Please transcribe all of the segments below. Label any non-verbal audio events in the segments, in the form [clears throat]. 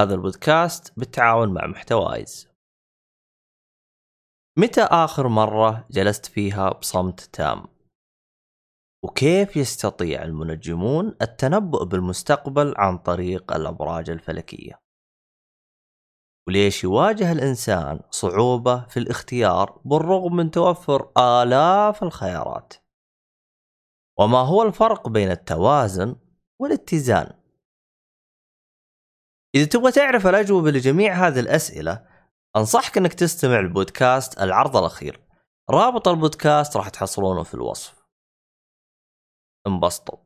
هذا البودكاست بالتعاون مع محتوايز متى آخر مرة جلست فيها بصمت تام؟ وكيف يستطيع المنجمون التنبؤ بالمستقبل عن طريق الأبراج الفلكية؟ وليش يواجه الإنسان صعوبة في الاختيار بالرغم من توفر آلاف الخيارات؟ وما هو الفرق بين التوازن والاتزان؟ إذا تبغى تعرف الأجوبة لجميع هذه الأسئلة أنصحك أنك تستمع البودكاست العرض الأخير. رابط البودكاست راح تحصلونه في الوصف. انبسطوا.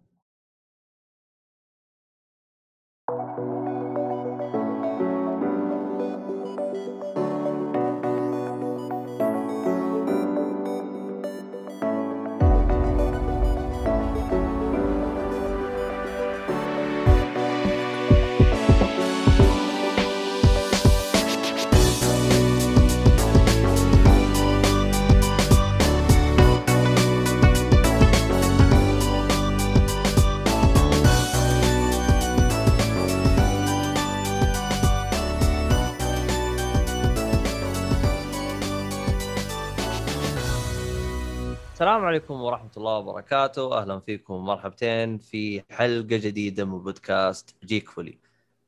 السلام عليكم ورحمة الله وبركاته، أهلا فيكم ومرحبتين في حلقة جديدة من بودكاست Geek Fully.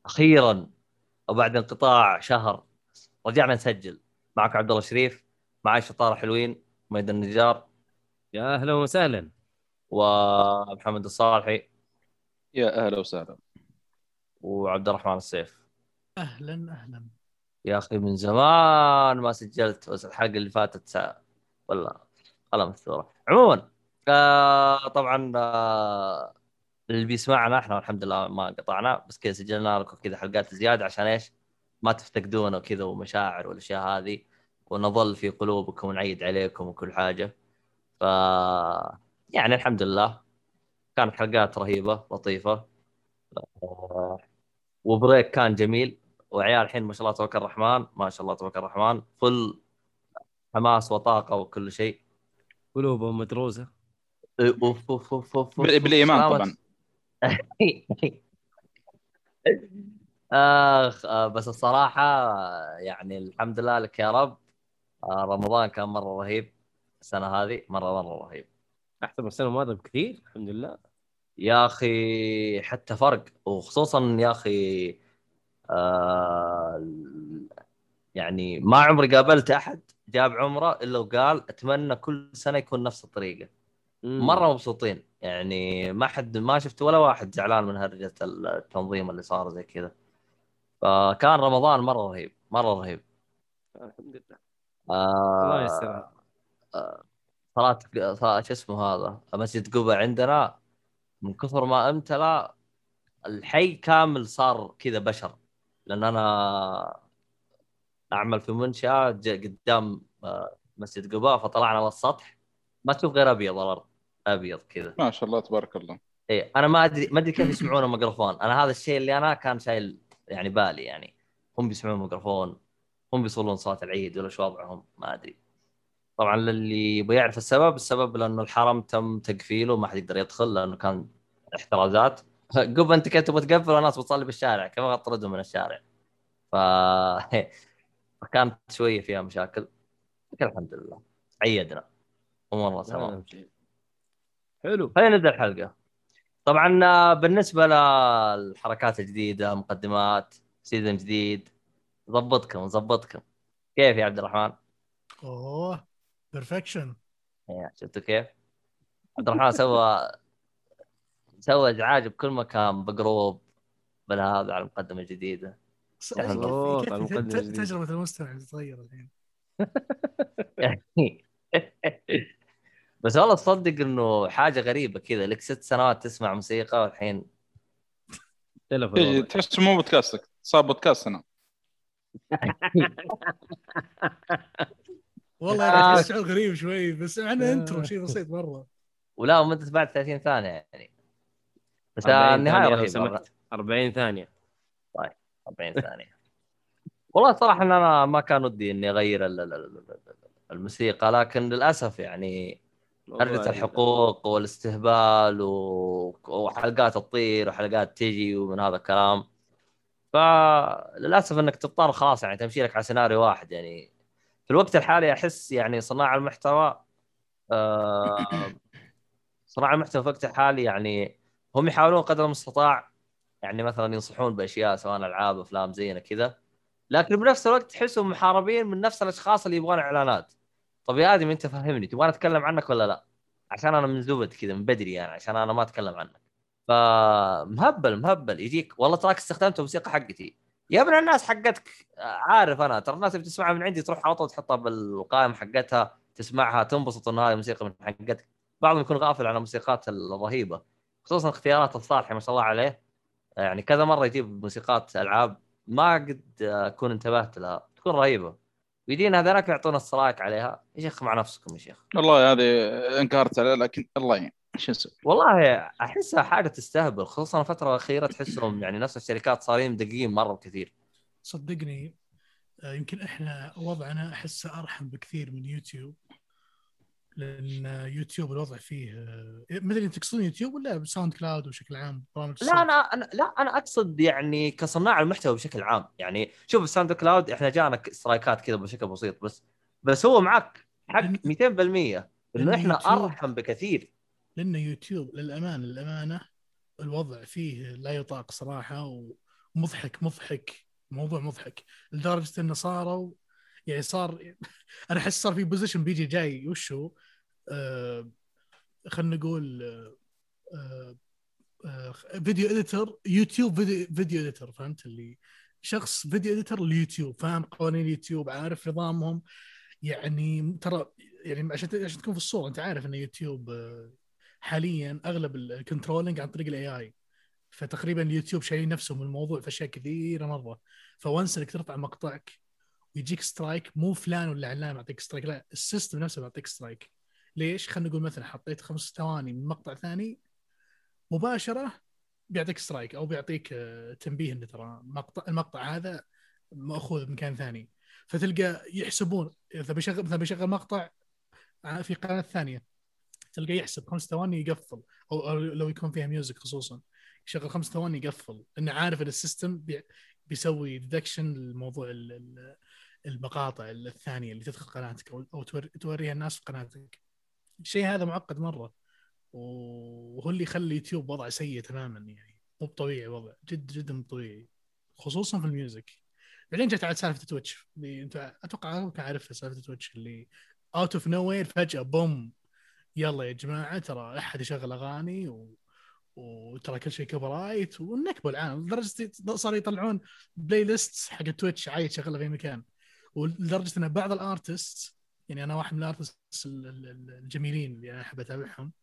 أخيرا وبعد انقطاع شهر رجعنا نسجل. معكم عبد الله الشريف، معي شطارة حلوين، ميد النجار. يا أهلا وسهلا. ومحمد الصالحي. يا أهلا وسهلا. وعبد الرحمن السيف. أهلا أهلا. يا أخي من زمان ما سجلت بس الحلقة اللي فاتت ساعة ولا خلاص مستوى عموما آه طبعا آه اللي بيسمعنا إحنا الحمد لله ما قطعنا بس كذا سجلنا لكم كذا حلقات زيادة عشان إيش؟ ما تفتقدونا وكذا ومشاعر والأشياء هذه ونظل في قلوبكم ونعيد عليكم وكل حاجة. ف يعني الحمد لله كانت حلقات رهيبة لطيفة آه، وبريك كان جميل. وعيال الحين ما شاء الله تبارك الرحمن ما شاء الله تبارك الرحمن فل حماس وطاقة وكل شيء. قلوبهم مدروسه أوف أوف أوف أوف. بال- بالإيمان. طبعا. [laughs] أخ آه، بس الصراحة يعني الحمد لله لك يا رب. آه، رمضان كان مرة رهيب. السنة هذه مرة مرة رهيب. أحسن من السنة الماضيه بكثير الحمد لله. يا أخي حتى فرق. وخصوصا يا أخي آه يعني ما عمري قابلت أحد جاب عمره إلا وقال أتمنى كل سنة يكون نفس الطريقة. مم. مرة مبسوطين. يعني ما حد ما شفت ولا واحد زعلان من هرجة التنظيم اللي صار زي كذا. فكان رمضان مرة رهيب مرة رهيب. الحمد لله. آه الله يستر صلاة صلاة شو اسمه هذا؟ مسجد قبة عندنا. من كثر ما أمتلأ الحي كامل صار كذا بشر. لأن أنا أعمل في منشأة ج- قدام آه، مسجد قباء فطلعنا على السطح. ما تشوف غير أبيض الأرض أبيض كذا. ما شاء الله تبارك الله. إيه أنا ما أدري ما أدري كيف يسمعون الميكروفون. أنا هذا الشيء اللي أنا كان شايل يعني بالي يعني. هم بيسمعون الميكروفون هم بيصلون صلاة العيد ولا شو وضعهم ما أدري. طبعا للي يبغى يعرف السبب السبب لأنه الحرم تم تقفيله ما حد يقدر يدخل لأنه كان احترازات. [laughs] قب أنت كنت تبغى تقفل والناس بتصلي بالشارع كيف اطردهم من الشارع. ف [laughs] فكانت شوية فيها مشاكل. لكن الحمد لله. عيدنا. امورنا تمام. وسهلاً. حلو. خلينا نبدأ الحلقة. طبعا آه، بالنسبة للحركات الجديدة مقدمات season جديد ظبطكم نظبطكم. كيف يا عبد الرحمن؟ أوه perfection إيه، شفتوا كيف؟ عبد الرحمن سوى سوى إزعاج بكل مكان بجروب بالهذا على المقدمة الجديدة. [laughs] تجربة. المستمع تتغير الحين. [laughs] بس والله تصدق إنه حاجة غريبة كذا لك ست سنوات تسمع موسيقى والحين الوضع. تحس مو بودكاستك صار بودكاست [laughs] أنا والله آه. يعني شعور غريب شوي بس معنا آه. intro شيء بسيط مرة. ولا ومدة بعد 30 ثانية يعني. بس 40 النهاية ثانية لو رهيبة سمحت. 40 ثانية. 40 ثانية والله صراحة إن أنا ما كان ودي إني أغير ال- ال- ال- ال- الموسيقى لكن للأسف يعني هرجة الحقوق والاستهبال و... وحلقات تطير وحلقات تجي ومن هذا الكلام. فللأسف إنك تضطر خلاص يعني تمشي لك على سيناريو واحد. يعني في الوقت الحالي أحس يعني صناع المحتوى آه، صناع المحتوى في الوقت الحالي يعني هم يحاولون قدر المستطاع يعني مثلا ينصحون بأشياء سواء ألعاب أفلام زينا كذا. لكن بنفس الوقت تحسهم محاربين من نفس الأشخاص اللي يبغون إعلانات. طب يا آدم أنت فهمني تبغى أتكلم عنك ولا لا؟ عشان أنا من زبد كذا من بدري يعني عشان أنا ما أتكلم عنك. فمهبل مهبل. يجيك والله تراك استخدمت الموسيقى حقتي. يا ابن الناس حقتك. عارف أنا ترى الناس اللي بتسمعها من عندي تروح على طول تحطها بالقائمة حقتها تسمعها تنبسط إن هذه موسيقى من حقتك. بعضهم يكون غافل عن الموسيقات الرهيبة خصوصا اختيارات الصالحة ما شاء الله عليه. يعني كذا مرة يجيب موسيقات ألعاب ما قد أكون انتبهت لها تكون رهيبة. ويدينا هذاك يعطونا السرايك عليها. يا شيخ مع نفسكم يا شيخ. والله هذه انكرت عليه لكن الله يعين. شو نسوي؟ والله أحسها حاجة تستهبل خصوصا الفترة الأخيرة تحسهم يعني نفس الشركات صارين مدققين مرة كثير. صدقني آه، يمكن إحنا وضعنا أحسه أرحم بكثير من يوتيوب. لأن يوتيوب الوضع فيه آه، ما أدري أنت تقصدون يوتيوب ولا SoundCloud بشكل عام؟ برامج لا أنا أنا لا أنا أقصد يعني كصناع المحتوى بشكل عام. يعني شوف ال SoundCloud إحنا جانا strike ات كذا بشكل بسيط بس بس هو معك حق 200% انه إحنا يوتيوب- ارحم بكثير. لأن يوتيوب للأمانة للأمانة الوضع فيه لا يطاق صراحة ومضحك مضحك موضوع مضحك. لدرجة إنه صاروا يعني صار أنا أحس صار في position بيجي جاي وشو؟ آه خلينا نقول آه آه video editor يوتيوب video video editor فهمت؟ اللي شخص video editor اليوتيوب فاهم؟ قوانين اليوتيوب عارف نظامهم. يعني ترى يعني عشان عشان تكون في الصورة أنت عارف إن يوتيوب آه، حاليا أغلب ال controlling عن طريق ال AI فتقريبا اليوتيوب شايلين نفسهم من الموضوع في أشياء كثيرة مرة. ف once إنك ترفع مقطعك ويجيك strike مو فلان ولا علان يعطيك strike لا ال system نفسه بيعطيك strike ليش؟ خلينا نقول مثلا حطيت خمس ثواني من مقطع ثاني مباشرة بيعطيك strike أو بيعطيك آه، تنبيه إنه ترى مقطع المقطع هذا مأخوذ مكان ثاني فتلقى يحسبون إذا بيشغل مثلا بيشغل مقطع في قناة ثانية تلقى يحسب خمس ثواني يقفل أو لو يكون فيها music خصوصا يشغل خمس ثواني يقفل لأنه عارف إن ال system بيسوي detection لموضوع ال- ال- المقاطع الثانية اللي تدخل قناتك أو أو تور- توريها الناس في قناتك. الشيء هذا معقد مرة وهو اللي يخلي اليوتيوب وضع سيء تماما يعني. مو طبيعي وضع جد جدا مو طبيعي. خصوصا في ال music. بعدين جت على سالفة Twitch. انت أتوقع أنت عارفها سالفة Twitch اللي out of nowhere فجأة boom. يلا يا جماعة ترى أحد يشغل أغاني و... وترى كل شيء copyright والنكبه العالم لدرجة صاروا يطلعون playlist حق Twitch عايد تشغلها في مكان. ولدرجة إن بعض ال artists يعني أنا واحد من ال artists ال- ال- ال- الجميلين اللي أنا أحب أتابعهم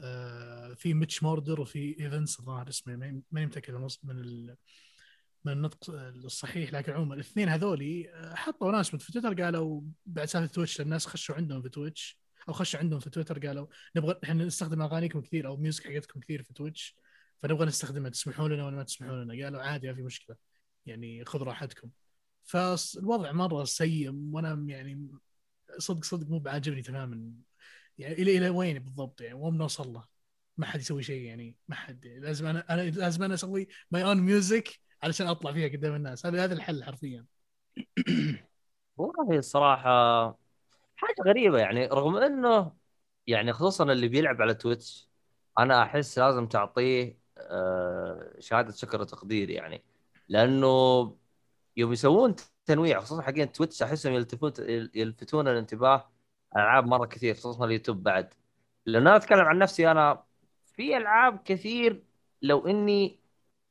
آه، في Mitch Murder وفي ايفنس الظاهر اسمه ماني متأكد من ال- من النطق الصحيح لكن عموما الاثنين هذولي آه، حطوا announcement في تويتر قالوا بعد سالفة Twitch الناس خشوا عندهم في Twitch أو خشوا عندهم في تويتر قالوا نبغى إحنا نستخدم أغانيكم كثير أو music حقتكم كثير في Twitch فنبغى نستخدمها تسمحون لنا ولا ما تسمحون لنا؟ قالوا عادي ما في مشكلة. يعني خذ راحتكم. فالوضع مرة سيء وأنا يعني صدق صدق مو بعاجبني تماما. يعني إلى إلى وين بالضبط؟ يعني وين بنوصل له. ما حد يسوي شيء يعني ما حد. لازم أنا أنا لازم أنا أسوي my own music علشان أطلع فيها قدام الناس. هذا هذا الحل حرفيا. والله الصراحة حاجة غريبة يعني رغم إنه يعني خصوصا اللي بيلعب على Twitch أنا أحس لازم تعطيه آه، شهادة شكر وتقدير يعني لأنه يوم يسوون تنويع خصوصا حقين Twitch أحسهم يلتفون يلفتون الانتباه ألعاب مرة كثير خصوصا اليوتيوب بعد. لأن أنا أتكلم عن نفسي أنا في ألعاب كثير لو إني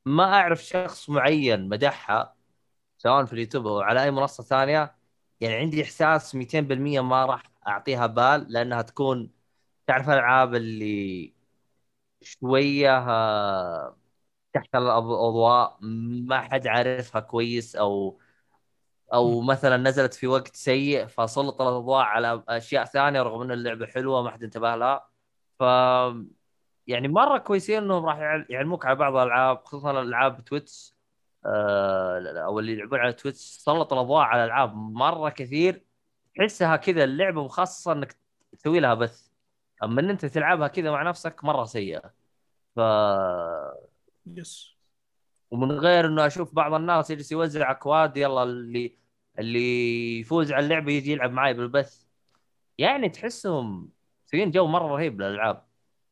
ما أعرف شخص معين مدحها سواء في اليوتيوب أو على أي منصة ثانية يعني عندي إحساس 200% ما راح أعطيها بال لأنها تكون تعرف الألعاب اللي شوية آه، تحت الأضواء ما حد عارفها كويس أو أو مثلا نزلت في وقت سيء فسلط الأضواء على أشياء ثانية رغم إن اللعبة حلوة ما حد انتبه لها. ف يعني مرة كويسين إنهم راح يعل- يعلموك على بعض الألعاب خصوصا الالعاب Twitch. أو اللي يلعبون على Twitch سلط الأضواء على العاب مرة كثير تحسها كذا اللعبة مخصصة إنك تسوي لها بث. أما إن أنت تلعبها كذا مع نفسك مرة سيئة. ف يس. ومن غير إنه أشوف بعض الناس يجلس يوزع أكواد يلا اللي اللي يفوز على اللعبة يجي يلعب معي بالبث. يعني تحسهم مسويين جو مرة رهيب للألعاب.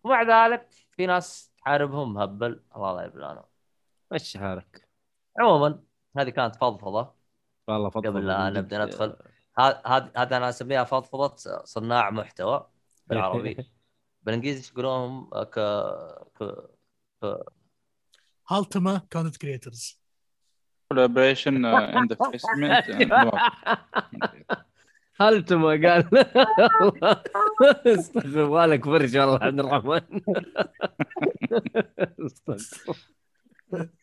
ومع ذلك في ناس تحاربهم هبل. الله لا يبلانا مشي حالك؟ عموما هذه كانت فضفضة. والله فضل قبل لا نبدأ ندخل. هذا أنا اسميها فضفضة صناع محتوى بالعربي. [laughs] بالإنجليزي إيش يقولون؟ ك ك هالتما كونتنت كريترز كولابريشن عند فيسمنت هل تما قال [laughs] استغفر الله لك فرش والله عبد الرحمن. استغفر. [laughs]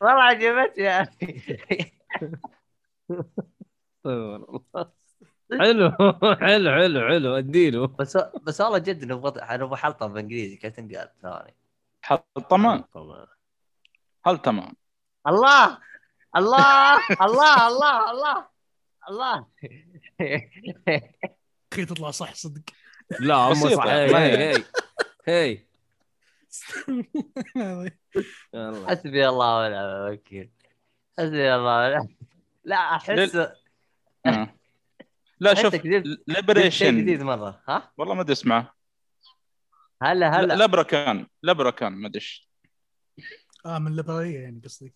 والله عجبتني يا أخي. حلو حلو حلو حلو. اديله. بس بس والله جد نبغى نبغى حلطة بالإنجليزي. كيف تنقال؟ ثواني. حطمة هل تمام الله الله الله الله الله الله. [laughs] أخي تطلع صح صدق. لا بسيطة، صح. ما هي هي. هي. حسبي الله ونعم الوكيل. حسبي الله ونعم. لا احس آه. لا شوف ليبريشن جديد مرة. ها؟ والله ما أدري اسمه هلا هلا. لبركان لبركان ما أدري. آه من الليبراليه يعني قصدك.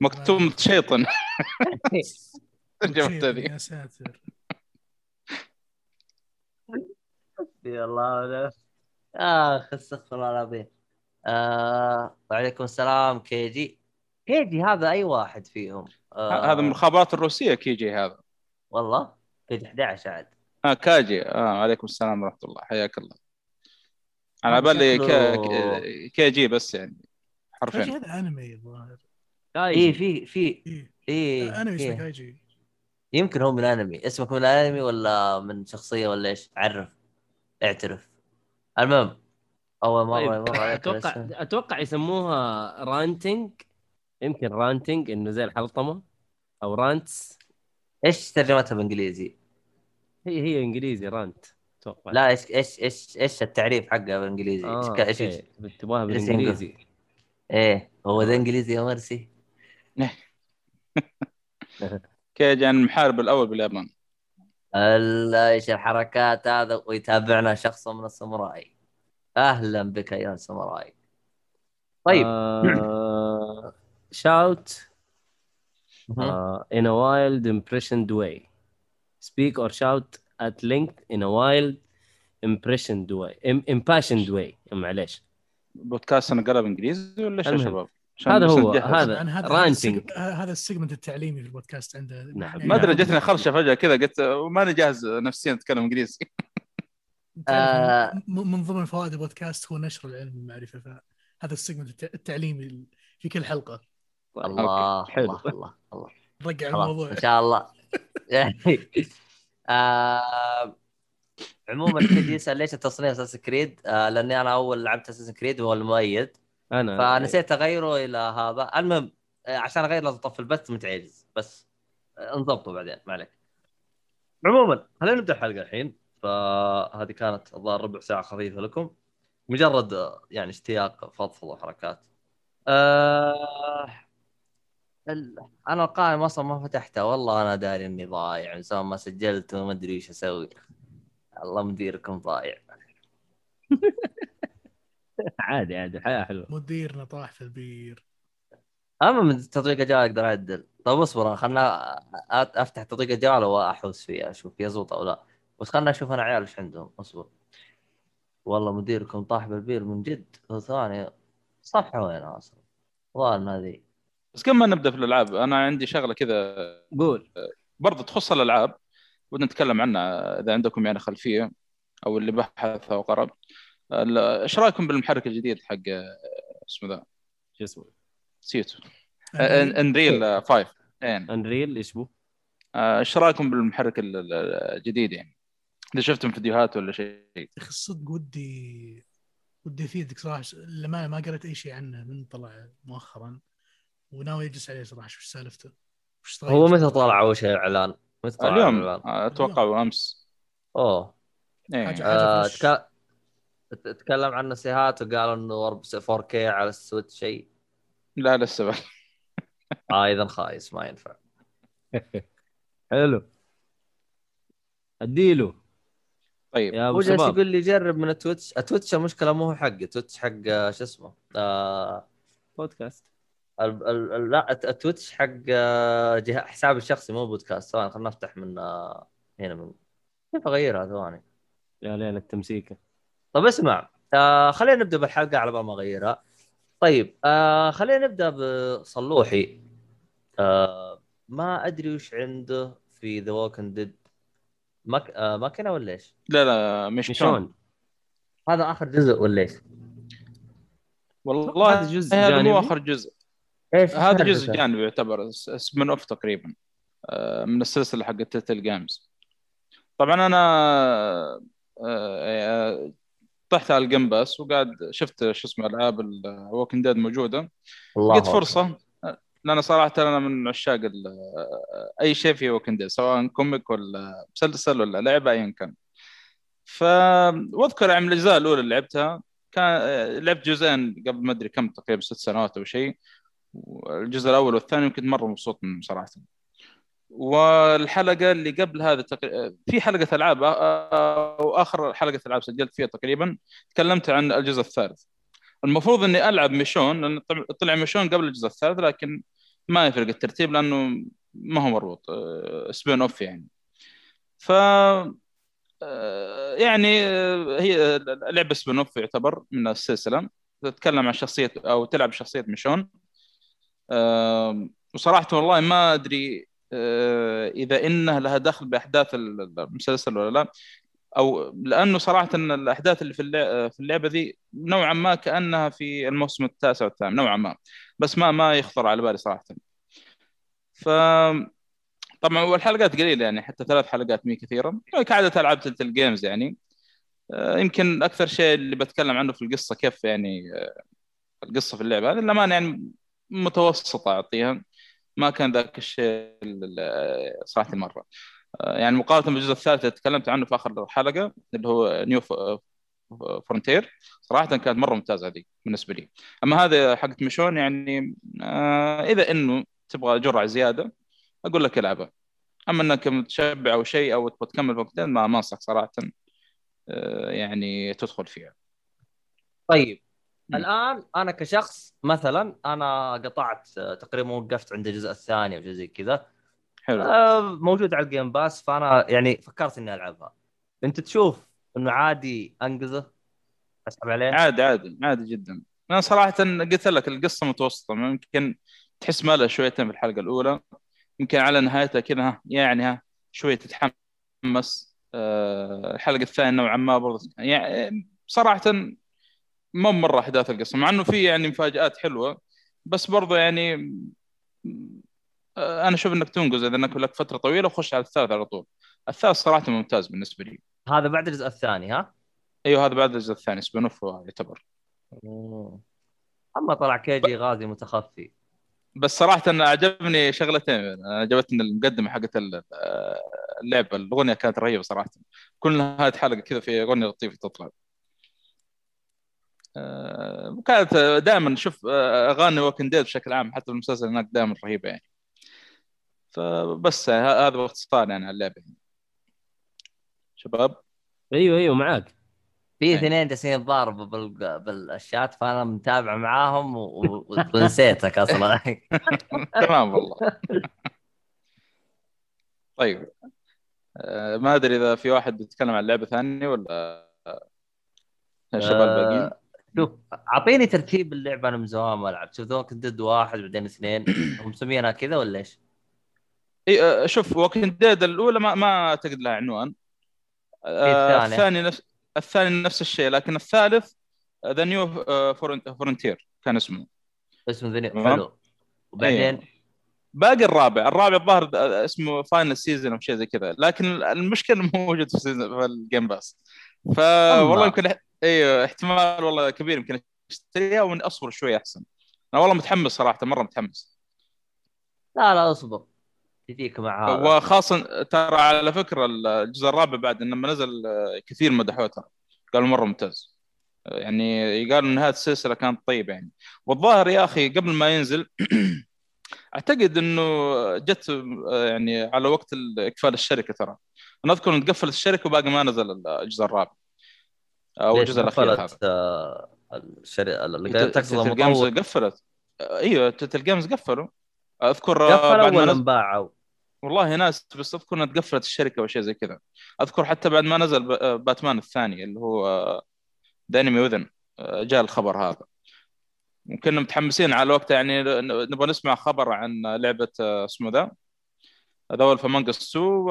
مكتوم شيطن [laughs] جبت شيء- ذي يا ساتر. حسبي الله ونعم. اخ استغفر الله العظيم آه وعليكم السلام كي جي. كي جي هذا أي واحد فيهم؟ آه هذا من المخابرات الروسية كيجي هذا. والله؟ كي جي 11 عاد. آه كاجي آه عليكم السلام ورحمة الله. حياك الله. أنا على بالي كي- كي جي بس يعني حرفين. هذا أنمي الظاهر اي في في. إيه. اي أنمي اسمه إيه. كايجي يمكن هو من أنمي. اسمك من الانمي ولا من شخصية ولا إيش؟ عرف اعترف. المهم أول مرة طيب، يمر عليك أتوقع الاسم. أتوقع يسموها ranting يمكن ranting إنه زي الحلطمه أو rants إيش ترجمتها بالإنجليزي؟ هي هي إنجليزي rant أتوقع. لا إيش إيش إيش إيش التعريف حقها بالإنجليزي؟ إيش آه إيش أوكي. تبغاها بالإنجليزي. إيه هو ذا إنجليزي يا مرسي. [laughs] كيجي عن المحارب الأول باليابان؟ ال- إيش الحركات هذا؟ ويتابعنا شخص من الساموراي. أهلا بك يا ساموراي طيب آه... shout مهم. in a wild impassioned way speak or shout at length in a wild impassioned way Im- impassioned way معليش بودكاست أنا قلب انجليزي ولا إيش يا المهم. شباب؟ هذا هو،. هذا. رانتنج. هذا ال seg- هذا ال segment التعليمي في البودكاست عنده نعم. يعني ما أدري جتني خرشة فجأة كذا قلت ماني جاهز نفسيا أتكلم إنجليزي آه. من ضمن فوائد البودكاست هو نشر العلم والمعرفه فهذا ال segment الت- التعليمي في كل حلقة. الله حلو. الله الله الله خلاص الموضوع. إن شاء الله. [laughs] آه، عموما كنت يسال ليش التصنيف Assassin's Creed؟ آه لأني أنا أول لعبت Assassin's Creed وهو المؤيد. أنا فنسيت أغيره إلى هذا. المهم آه، عشان أغير لازم أطفي البث متعجز. بس آه، انضبطوا بعدين ما عليك. عموما خلينا نبدأ الحلقة الحين. فهذه كانت الظاهر ربع ساعة خفيفة لكم. مجرد يعني اشتياق فضفضه وحركات. ال... أنا القائمه أصلا ما فتحتها والله أنا داري إني ضايع. من زمان ما سجلت وما أدري إيش أسوي. الله مديركم ضايع. [laughs] عادي عادي. الحياة حلوة. مديرنا طاح في البير. أما من تطبيق الجوال أقدر أعدل. طيب اصبر. خلنا أفتح تطبيق الجوال وأحوس فيه أشوف يزبط أو لا. بس خلنا أشوف أنا عيال إيش عندهم. اصبر. والله مديركم طاح بالبير من جد. ثواني. صفحة وين أصلا؟ والله هذه بس كم ما نبدأ في الألعاب أنا عندي شغلة كذا. قول. برضه تخص الألعاب ودنا نتكلم عنها إذا عندكم يعني خلفية أو اللي بحث أو قرب ال- إيش رأيكم بالمحرك الجديد حق اسمه ذا؟ شو اسمه؟ سيتو Unreal 5 يعني Unreal إيش بو؟ آه، إيش رأيكم بالمحرك ال- ال- الجديد يعني؟ اذا شفتم فيديوهات ولا شيء يا أخي الصدق ودي ودي أفيدك صراحة لما ما قريت أي شيء عنه من طلع مؤخرا وناوي أجلس عليه صراحة شو سالفته وش؟ هو متى طلع أول شيء اعلان؟ متى طلع اليوم الإعلان؟ آه، أتوقع أمس أوه إيه. حاجة- آه،. تك... تكلم عن نصيحات وقالوا إنه 4K على السويتش شيء لا لسه بقى. [laughs] آه إذا خايس ما ينفع [laughs] حلو أديله طيب هو جالس يقول لي جرب من التويتش. التويتش المشكلة مو هو حقي تويتش حق آه، شو اسمه؟ آه بودكاست. ال ال لا الت- التويتش حق آه، جه- حسابي الشخصي مو بودكاست. ثواني خلينا نفتح من آه، هنا من كيف أغيرها؟ ثواني. يا ليل التمسيكة. طب اسمع. آه خلينا نبدأ بالحلقة على بال ما أغيرها. طيب آه خلينا نبدأ بصلوحي. آه ما أدري وش عنده في ذا Walking Dead Mich... آه ماكينة ولا إيش؟ لا لا مش شلون ميشون هذا آخر جزء ولا إيش؟ والله هذا جزء هذا جانبي؟ مو آخر جزء إيش هذا؟ جزء جانبي يعتبر spin-off تقريبا آه، من السلسلة حقت Telltale Games طبعا أنا آه، طحت على ال Game Pass وقاعد شفت شو اسمه ألعاب ال Walking Dead موجودة لقيت أكبر. فرصة لأن صراحة أنا من عشاق أي شيء في Dead سواء comic ولا مسلسل ولا لعبة ايا كان. ف وأذكر من الأجزاء الأولى اللي لعبتها. كان لعبت جزئين قبل ما أدري كم تقريبا ست سنوات أو شيء. الجزء الأول والثاني كنت مرة مبسوط منهم صراحة. والحلقة اللي قبل هذا. في حلقة ألعاب أو آخر حلقة ألعاب سجلت فيها تقريبا. تكلمت عن الجزء الثالث. المفروض إني ألعب ميشون لأن طلع- ميشون قبل الجزء الثالث لكن ما يفرق الترتيب لأنه ما هو مربوط spin-off يعني. ف آه، يعني آه، هي لعبة spin-off يعتبر من السلسلة. تتكلم عن شخصية أو تلعب شخصية ميشون. وصراحة والله ما أدري آه، إذا إنه لها دخل بأحداث المسلسل ولا لا. أو لأنه صراحة الأحداث اللي في في اللعبة ذي نوعا ما كأنها في الموسم التاسع والثامن نوعا ما. بس ما ما يخطر على بالي صراحة. ف طبعا والحلقات قليلة يعني حتى ثلاث حلقات مي كثيره كعادة ألعاب Telltale Games يعني. آه، يمكن أكثر شيء اللي بتكلم عنه في القصة كيف يعني آه، القصة في اللعبة. هذه للأمانة يعني متوسطة أعطيها. ما كان ذاك الشيء ال- ال- صراحة المرة. يعني مقارنة بالجزء الثالث اللي تكلمت عنه في آخر حلقة اللي هو New Frontier صراحة كانت مرة ممتازة هذه بالنسبة لي. أما هذا حقت ميشون يعني آه، إذا إنه تبغى جرعة زيادة أقول لك العبها. أما إنك متشبع أو شيء أو تبغى تكمل وقتين ما ما انصح صراحة آه، يعني تدخل فيها. طيب. مم. الآن أنا كشخص مثلا أنا قطعت آه، تقريبا وقفت عند الجزء الثاني أو زي كذا. حلو. آه، موجود على الجيم باس فأنا يعني فكرت إني ألعبها. أنت تشوف إنه عادي انقذه أسحب عليه؟ عادي عادي عادي جدا. أنا صراحة قلت لك القصة متوسطة ممكن تحس مالها شويتين في الحلقة الأولى. يمكن على نهايتها كذا يعني ها شوية تتحمس. آه، الحلقة الثانية نوعا ما برضه يعني صراحة مو مرة أحداث القصة مع إنه في يعني مفاجآت حلوة بس برضه يعني أنا أشوف إنك تنقز إذا إنك لك فترة طويلة وخش على الثالث على طول. الثالث صراحة ممتاز بالنسبة لي. هذا بعد الجزء الثاني ها؟ أيوه هذا بعد الجزء الثاني spin-off يعتبر. أما طلع كيجي غازي متخفي. بس صراحة أنا عجبني شغلتين عجبتني المقدمة حقت ال- اللعبة الأغنية كانت رهيبة صراحة. كل نهاية حلقة كذا في أغنية لطيفة تطلع. آه، وكانت دائما شوف آه، أغاني ووكن ديد بشكل عام حتى المسلسل هناك دائما رهيبة يعني. فبس ه- هذا باختصار يعني عن اللعبة شباب؟ أيوه أيوه معاك. في. اثنين جالسين يتضاربوا بال... بالشات فأنا متابع معاهم. ونسيتك أصلا. [laughs] تمام والله. طيب. آه، ما أدري إذا في واحد بيتكلم عن لعبة ثانية ولا الشباب الباقيين آه، شوف أعطيني ترتيب اللعبة أنا من زمان ما لعبت. شوف ذوك ضد واحد بعدين اثنين. [clears throat] هم مسمينها كذا ولا إيش؟ اي آه، شوف Walking Dead الأولى ما ما أعتقد لها عنوان. آه، الثانية. الثاني نفس الثاني نفس الشيء لكن الثالث ذا New Frontier كان اسمه. اسمه ذني تمام. حلو. وبعدين؟ باقي الرابع. الرابع الظاهر اسمه Final Season أو شيء زي كذا. لكن المشكلة مو موجود في, في ال Game Pass فوالله يمكن أيوه احتمال والله كبير يمكن أشتريها واني أصبر شوي أحسن. أنا والله متحمس صراحة مرة متحمس. لا لا أصبر. تجيك مع هذا وخاصة ترى على فكرة الجزء الرابع بعد لما نزل آه، كثير مدحوه ترى قالوا مرة ممتاز. آه، يعني قالوا إن هذه السلسلة كانت طيبة يعني. والظاهر يا أخي قبل ما ينزل [clears throat] أعتقد إنه جت آه، يعني على وقت اقفال الشركة ترى. أنا أذكر إن تقفلت الشركة وباقي ما نزل الجزء الرابع. أو الجزء الأخير هذا. قفلت آه، الشركة اللي تقصد قفلت. أيوه Telltale Games قفلوا. أذكر قفلوا بعد ما ولا نزل انباعوا؟ والله ناس بس أذكر إنها تقفلت الشركة أو شيء زي كذا. أذكر حتى بعد ما نزل آه، باتمان الثاني اللي هو The Enemy Within جاء الخبر هذا. وكنا متحمسين على وقتها يعني نبغى نسمع خبر عن لعبة آه، اسمه The The Wolf Among 2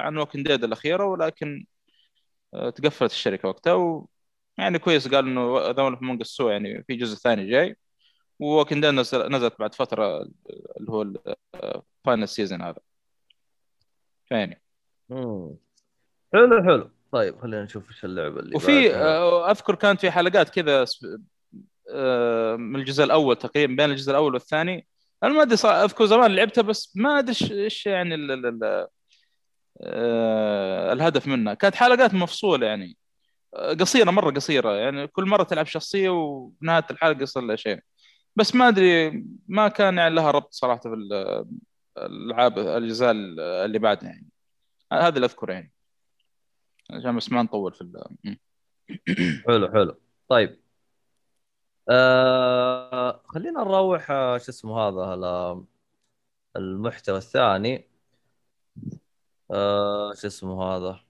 عن Walking Dead الأخيرة ولكن آه، تقفلت الشركة وقتها. و... يعني كويس قال إنه The Wolf Among Us 2 يعني في جزء ثاني جاي. Walking Dead نزل- نزلت بعد فترة اللي هو ال Final Season هذا. يعني مم. حلو حلو. طيب خلينا نشوف إيش اللعبة اللي وفي. آه، أذكر كانت في حلقات كذا آه، من الجزء الأول تقريبا بين الجزء الأول والثاني. أنا ما أدري أذكر زمان لعبتها بس ما أدري إيش يعني ال ال ال آه، الهدف منها. كانت حلقات مفصولة يعني. قصيرة مرة قصيرة يعني. كل مرة تلعب شخصية وبنهايه الحلقة يصير لها شيء. بس ما أدري ما كان يعني لها ربط صراحة في الألعاب الأجزاء اللي بعدها يعني. هذا اللي اذكره يعني. عشان بس ما نطول في ال-. حلو حلو. طيب. آه خلينا نروح آه، شو اسمه هذا المحتوى الثاني. آه شو اسمه هذا؟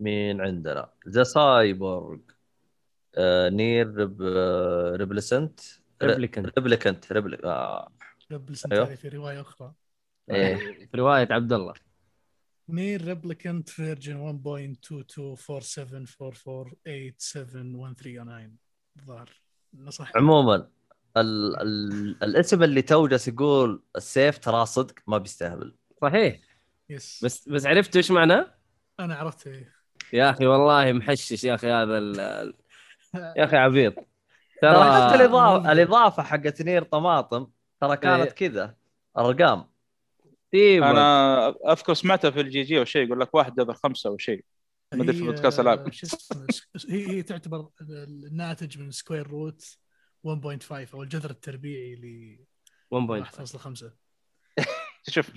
مين عندنا؟ ذا سايبورغ آه نير آه ريبلسنت ريبليكنت ريبليكنت ريبليك آه. قبل أيوه. سنتين في رواية أخرى. إيه. [laughs] في رواية عبد الله. نير ريبليكنت فيرجن 1.2247487139 الظاهر نصح. عموما ال ال الاسم اللي تو جالس يقول السيف ترى صدق ما بيستهبل. صحيح. يس بس بس عرفت إيش معناه؟ أنا عرفت إيه. يا أخي والله محشش يا أخي هذا ال... يا أخي عبيط. ترى حتى الإضافة الإضافة حقت نير طماطم ترى كانت إيه. كذا أرقام. سيبك أنا أذكر سمعتها في الجي جي أو شيء يقول لك واحد يضرب خمسة أو شيء. ما أدري في هي- بودكاست العاب شو اسمه هي هي تعتبر الناتج من square root 1.5 أو الجذر التربيعي ل 1.5 1.5 [laughs] شوف.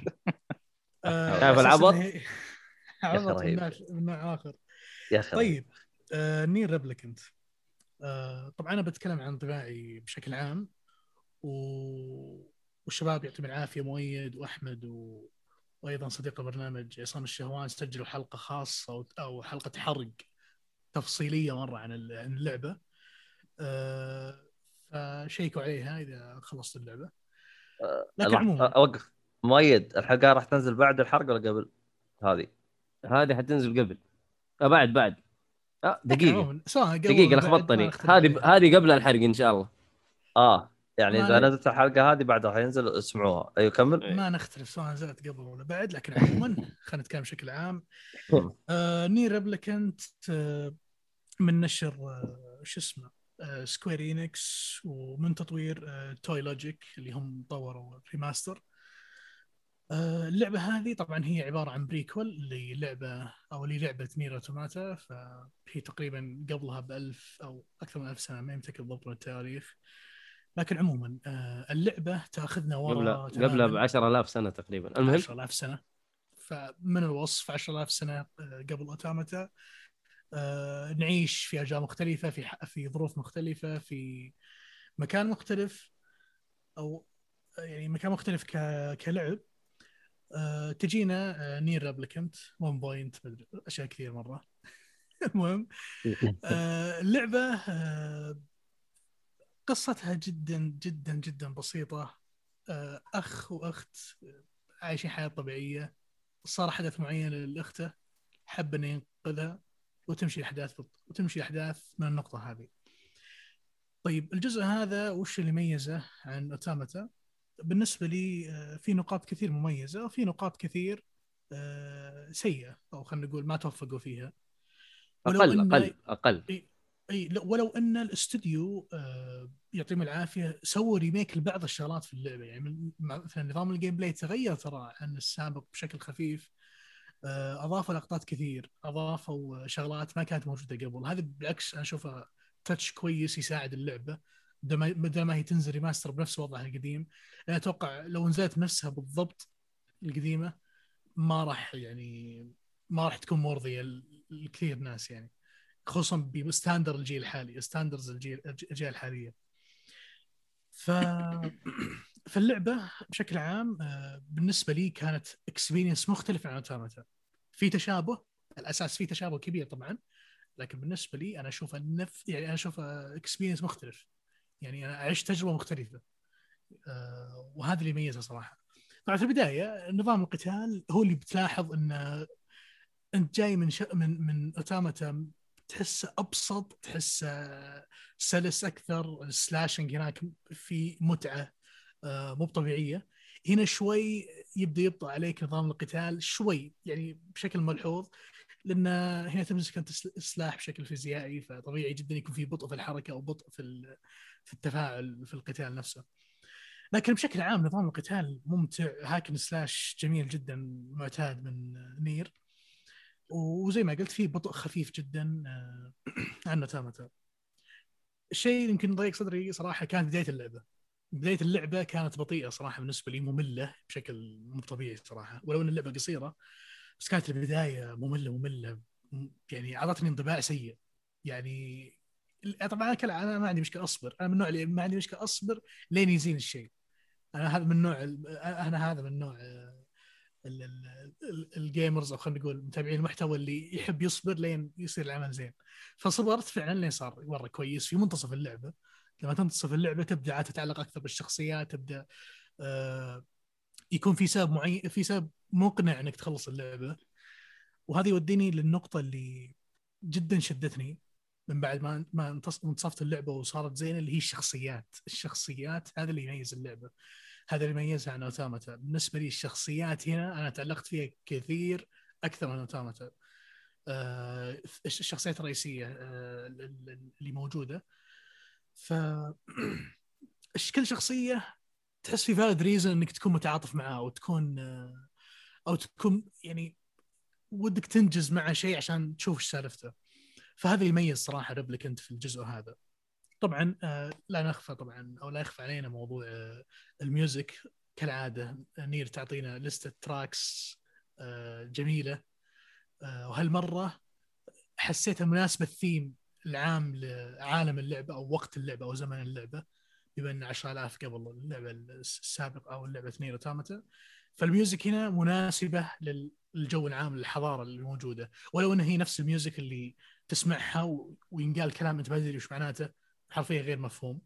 آه، شايف أساس العبط؟ عبط من. نوع- آخر. يا أخي طيب آه Nier Replicant. آه طبعا أنا بتكلم عن انطباعي بشكل عام و... والشباب يعطيهم العافية مؤيد وأحمد و... وأيضا صديق البرنامج عصام الشهوان سجلوا حلقة خاصة أو, أو حلقة حرق تفصيلية مرة عن ال- عن اللعبة. آه فشيكوا عليها إذا خلصت اللعبة. لكن لحظة، عموما. أوقف. مؤيد الحلقة راح تنزل بعد الحرق ولا قبل؟ هذه. هذه حتنزل قبل. آه بعد بعد. آه بعد ما لخبطتني هذه. هذه قبل الحرق إن شاء الله. آه. يعني إذا نزلت الحلقة هذه بعدها حينزل اسمعوها. أيوه كمل. ما نختلف سواء نزلت قبل ولا بعد لكن عموما [laughs] خلينا نتكلم بشكل عام. آه Nier Replicant آه من نشر آه شو اسمه آه Square Enix ومن تطوير آه Toylogic اللي هم طوروا remaster. آه اللعبة هذه طبعا هي عبارة عن prequel للعبة أو للعبة Nier Automata فهي تقريبا قبلها بألف أو أكثر من ألف سنة ما يمتلك بالضبط من التاريخ لكن عموما آه اللعبة تأخذنا قبل ورا قبلها ب تماماً. 10000 سنة تقريبا. المهم؟ 10000 سنة. فمن الوصف 10000 سنة آه، قبل Automata. آه، نعيش في اجواء مختلفة في في ظروف مختلفة في مكان مختلف أو يعني مكان مختلف ك... كلعب. تجينا Nier Replicant 1 point أشياء كثير مرة. [laughs] المهم [laughs] اللعبة قصتها جدا جدا جدا بسيطة آه، أخ وأخت عايشين حياة طبيعية صار حدث معين لاخته حب إنه ينقذها وتمشي الأحداث بط- وتمشي الأحداث من النقطة هذه. طيب الجزء هذا وش اللي يميزه عن أوتاماتا؟ بالنسبة لي آه، في نقاط كثير مميزة وفي نقاط كثير آه، سيئة أو خلينا نقول ما توفقوا فيها. إن- أقل أقل إي ولو أن الاستوديو آه، يعطيهم العافية سووا remake لبعض الشغلات في اللعبة. يعني مثلا نظام ال gameplay تغير ترى عن السابق بشكل خفيف آه، أضافوا لقطات كثير أضافوا شغلات ما كانت موجودة قبل. هذا بالعكس أنا اشوفها touch كويس يساعد اللعبة بدل ما هي تنزل remaster بنفس وضعها القديم. أنا أتوقع لو نزلت نفسها بالضبط القديمة ما راح يعني ما راح تكون مرضيه لكثير ناس يعني. خصوصا ب standard الجيل الحالي standards الجيل الجيل الحالية. ف [clears throat] فاللعبة بشكل عام آه، بالنسبة لي كانت experience مختلف عن Automata في تشابه الأساس في تشابه كبير طبعا لكن بالنسبة لي أنا أشوف النف يعني أنا أشوف experience مختلف. يعني أنا عشت تجربة مختلفة. آه، وهذا اللي يميزها صراحة. طبعا في البداية نظام القتال هو اللي بتلاحظ انه أنت جاي من ش... من من Automata تحسه أبسط تحسه سلس أكثر ال slashing هناك في متعة آه، مو طبيعيه هنا شوي يبدأ يبطأ عليك نظام القتال شوي يعني بشكل ملحوظ لأن هنا تمسك أنت الس- السلاح بشكل فيزيائي فطبيعي جدا يكون في بطء في الحركة أو بطء في في التفاعل في القتال نفسه. لكن بشكل عام نظام القتال ممتع هاكن سلاش جميل جدا معتاد من نير وزي ما قلت فيه بطء خفيف جدا آه، عن نتامتا الشيء يمكن ضيق صدري صراحة كانت بداية اللعبة. بداية اللعبة كانت بطيئة صراحة بالنسبة لي مملة بشكل مو طبيعي صراحة. ولو إن اللعبة قصيرة بس كانت البداية مملة مملة. يعني أعطتني انطباع سيء. يعني طبعا أنا أنا ما عندي مشكلة أصبر. أنا من النوع اللي ما عندي مشكلة أصبر لين يزين الشيء. أنا هذا من نوع أنا هذا من نوع آه، الجيمرز أو خلينا نقول متابعين المحتوى اللي يحب يصبر لين يصير العمل زين. فصبرت فعلا لين صار مرة كويس في منتصف اللعبة. لما تنتصف اللعبة تبدأ تتعلق أكثر بالشخصيات تبدأ آه، يكون في سبب معين في سبب مقنع إنك تخلص اللعبة. وهذا يوديني للنقطة اللي جدا شدتني من بعد ما ما انتص- انتصفت اللعبة وصارت زينة اللي هي الشخصيات، الشخصيات هذا اللي يميز اللعبة. هذا اللي يميزها عن أوتاماتا، بالنسبة لي الشخصيات هنا أنا تعلقت فيها كثير أكثر من أوتاماتا. آه الش- الشخصيات الرئيسية آه ال- ال- اللي موجودة. ف [clears throat] كل شخصية تحس في فالid ريزن إنك تكون متعاطف معاه أو تكون آه، أو تكون يعني ودك تنجز معه شيء عشان تشوف إيش سالفته. فهذا يميز صراحة Replicant في الجزء هذا. طبعا آه، لا نخفى طبعا أو لا يخفى علينا موضوع آه، ال music كالعادة. Nier تعطينا tracks آه، جميلة. آه، وهالمرة حسيتها مناسبة الثيم العام لعالم اللعبة أو وقت اللعبة أو زمن اللعبة بما إن 10000 قبل اللعبة السابقة أو اللعبة Nier Automata فال music هنا مناسبة لل- للجو العام للحضارة اللي موجودة. ولو انها هي نفس ال music اللي تسمعها وينقال كلام أنت ما تدري وش معناته حرفيا غير مفهوم.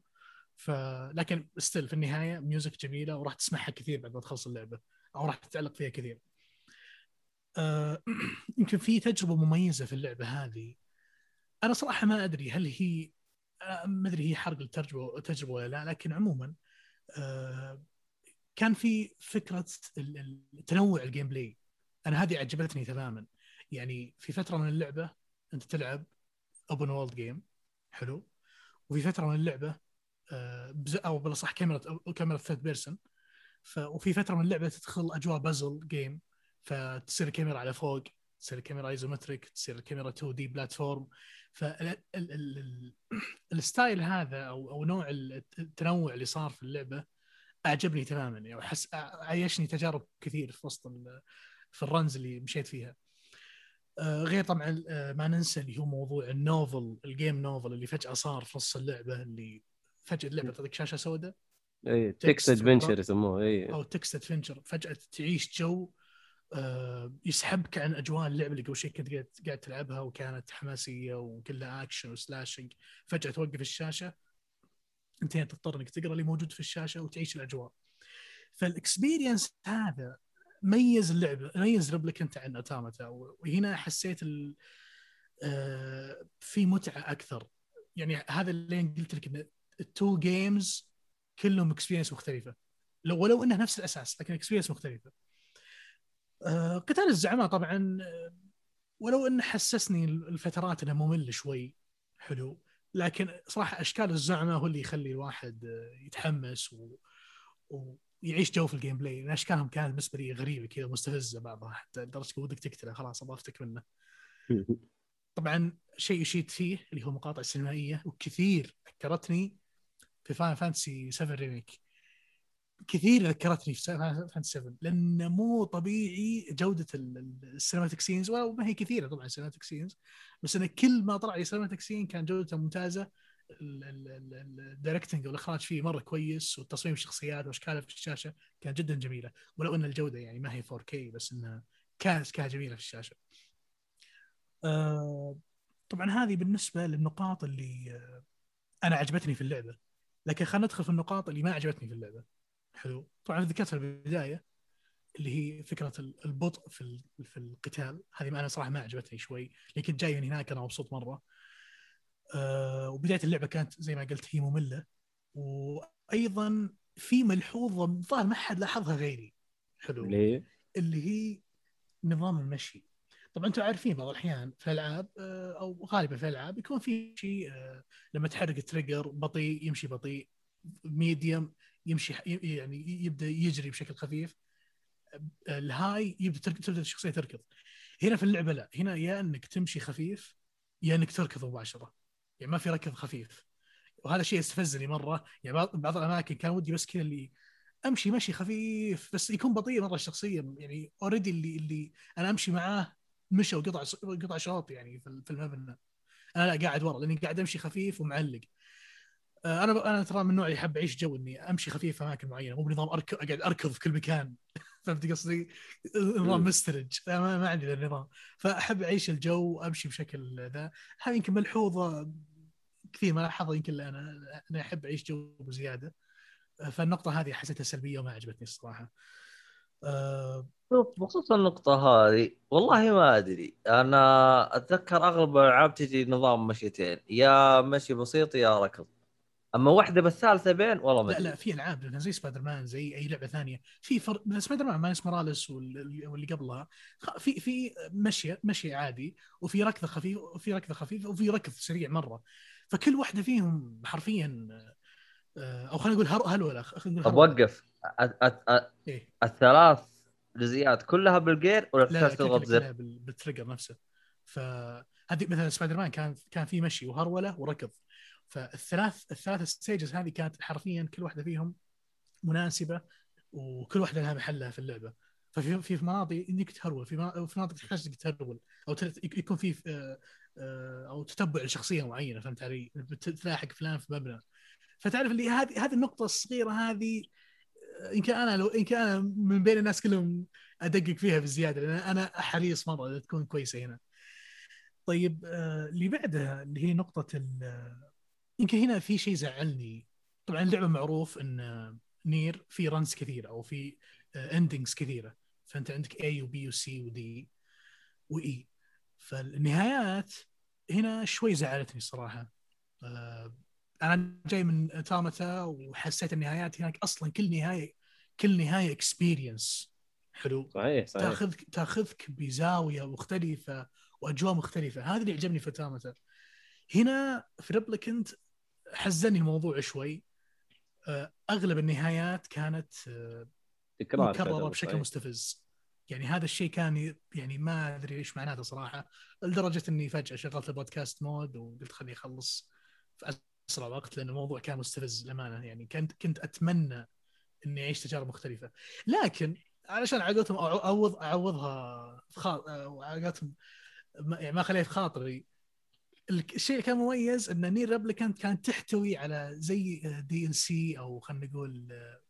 ف لكن still في النهاية music جميلة وراح تسمعها كثير بعد ما تخلص اللعبة أو راح تتعلق فيها كثير. آه، [clears throat] يمكن في تجربة مميزة في اللعبة هذه. أنا صراحة ما أدري هل هي آه، ما أدري هي حرق التجربه التجربه ولا لا لكن عموما آه، كان في فكرة تنوع ال gameplay أنا هذه عجبتني تماما. يعني في فترة من اللعبة أنت تلعب open world game حلو. وفي فترة من اللعبة آه، أو بالأصح كاميرا كاميرا third person. وفي فترة من اللعبة تدخل أجواء puzzle game فتصير الكاميرا على فوق تصير الكاميرا isometric تصير الكاميرا 2D platform فال style هذا أو أو نوع التنوع اللي صار في اللعبة أعجبني تماما يعني وحس عايشني تجارب كثير في وسط في ال runs اللي مشيت فيها. غير طبعا آه، ما ننسى اللي هو موضوع ال novel ال game novel اللي فجأة صار في نص اللعبة اللي فجأة اللعبة تعطيك شاشة سوداء؟ اي text. adventure يسموه اي أو text adventure فجأة تعيش جو آه، يسحبك عن أجواء اللعبة اللي قبل شوي كنت قاعد تلعبها وكانت حماسية وكلها action و slashing فجأة توقف الشاشة انت تضطر إنك تقرأ اللي موجود في الشاشة وتعيش الأجواء. فال experience هذا ميز اللعبة ميز Replicant عن Automata وهنا حسيت ال... آه، في متعة أكثر. يعني هذا اللي قلت لك إن ال two games كلهم experience مختلفة. لو ولو انها نفس الأساس لكن experience مختلفة. آه، قتال الزعماء طبعا آه، ولو انه حسسني الفترات إنه ممل شوي حلو. لكن صراحة أشكال الزعماء هو اللي يخلي الواحد آه، يتحمس و... ويعيش جو في ال gameplay. لأن اشكالهم كانت بالنسبة لي غريبة كذا مستفزة بعضها. حتى لدرجه ودك تقتله خلاص أبغى أفتك منه. [laughs] طبعا شيء يشيد فيه اللي هو مقاطع سينمائية وكثير ذكرتني في Final Fantasy 7 Remake كثير ذكرتني في فانتسي 7 لأنه مو طبيعي جودة ال cinematic scenes وما هي كثيرة طبعا ال cinematic scenes بس انه كل ما طلع لي cinematic scene كان جودته ممتازة. ال directing والإخراج فيه مرة كويس وتصميم الشخصيات واشكالها في الشاشة كانت جدا جميلة. ولو إن الجودة يعني ما هي 4K بس إنها كانت كانت جميلة في الشاشة. آه طبعا هذه بالنسبة للنقاط اللي آه أنا عجبتني في اللعبة. لكن خلينا ندخل في النقاط اللي ما عجبتني في اللعبة. حلو. طبعا ذكرتها في البداية اللي هي فكرة البطء في في القتال. هذه ما أنا صراحة ما عجبتني شوي. لكن جاي من هناك أنا مبسوط مرة. وبداية اللعبة كانت زي ما قلت هي مملة. وأيضا في ملحوظة الظاهر ما حد لاحظها غيري. حلو. ليه؟ اللي هي نظام المشي. طبعا أنتم عارفين بعض الأحيان في الألعاب آه، أو غالبا في الألعاب يكون في شيء آه، لما تحرك ال trigger بطيء يمشي بطيء medium يمشي يعني يبدأ يجري بشكل خفيف ال high يبدأ تبدأ الشخصية تركض. هنا في اللعبة لا. هنا يا إنك تمشي خفيف يا إنك تركض مباشرة. يعني ما في ركض خفيف. وهذا الشيء استفزني مرة. يعني بعض الأماكن كان ودي بس كذا اللي أمشي مشي خفيف بس يكون بطيء مرة الشخصية. يعني already اللي اللي أنا أمشي معاه مشى وقطع قطع شوط يعني في المبنى. أنا لا قاعد ورا لأني قاعد أمشي خفيف ومعلق. أنا أنا ترى من اللي يحب اعيش جو إني أمشي خفيف في أماكن معينة مو بنظام اركض أقعد أركض في كل مكان. [laughs] فهمت قصدي؟ نظام. مسترج. ما, ما عندي ذا النظام. فأحب أعيش الجو امشي بشكل ذا. هذه يمكن ملحوظة كثير ما لاحظها يمكن أنا أنا أحب أعيش جو بزيادة. آه، فالنقطة هذه حسيتها سلبية وما عجبتني الصراحة. آه، شوف بخصوص النقطة هذه والله ما أدري. أنا أتذكر أغلب الألعاب تجي نظام مشيتين يا مشي بسيط يا ركض. أما واحدة بالثالثة بين والله ما لا لا في ألعاب زي سبايدر مان زي أي لعبة ثانية. في فرق مثلا سبايدر مان مايلز موراليس وال- واللي قبلها. في في مشي مشي عادي وفي ركضة خفيف وفي ركضة خفيفه وفي ركض سريع مرة. فكل واحدة فيهم حرفيا آه، أو خلينا نقول هر- هلوله خلينا نقول. وقف. إيه. الثلاث جزئيات كلها بالجير ولا لا تضغط زر؟ بال trigger نفسه. فهذه مثلا سبايدر مان كان كان في مشي وهرولة وركض. فالثلاث الثلاث stages هذه كانت حرفيا كل واحدة فيهم مناسبة وكل واحدة لها محلها في اللعبة ففي في مناطق إنك تهرول في منا- في مناطق تحتاج إنك تهرول أو يكون في آه، آه، أو تتبع لشخصية معينة فهمت علي؟ بتلاحق فلان في مبنى فتعرف اللي هذه هذه النقطة الصغيرة هذه آه، يمكن أنا لو يمكن أنا من بين الناس كلهم أدقق فيها بزيادة لأن أنا حريص مرة تكون كويسة هنا. طيب اللي بعدها اللي هي نقطة يمكن هنا في شيء زعلني. طبعا اللعبة معروف إن نير في runs كثيرة أو في endings كثيرة. فأنت عندك A وبي وسي ودي واي فالنهايات هنا شوي زعلتني الصراحه آه، أنا جاي من أوتوماتا وحسيت النهايات هناك أصلا كل نهاية كل نهاية experience حلو. صحيح صحيح. تأخذك تأخذك بزاوية مختلفة وأجواء مختلفة. هذا اللي عجبني في أوتوماتا هنا في ريبليكنت حزني الموضوع شوي. آه، أغلب النهايات كانت آه، تكرار مكررة بشكل صحيح. مستفز. يعني هذا الشيء كان يعني ما أدري إيش معناته صراحة لدرجة إني فجأة شغلت ال podcast mode وقلت خليني أخلص في أسرع وقت لأن الموضوع كان مستفز للأمانة. يعني كنت كنت أتمنى إني أعيش تجارب مختلفة. لكن علشان على قولتهم اعوض أعوضها في خاط على قولتهم ما- يعني ما خليها في خاطري الشيء اللي كان مميز إن نير ريبليكانت كانت تحتوي على زي DLC أو خلينا نقول آه،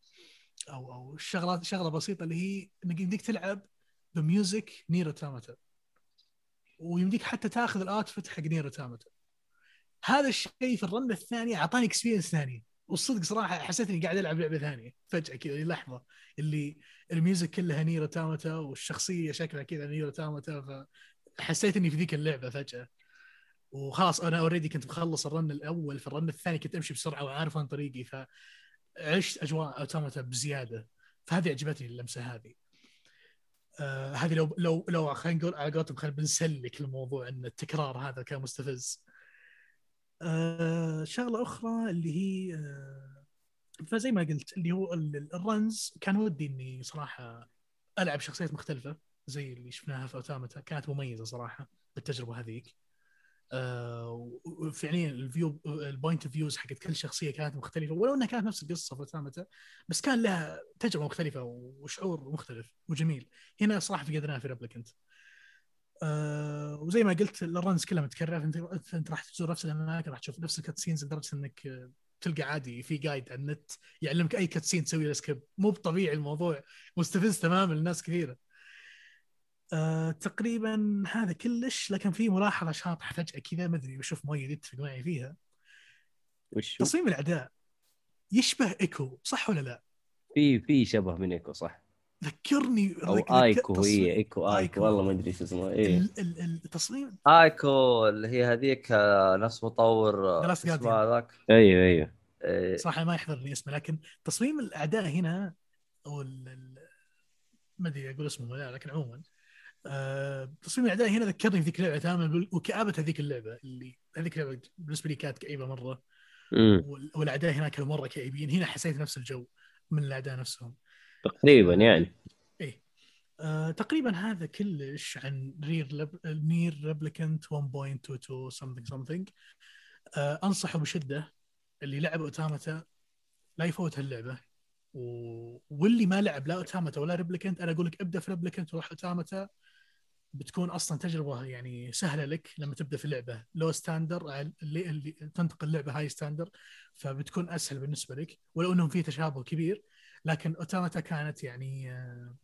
أو أو شغلات شغلة بسيطة اللي هي إنك يمديك تلعب ب music نير أوتوماتا. ويمديك حتى تاخذ ال outfit حق نير أوتوماتا. هذا الشيء في ال run الثانية أعطاني experience ثانية. والصدق صراحة حسيت إني قاعد ألعب لعبة ثانية. فجأة كذا لحظة اللي ال music كلها نير أوتوماتا والشخصية شكلها كذا نير أوتوماتا فحسيت إني في ذيك اللعبة فجأة. وخلاص أنا already كنت مخلص ال run الأول في ال run الثاني كنت أمشي بسرعة وعارف وين طريقي فعشت أجواء اوتوماتا بزيادة. فهذه عجبتني اللمسة هذه. آه هذه لو لو لو خلينا نقول على قولتهم خلينا بنسلك الموضوع إن التكرار هذا كان مستفز. آه شغلة أخرى اللي هي آه فزي ما قلت اللي هو ال- ال- ال runs كان ودي إني صراحة ألعب شخصيات مختلفة زي اللي شفناها في اوتوماتا كانت مميزة صراحة بالتجربة هذيك. وفعليا ال view ال point of views حقت كل شخصية كانت مختلفة ولو إنها كانت نفس القصة في اوتوماتا بس كان لها تجربة مختلفة وشعور مختلف وجميل. هنا صراحة فقدناها في ريبليكنت آه وزي ما قلت ال runs كلها متكررة انت انت راح تزور نفس الأماكن راح تشوف نفس ال cutscenes لدرجة إنك آه، تلقى عادي في guide على النت يعلمك أي cutscene تسوي له skip مو بطبيعي الموضوع مستفز تماما لناس كثيرة. آه تقريبا هذا كلش لكن في ملاحظة شاطحة فجأة كذا ما أدري بشوف مؤيد يتفق معي فيها. وش تصميم الاعداء يشبه إيكو صح ولا لا؟ في في شبه من إيكو صح. ذكرني أو آيكو تصميم- هي إيكو آيكو. آيكو. والله ما أدري إيش اسمه. إيه. ال- ال- ال- التصميم آيكو اللي هي هذيك آه، نفس مطور آه، The Last اسمه Guardian. ذاك؟ أيوه أيوه. إيه، صراحة ما يحضرني اسمه لكن تصميم الاعداء هنا أو ما أدري أقول اسمه ولا لا، لكن عموما. آه، تصميم الاعداء هنا ذكرني في ذيك اللعبه تماما وكآبة هذيك اللعبة اللي هذيك اللعبة بالنسبة لي كانت كئيبة مرة. وال- والأعداء هناك كانوا مرة كئيبين. هنا حسيت نفس الجو من الأعداء نفسهم. تقريبا يعني. إيه. آه، تقريبا هذا كلش عن Nier Rep... Nier Replicant 1.22 something something. آه، أنصحه بشدة اللي لعب Automata لا يفوت هاللعبة. و... واللي ما لعب لا Automata ولا Replicant أنا أقول لك ابدأ في Replicant وروح Automata. بتكون أصلا تجربة يعني سهلة لك لما تبدأ في اللعبة low standard اللي, اللي تنتقل اللعبة high standard فبتكون أسهل بالنسبة لك ولو إنهم في تشابه كبير لكن Automata كانت يعني آه،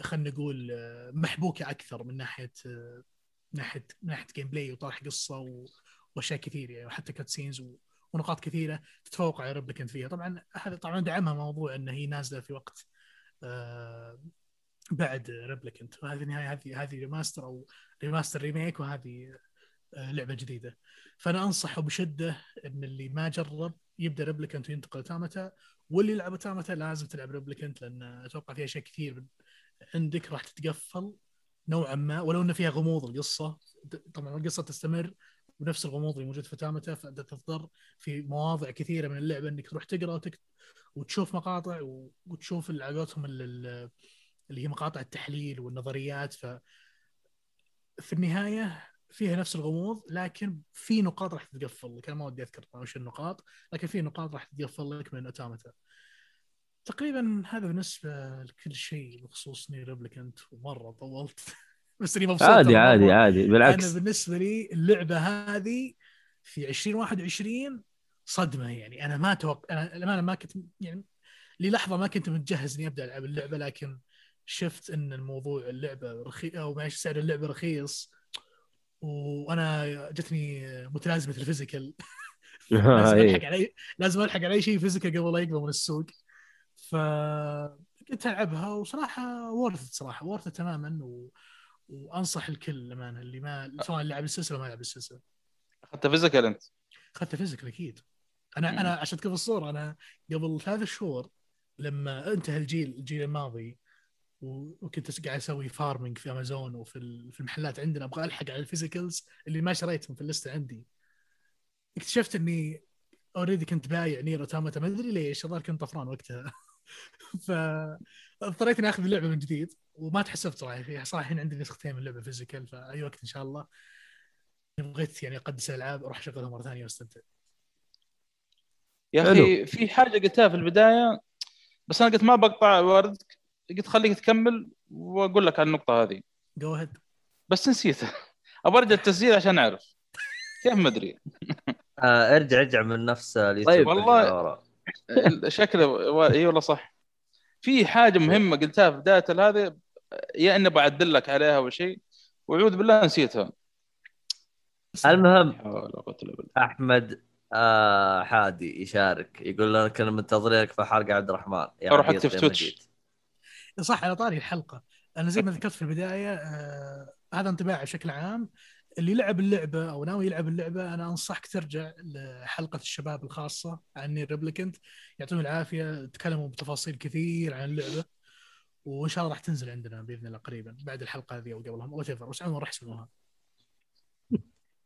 خلينا نقول آه، محبوكة أكثر من ناحية آه، ناحيه من ناحية gameplay وطرح قصة وأشياء كثير يعني وحتى cut scenes. ونقاط كثيرة تتفوق على Replicant فيها طبعا هذا طبعا دعمها موضوع إن هي نازلة في وقت بعد Replicant وهذه النهايه هذه هذه remaster أو remaster remake وهذه آه، لعبة جديدة فأنا أنصحه بشدة إن اللي ما جرب يبدأ Replicant وينتقل Automata واللي يلعب Automata لازم تلعب Replicant لأن أتوقع فيها اشياء كثير عندك راح تتقفل نوعا ما ولو إن فيها غموض القصة طبعا القصة تستمر بنفس الغموض اللي موجود في Automata فأنت تضطر في مواضع كثيرة من اللعبة إنك تروح تقرأ. وتشوف مقاطع. وتشوف ال- ال- اللي هي مقاطع التحليل والنظريات ف في النهاية فيها نفس الغموض لكن في نقاط راح تتقفل لك. أنا ما ودي أذكر طبعاً وش النقاط لكن في نقاط راح تتقفل لك من أوتامتا. تقريبا هذا بالنسبة لكل شيء بخصوص نير ريبليكنت ومرة طولت. [laughs] بس إني مبسوط عادي عادي. عادي بالعكس. أنا بالنسبة لي اللعبة هذه في 2021 صدمة يعني. أنا ما أتوقع أنا ما كنت يعني للحظة ما كنت متجهز إني أبدأ ألعب اللعبة لكن شفت إن الموضوع اللعبة رخيص أو معلش سعر اللعبة رخيص وأنا جتني متلازمة ال physical. [laughs] لازم إيه. ألحق على لازم ألحق على أي شيء physical قبل لا يقبل من السوق. ف كنت ألعبها وصراحة worth صراحة worth تماما و... وأنصح الكل للأمانة اللي ما سواء اللي لعب السلسلة وما لعب السلسلة. أخذت physical أنت؟ أخذت physical أكيد. أنا مم. أنا عشان تكون الصورة أنا قبل ثلاث شهور لما انتهى الجيل الجيل الماضي وكنت قاعد أسوي farming في امازون وفي ال- في المحلات عندنا أبغى ألحق على ال physicals اللي ما شريتهم في ال list عندي. اكتشفت إني already كنت بايع Nier Automata ما أدري ليش الظاهر كنت طفران وقتها. [laughs] فاضطريت إني آخذ اللعبة من جديد وما تحسبت صراحة. فيها صراحة الحين عندي نسختين من اللعبة physical فأي وقت إن شاء الله بغيت يعني أقدس الالعاب أروح أشغلها مرة ثانية وأستمتع. يا أخي في حاجة قلتها في البداية بس أنا قلت ما بقطع واردك قلت خليك تكمل وأقول لك عن النقطة هذه. جو هيد بس نسيتها [laughs] ابى أرجع التسجيل عشان أعرف. كيف ما أدري. آه ارجع ارجع من نفس اليوتيوب طيب، والله-. [laughs] شكله إي والله صح. في حاجة مهمة قلتها في بداية هذه يا إني بعدل لك عليها أو شيء واعوذ بالله نسيتها. المهم أحمد آه حادي يشارك يقول لنا كنا منتظرينك في حلقة عبد الرحمن. يا ليه ما Twitch. صح على طاري الحلقة. أنا زي ما ذكرت في البداية آه هذا انطباعي بشكل عام. اللي لعب اللعبة أو ناوي يلعب اللعبة أنا أنصحك ترجع لحلقة الشباب الخاصة عن Replicant يعطيهم العافية تكلموا بتفاصيل كثير عن اللعبة وإن شاء الله راح تنزل عندنا بإذن الله قريبا بعد الحلقة هذه أو قبلها whatever بس عموما راح يسمعوها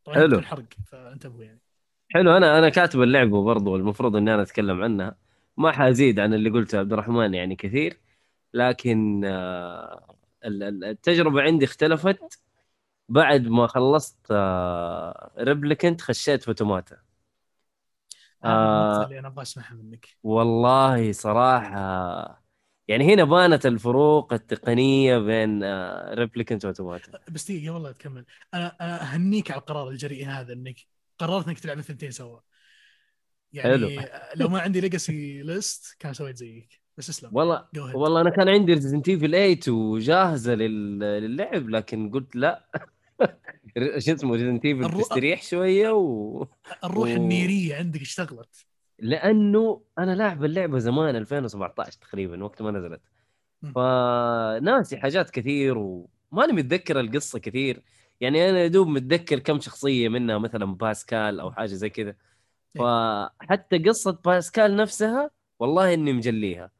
حلو. بدون حرق فانتبهوا يعني. حلو. أنا أنا كاتب اللعبه برضو المفروض إني أنا أتكلم عنها. ما حأزيد عن اللي قلته عبد الرحمن يعني كثير. لكن آه، ال- ال- التجربة عندي اختلفت. بعد ما خلصت آه Replicant خشيت ف Automata. هذه آه. اللي أنا أبغى أسمعها منك. والله صراحة يعني هنا بانت الفروق التقنية بين آه Replicant و Automata بس دقيقة والله تكمل أنا أنا أهنيك على القرار الجريء هذا إنك قررت إنك تلعب الثنتين سوا. يعني حلو. لو ما عندي legacy list كان سويت زيك. بس اسلم. والله. والله أنا كان عندي Resident Evil 8 وجاهزة لل- للعب لكن قلت لا. [laughs] شو اسمه Resident Evil الرو- تستريح شوية و... الروح و- النيرية عندك اشتغلت. لأنه أنا لاعب اللعبة زمان 2017 تقريبا وقت ما نزلت. فناسي حاجات كثير وماني متذكر القصة كثير. يعني أنا دوب متذكر كم شخصية منها مثلا باسكال أو حاجة زي كذا. فحتى قصة باسكال نفسها والله إني مجليها.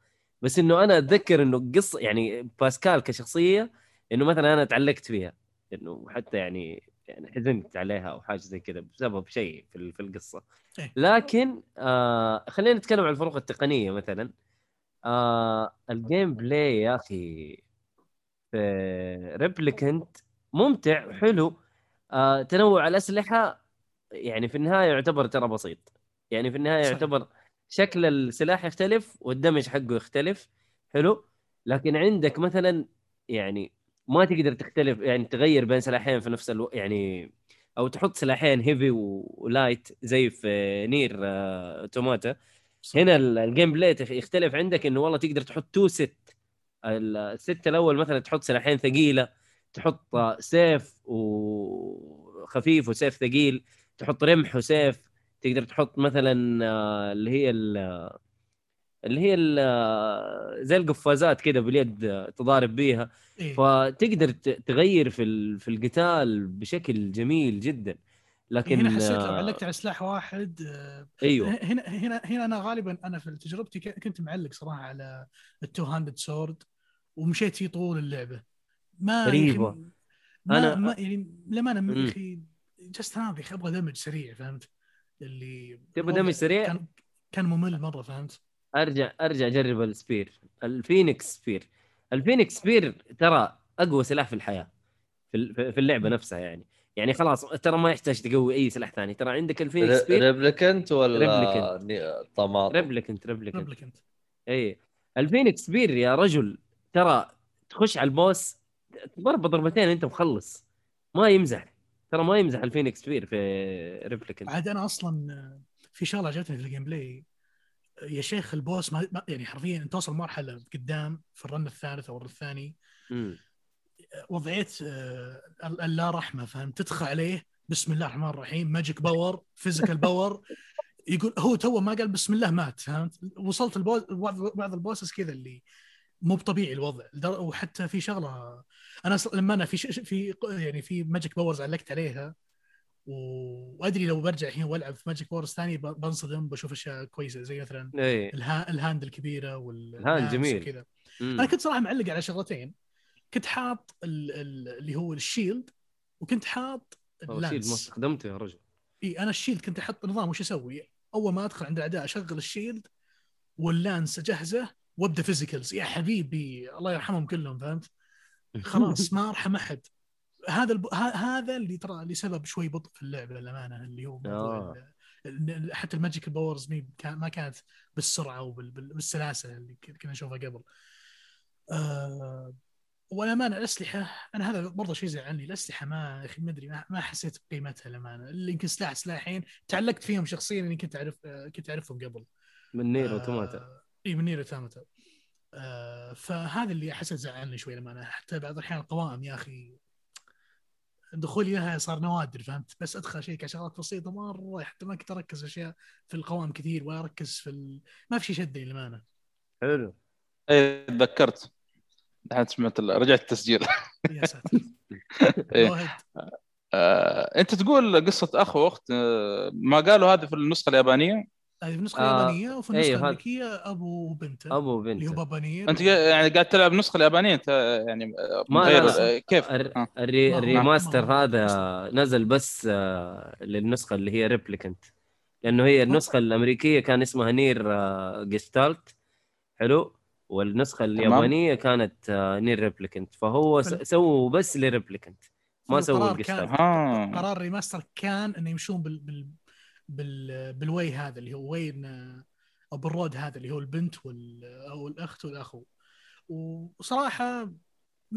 بس إنه أنا أتذكر إنه قصه يعني باسكال كشخصية إنه مثلا أنا تعلقت فيها إنه حتى يعني يعني حزنت عليها أو حاجة زي كذا بسبب شيء في في القصة إيه. لكن آه خلينا نتكلم عن الفروق التقنية مثلا آه ال gameplay يا أخي في Replicant ممتع وحلو آه تنوع الأسلحة يعني في النهاية يعتبر ترى بسيط يعني في النهاية. يعتبر شكل السلاح يختلف والدمج حقه يختلف حلو؟ لكن عندك مثلا يعني ما تقدر تختلف يعني تغير بين سلاحين في نفس الوقت يعني أو تحط سلاحين heavy و light زي في Nier آه Automata. هنا ال- ال gameplay يختلف عندك إنه والله تقدر تحط two set ال set الأول مثلا تحط سلاحين ثقيلة تحط آه، سيف وخفيف وسيف ثقيل تحط رمح وسيف. تقدر تحط مثلا آه، اللي هي ال- اللي هي ال- زي القفازات كذا باليد آه، تضارب بيها إيه. فتقدر تغير في في القتال بشكل جميل جدا لكن هنا حسيت لو آه، علقت على سلاح واحد آه، أيوه هنا هنا هنا أنا غالبا أنا في تجربتي كنت معلق صراحة على ال two handed sword ومشيت فيه طول اللعبة ما أخي ما, أنا- ما يعني للأمانة مم. يا أخي just أخي أبغى دمج سريع فهمت؟ اللي تبغى دمج سريع؟ كان كان ممل مرة فهمت؟ أرجع أرجع أجرب ال spear. ال Phoenix Spear. ال Phoenix Spear ترى أقوى سلاح في الحياة في ال- في اللعبة نفسها يعني. يعني خلاص ترى ما يحتاج تقوي أي سلاح ثاني. ترى عندك ال Phoenix Spear؟ Replicant ولا Automata؟ Replicant Replicant. اي ال Phoenix Spear يا رجل ترى تخش على ال boss ضربة ضربتين أنت مخلص. ما يمزح. ترى ما يمزح ال Phoenix Spear في Replicant. عاد أنا أصلا في شغلة عجبتني في ال gameplay. يا شيخ ال boss ما يعني حرفيا انت توصل مرحلة قدام في ال run الثالث أو ال run الثاني. وضعيه آه، ال- اللا رحمه فهمت؟ تدخل عليه بسم الله الرحمن الرحيم magic power physical power. يقول هو تو ما قال بسم الله مات فهمت؟ وصلت ال boss بعض بعض ال bosses كذا اللي مو بطبيعي الوضع وحتى في شغلة أنا لما أنا في ش- في يعني في magic powers علقت عليها وأدري لو برجع الحين وألعب في magic powers ثاني بنصدم بشوف أشياء كويسة زي مثلا الها ال hand الكبيرة وال ال hand جميل. وكذا. أنا كنت صراحة معلق على شغلتين كنت حاط ال- ال- اللي هو ال shield وكنت حاط شيء ما استخدمته يا رجل إي أنا ال shield كنت أحط نظام وش أسوي؟ أول ما أدخل عند الأعداء أشغل ال shield وال lance أجهزه وابدا physicals يا حبيبي الله يرحمهم كلهم فهمت؟ [laughs] خلاص ما أرحم أحد هذا الب... ه- هذا اللي ترى اللي سبب شوي بطء في اللعبة للأمانة اللي هو آه. ال- حتى ال magic powers ما كانت بالسرعة وبالسلاسه اللي كنا نشوفها قبل. آه والامانه الأسلحة أنا هذا برضه شيء زعلني الأسلحة ما يا أخي ما أدري ما, حسيت بقيمتها للأمانة اللي يمكن سلاح سلاحين تعلقت فيهم شخصيا اني كنت اعرف كنت أعرفهم قبل. من نير اوتوماتا آه، اي من نير اوتوماتا آه فهذا اللي أحس زعلني شوي لما أنا حتى بعض الأحيان القوائم يا أخي دخولي لها صار نوادر فهمت؟ بس أدخل أشيك على شغلات بسيطة مرة حتى ما كنت أركز أشياء في القوائم كثير ولا أركز في ال... ما في شيء شدني للأمانة. حلو. اي تذكرت. الحين سمعت ال- رجعت التسجيل. [laughs] يا ساتر. [laughs] إيه. آه، أنت تقول قصة أخ وأخت آه، ما قالوا هذه في النسخة اليابانية؟ هذه في النسخه آه، وفي النسخة أيوه، هذا- الأمريكية أبو وبنته أبو اللي هو بنت بابا نير. أنت يعني قاعد تلعب النسخه اليابانية أنت يعني آه، ما غير. آه، كيف؟ الر- آه. ال re... ال remaster ما هذا نزل بس للنسخة اللي هي Replicant لأنه هي النسخة الأمريكية كان اسمها NieR Gestalt حلو. والنسخة اليابانية كانت NieR Replicant فهو سووا بس ل Replicant ما سووا ها. قرار remaster كان إنه يمشون بال بال بال بال way هذا اللي هو وين أو بال road هذا اللي هو البنت وال أو الأخت والأخو. وصراحة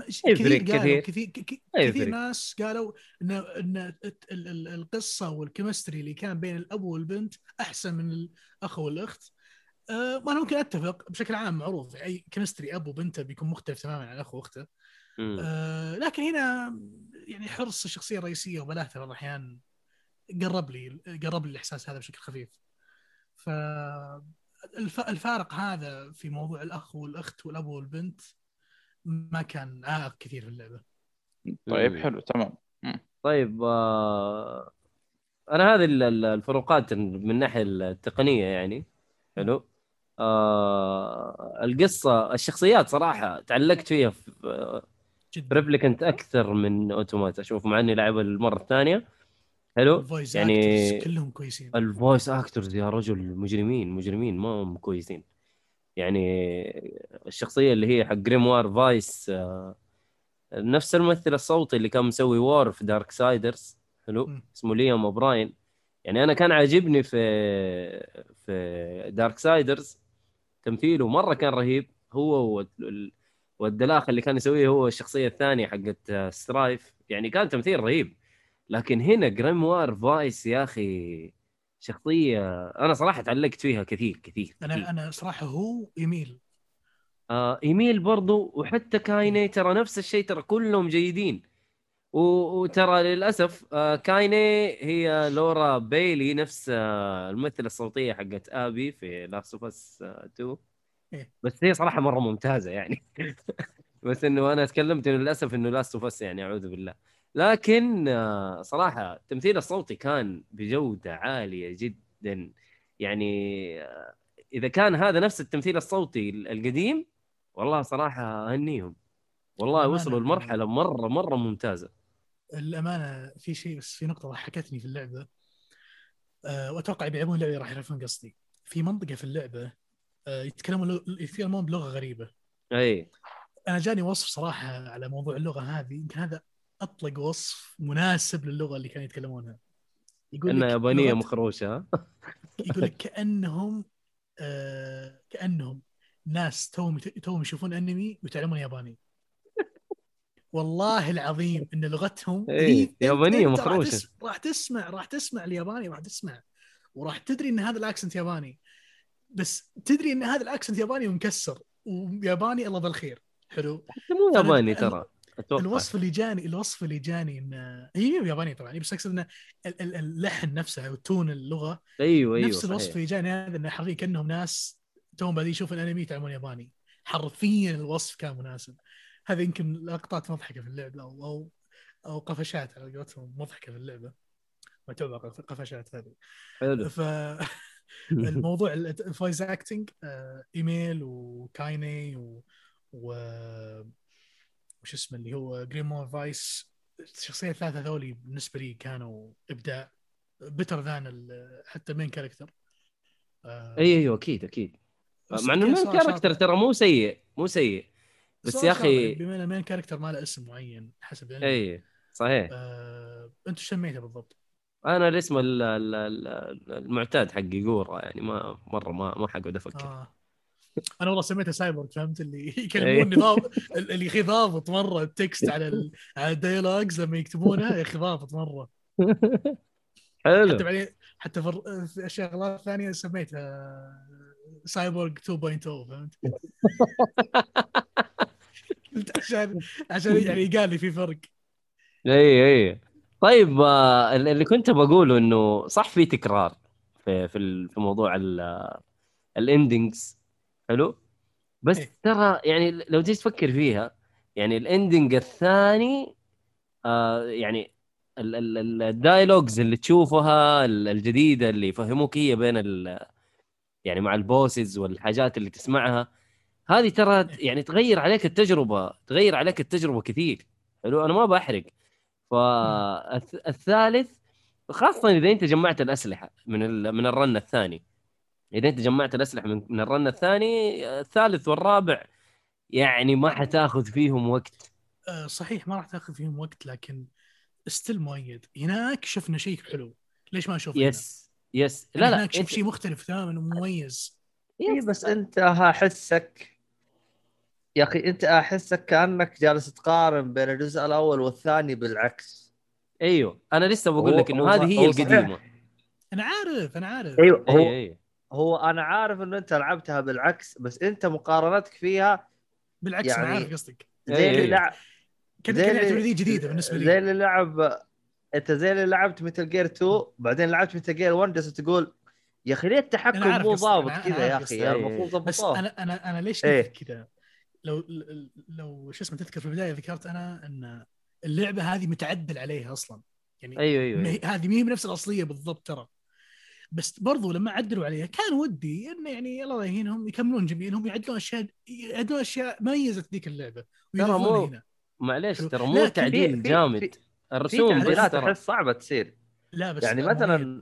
كثير قالوا كثير. كثير ناس قالوا إن إن القصة وال chemistry اللي كان بين الأب والبنت أحسن من الأخ والأخت. أه ما أنا ممكن أتفق بشكل عام معروف. أي chemistry أب وبنته بيكون مختلف تماما عن أخ وأخته. آه، لكن هنا يعني حرص الشخصية الرئيسية وبلاهته بعض الأحيان قرب لي قرب لي الإحساس هذا بشكل خفيف. ف الف- الفارق هذا في موضوع الأخ والأخت والأب والبنت ما كان عائق كثير في اللعبة. طيب مم. حلو تمام. طيب آه أنا هذه ال- ال- الفروقات من الناحيه التقنية يعني. حلو. آه القصة الشخصيات صراحة تعلقت فيها في Replicant أكثر من Automata. أشوف مع إني لعبها المرة الثانية. حلو؟ يعني- كلهم كويسين. ال voice actors يا رجل مجرمين مجرمين ما هم كويسين. يعني الشخصية اللي هي حق Grimoire Weiss آه، نفس الممثل الصوتي اللي كان مسوي War في Darksiders حلو. اسمه Liam O'Brien يعني أنا كان عاجبني في في Darksiders تمثيله مرة كان رهيب. هو وال- والدلاخ اللي كان يسويه هو الشخصية الثانية حقت آه، Strife يعني كان تمثيل رهيب. لكن هنا Grimoire Weiss يا أخي شخصية أنا صراحة تعلقت فيها كثير كثير, كثير. أنا أنا صراحة هو Emil. آه Emil برضو وحتى Kainé ترى نفس الشيء ترى كلهم جيدين. وترى للأسف آه Kainé هي Laura Bailey نفس آه الممثلة الصوتية حقت Abby في Last of Us 2 إيه. بس هي صراحة مرة ممتازة يعني. [laughs] بس إنه أنا تكلمت إنه للأسف إنه Last of Us يعني أعوذ بالله. لكن آه صراحة التمثيل الصوتي كان بجودة عالية جدا. يعني آه، إذا كان هذا نفس التمثيل الصوتي القديم والله صراحة أهنيهم. والله وصلوا لمرحلة مرة مرة ممتازة. الأمانة في شيء بس في نقطة ضحكتني في اللعبة. أه وأتوقع بيلعبون اللعبه راح يعرفون قصدي. في منطقة في اللعبة أه يتكلمون يتكلمون بلغة غريبة. إي. أنا جاني وصف صراحة على موضوع اللغة هذه. يمكن هذا أطلق وصف مناسب للغة اللي كانوا يتكلمونها. يقول إنها يابانية مخروشه؟ يقول لك [laughs] كأنهم آه كأنهم ناس توهم توهم يشوفون أنمي ويتعلمون ياباني. والله العظيم إن لغتهم إيه، يابانية أنت راح تسمع راح تسمع الياباني راح تسمع. وراح تدري إن هذا الأكسنت ياباني. بس تدري إن هذا الأكسنت ياباني ومكسر وياباني الله بالخير حلو؟ حتى مو ياباني ترى. أتوقع. الوصف اللي جاني الوصف اللي جاني ان هي مو ياباني طبعا. بس أقصد إن ال- ال- اللحن نفسه و tone اللغة أيوه أيوه نفس الوصف. اللي جاني هذا انه حرفيا كأنهم ناس توهم بادين يشوفون الأنمي يتعلمون ياباني. حرفيا الوصف كان مناسب. هذا يمكن لقطات مضحكة في اللعبة أو أو أو قفشات على قولتهم مضحكة في اللعبة. قف- قفشات هذه. حلو. فالموضوع ال voice acting Emil و Kainé و, و... وش اسمه اللي هو Grimoire Weiss الشخصية الثلاثة ذولي بالنسبة لي كانوا إبداع better than حتى main character أي أيوه أكيد أكيد. مع إنه المين كاركتر ترى مو سيء مو سيء. بس يا أخي بما ان ال main character ما له اسم معين حسب الانمي أي صحيح. آه... أنت سميته بالضبط؟ أنا الاسم ال- ال- ال- المعتاد حقي جورا يعني ما مرة ما ما حقعد أفكر. آه. أنا والله سميته سايبورغ فهمت؟ اللي إيه. يكلموني ضابط اللي يا أخي ضابط مرة ال text على ال... على ال dialogues لما يكتبونها يا أخي ضابط مرة. حلو. حتى بعدين حتى في في الشغلات الثانية سميتها سايبورغ 2.0 فهمت؟ [laughs] عشان عشان يعني قال لي في فرق. اي اي طيب آه، اللي كنت بقوله إنه صح في تكرار في في موضوع ال endings حلو؟ بس إيه. ترى يعني لو تيجي تفكر فيها يعني ال ending الثاني آه يعني ال- ال- ال- ال dialogues اللي تشوفها ال- الجديدة اللي يفهموك هي بين يعني مع ال bosses والحاجات اللي تسمعها. هذه ترى يعني تغير عليك التجربة تغير عليك التجربة كثير. حلو؟ أنا ما بحرق. فالثالث خاصة إذا أنت جمعت الأسلحة من من ال run الثاني. إذا أنت جمعت الأسلحة من من ال run الثاني الثالث والرابع يعني ما حتاخذ فيهم وقت. آه، صحيح ما راح تاخذ فيهم وقت لكن still مؤيد. هناك شفنا شيء حلو. ليش ما هنا؟ yes. yes يعني لا لا هناك شوف انت شيء مختلف تماما ومميز. اي بس أنت احسك يا أخي أنت احسك كأنك جالس تقارن بين الجزء الأول والثاني بالعكس. أيوه. أنا لسه بقول لك إنه هذه هي. القديمة. أنا عارف أنا عارف. أيوه اي هو اي هو أنا عارف إنه أنت لعبتها بالعكس بس أنت مقارنتك فيها بالعكس يعني- أنا عارف قصدك زي أي- اللي أي. لعب زي اللي- يعتبر ذي جديدة بالنسبة زي لي اللي لعب أنت زي اللي لعبت متل جير 2 بعدين لعبت متل جير 1 جالس تقول يا أخي ليه التحكم مو ضابط كذا يا أخي. يعني إيه. المفروض بس أنا أنا أنا ليش إيه. كذا لو لو شو اسمه تذكر في البداية ذكرت أنا إن اللعبة هذه متعدل عليها أصلا يعني أيوه أيوه. هي- هذه ما هي بنفس الأصلية بالضبط ترى بس برضو لما عدلوا عليها كان ودي إنه يعني الله يهينهم يكملون جميلهم يعدلون أشياء يعدلون أشياء ميزت ذيك اللعبة ويضيفونها مو- هنا معليش. ترى مو تعديل جامد الرسوم بس ترى احس صعبة تصير لا بس يعني. مثلا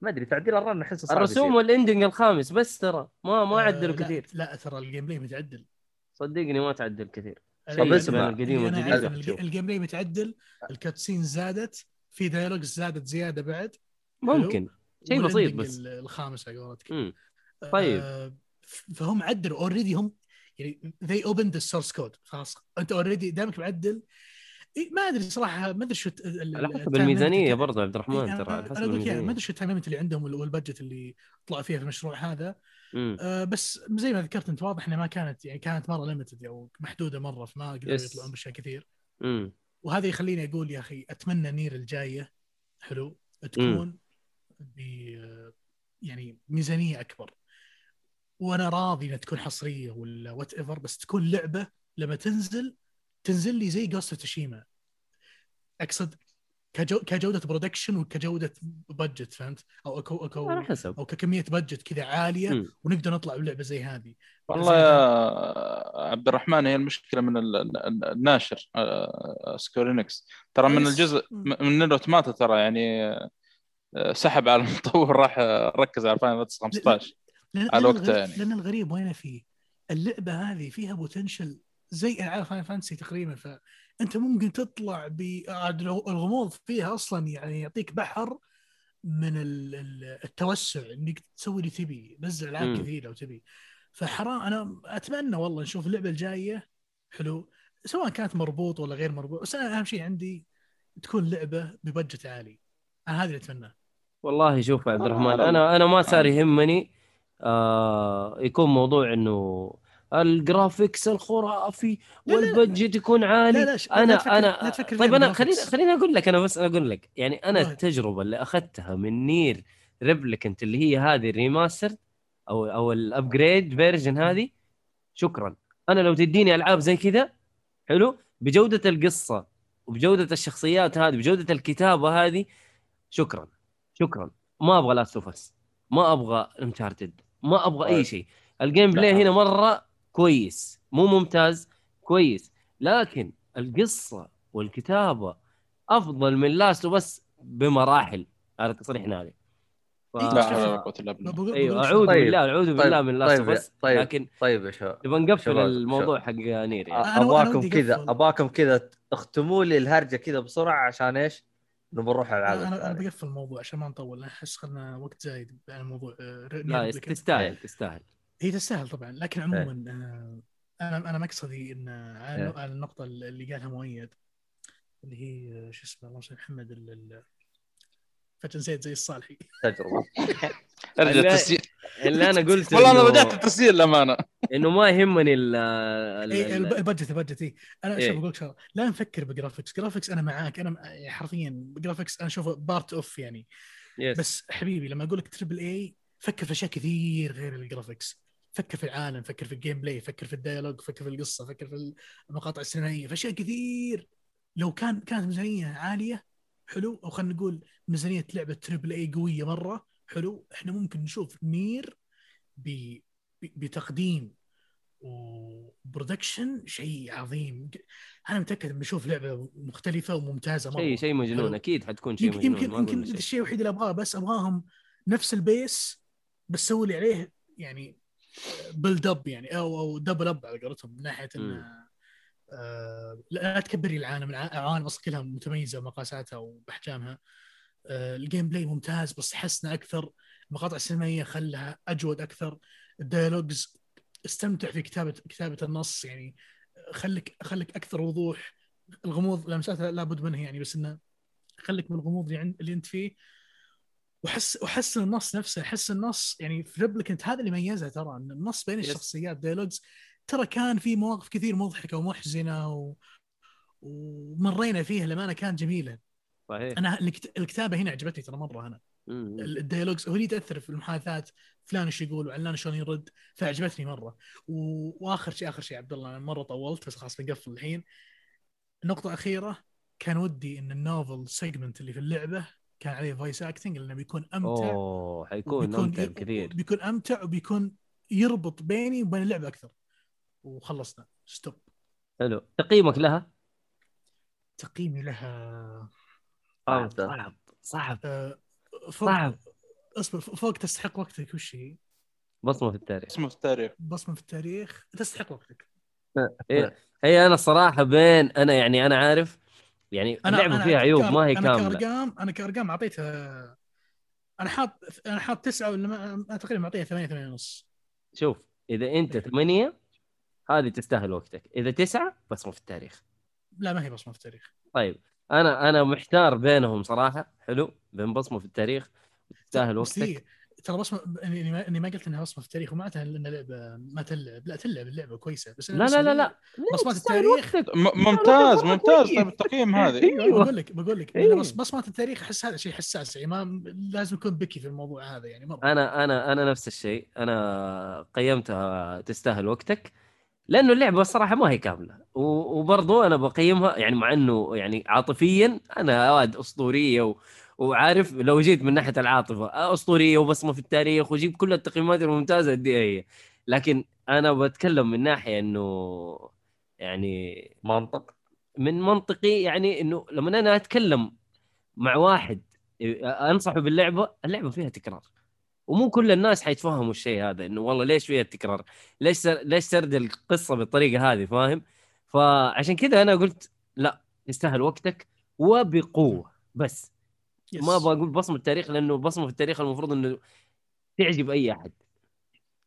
ما أدري تعديل ال run أحسه صعب الرسوم. وال ending الخامس بس ترى ما ما آه، عدلوا لا- كثير لا ترى الجيم بلاي متعدل صدقني ما تعدل كثير طب شيء اسمع. بين القديم والجديد. ال gameplay متعدل ال cutscene زادت في dialogues زادت زيادة بعد ممكن شيء بسيط بس ال- الخامس على قولتك مم. طيب. آه، فهم عدلوا already هم يعني they opened the source code خلاص أنت already دامك معدل ما أدري صراحة ما أدري شو على حسب الميزانية برضه عبد الرحمن ترى على حسب ما أدري شو ال time اللي عندهم وال- وال budget اللي طلعوا فيها في المشروع هذا. آه، بس زي ما ذكرت أنت واضح إنها ما كانت يعني كانت مرة limited أو محدودة مرة فما قدروا. يطلعون بأشياء كثير مم. وهذا يخليني أقول يا أخي أتمنى Nier الجاية حلو تكون ب يعني ميزانية أكبر. وأنا راضي إنها تكون حصرية ولا whatever بس تكون لعبة لما تنزل تنزل لي زي Ghost Tsushima أقصد كجو كجودة production وكجودة budget فهمت؟ أو على أو, حسب. أو ككمية budget كذا عالية مم. ونقدر نطلع بلعبة زي هذه. والله يا عبد الرحمن هي المشكلة من ال- ال- الناشر آه، Square Enix ترى من الجزء من Nier Automata ترى يعني آه، سحب على المطور راح ركز على Final 15 لأن على لأن وقته الغريب- يعني. لأن الغريب وين فيه؟ اللعبة هذه فيها potential زي العاب Final Fantasy تقريبا فأنت ممكن تطلع بالغموض فيها أصلا يعني يعطيك بحر من ال- ال- التوسع إنك تسوي اللي تبي نزل ألعاب مم. كثير لو تبي. فحرام أنا أتمنى والله نشوف اللعبة الجاية حلو. سواء كانت مربوط ولا غير مربوط بس أنا أهم شيء عندي تكون لعبة ب budget عالي. أنا هذا اللي اتمناه والله شوف يا عبد آه، الرحمن على أنا أنا ما صار آه. يهمني آه يكون موضوع إنه ال graphics الخرافي لا، لا، وال budget يكون عالي لا، لا، ش- لا أنا تفكر- أنا لا تفكر طيب أنا. خليني خليني أقول لك أنا بس أقول لك يعني أنا. التجربة اللي أخذتها من Nier Replicant اللي هي هذه ال remaster أو أو ال upgrade version هذه شكرا أنا لو تديني ألعاب زي كذا حلو بجودة القصة وبجودة الشخصيات هذه بجودة الكتابة هذه شكرا شكرا ما أبغى Last of Us ما أبغى Uncharted ما أبغى أي طيب. شيء ال gameplay لا. هنا مرة كويس مو ممتاز كويس لكن القصة والكتابة أفضل من Last of Us بمراحل هذا تصريح ناري ف... لا حول ولا قوة الا بالله أيوه أعوذ طيب. بالله أعوذ طيب. بالله من Last طيب. Us طيب. لكن طيب يا شباب نبغى نقفل الموضوع حق Nier يعني اباكم كذا. اباكم كذا تختموا لي الهرجة كذا بسرعة عشان إيش؟ نبغى نروح على الالعاب أنا أنا. بقفل الموضوع عشان ما نطول أنا أحس خلنا وقت زايد عن الموضوع آه، لا. تستاهل تستاهل هي تستاهل طبعا إيه. لكن عموما آه، أنا أنا مقصدي إن على إيه. على النقطة اللي قالها مؤيد اللي هي آه، شو اسمه اللهم صل على محمد ال- ال- فجاه نسيت زي الصالحي تجربة [laughs] أرجع. التسجيل. اللي أنا قلت والله أنا إنه- رجعت التسجيل للأمانة. إنه ما يهمني ال ال- اي ال- إيه، البادجت ال budget اي أنا إيه. شوف بقول لك شغلة. لا نفكر ب graphics. graphics أنا معاك. أنا يعني حرفيا graphics أنا أشوفه part of يعني. yes. بس حبيبي لما أقول لك triple A فكر في أشياء كثير غير ال graphics. فكر في العالم فكر في ال gameplay فكر في ال dialogue فكر في القصة فكر في المقاطع السينمائيه في أشياء كثير. لو كان كانت ميزانية عالية حلو. أو خلينا نقول ميزانية لعبة triple A قوية مرة حلو إحنا ممكن نشوف Nier ب... ب... بتقديم و production شيء عظيم أنا متأكد بنشوف لعبة مختلفة وممتازة مرة شيء شيء مجنون حلو. أكيد حتكون شيء يمكن مجنون يمكن يمكن. الشيء الوحيد اللي أبغاه بس أبغاهم نفس ال base بس سووا لي عليه يعني build up يعني أو أو develop على قولتهم من ناحية. إنه آه، لا تكبري العالم الع- العوالم أصلا كلها متميزة بمقاساتها وبأحجامها آه، ال gameplay ممتاز بس حسنا أكثر المقاطع السينمائيه خلها أجود أكثر. ال dialogues استمتع في كتابه كتابة النص يعني خليك خليك أكثر وضوح. الغموض لمسات لابد منها يعني بس إنه خليك من الغموض اللي, عند اللي أنت فيه. وحس وحسن النص نفسه حس النص يعني في Replicant هذا اللي ميزها ترى إن النص بين. الشخصيات dialogues ترى كان في مواقف كثير مضحكة ومحزنة و... ومرينا فيها لما كانت جميلة. صحيح. أنا الكت- الكتابة هنا عجبتني ترى مره أنا. ال dialogues هو اللي تاثر في المحادثات فلان إيش يقول وعلان شلون يرد فعجبتني مرة. و... وآخر شيء آخر شيء عبد الله أنا مرة طولت بس خلاص بنقفل الحين. نقطة أخيرة كان ودي إن ال novel segment اللي في اللعبة كان عليه voice acting لأنه بيكون أمتع أوه حيكون ممتع كثير بيكون أمتع وبيكون يربط بيني وبين اللعبة أكثر. وخلصنا. ستوب حلو. تقييمك لها؟ تقييمي لها صعب. صعب صعب آه، فوق صعب. اصبر فوق تستحق وقتك. وش هي؟ بصمة في التاريخ. اسمه في التاريخ. بصمة في التاريخ. تستحق وقتك. هي, هي أنا الصراحه بين أنا يعني أنا عارف يعني اللعبة فيها عيوب ما هي أنا كاملة. كارقام أنا كأرقام أعطيتها أنا حاط أنا حاط تسعة ولا ما... أنا تقريبا معطيها ثمانية ثمانية ونص. شوف إذا أنت ثمانية هذه تستاهل وقتك. إذا تسعة بصمة في التاريخ. لا ما هي بصمة في التاريخ. طيب. أنا أنا محتار بينهم صراحة. حلو. بين بصمة في التاريخ تستاهل بس هي وقتك ترى بصمة إني ما, إني ما قلت إنها بصمة في التاريخ ومعناتها إن اللعبة ما تلعب. لا تلعب اللعبة كويسة بس لا لا لا لا. بصمات التاريخ. ممتاز مرة ممتاز. طيب التقييم [laughs] أيوه أيوة. بقول لك بقول لك أيوة. إن بص بصمات التاريخ أحس هذا شيء حساس يعني ما لازم يكون بكي في الموضوع هذا يعني مره أنا أنا أنا نفس الشيء. أنا قيمتها تستاهل وقتك. لأنه اللعبة الصراحه ما هي كاملة. وبرضو أنا بقيمها يعني مع إنه يعني عاطفيا أنا واد أسطورية و... وعارف لو جيت من ناحية العاطفة أسطورية وبصمة في التاريخ وجيب كل التقييمات الممتازة اديها هي لكن أنا بتكلم من ناحية إنه يعني منطق. من منطقي يعني إنه لما أنا أتكلم مع واحد أنصحه باللعبة اللعبة فيها تكرار. ومو كل الناس حيتفهموا الشيء هذا إنه والله ليش فيها التكرار؟ ليش سر... ليش سرد القصة بالطريقة هذه فاهم؟ فعشان كذا أنا قلت لا يستاهل وقتك وبقوة بس. يس. ما بقول بصمة التاريخ لأنه بصمة في التاريخ المفروض إنه تعجب أي أحد.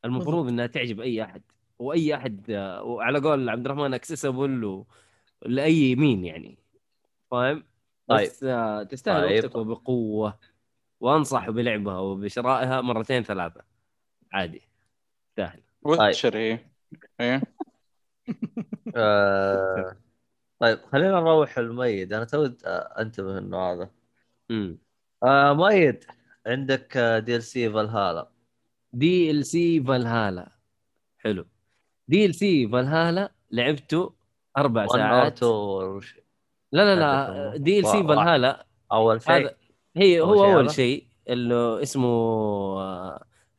المفروض. إنها تعجب أي أحد. وأي أحد وعلى قول عبد الرحمن accessible و... لأي مين يعني فاهم؟ بس آه، تستاهل طيب. وقتك وبقوة. وانصح بلعبها وبشرائها مرتين ثلاثة. عادي. تستاهل ويتشر هي إيه. [laughs] آه... طيب خلينا نروح الميت. أنا تو أنتبه إنه هذا. امم آه ميت عندك دي ال سي فالهالا دي ال سي فالهالا حلو. DLC فالهالا لعبته أربع 1 أو ساعات. 2 وش- لا لا هذا لا هو. DLC. فالهالا أول شيء. هذا هي هو أول؟ شيء اللي اسمه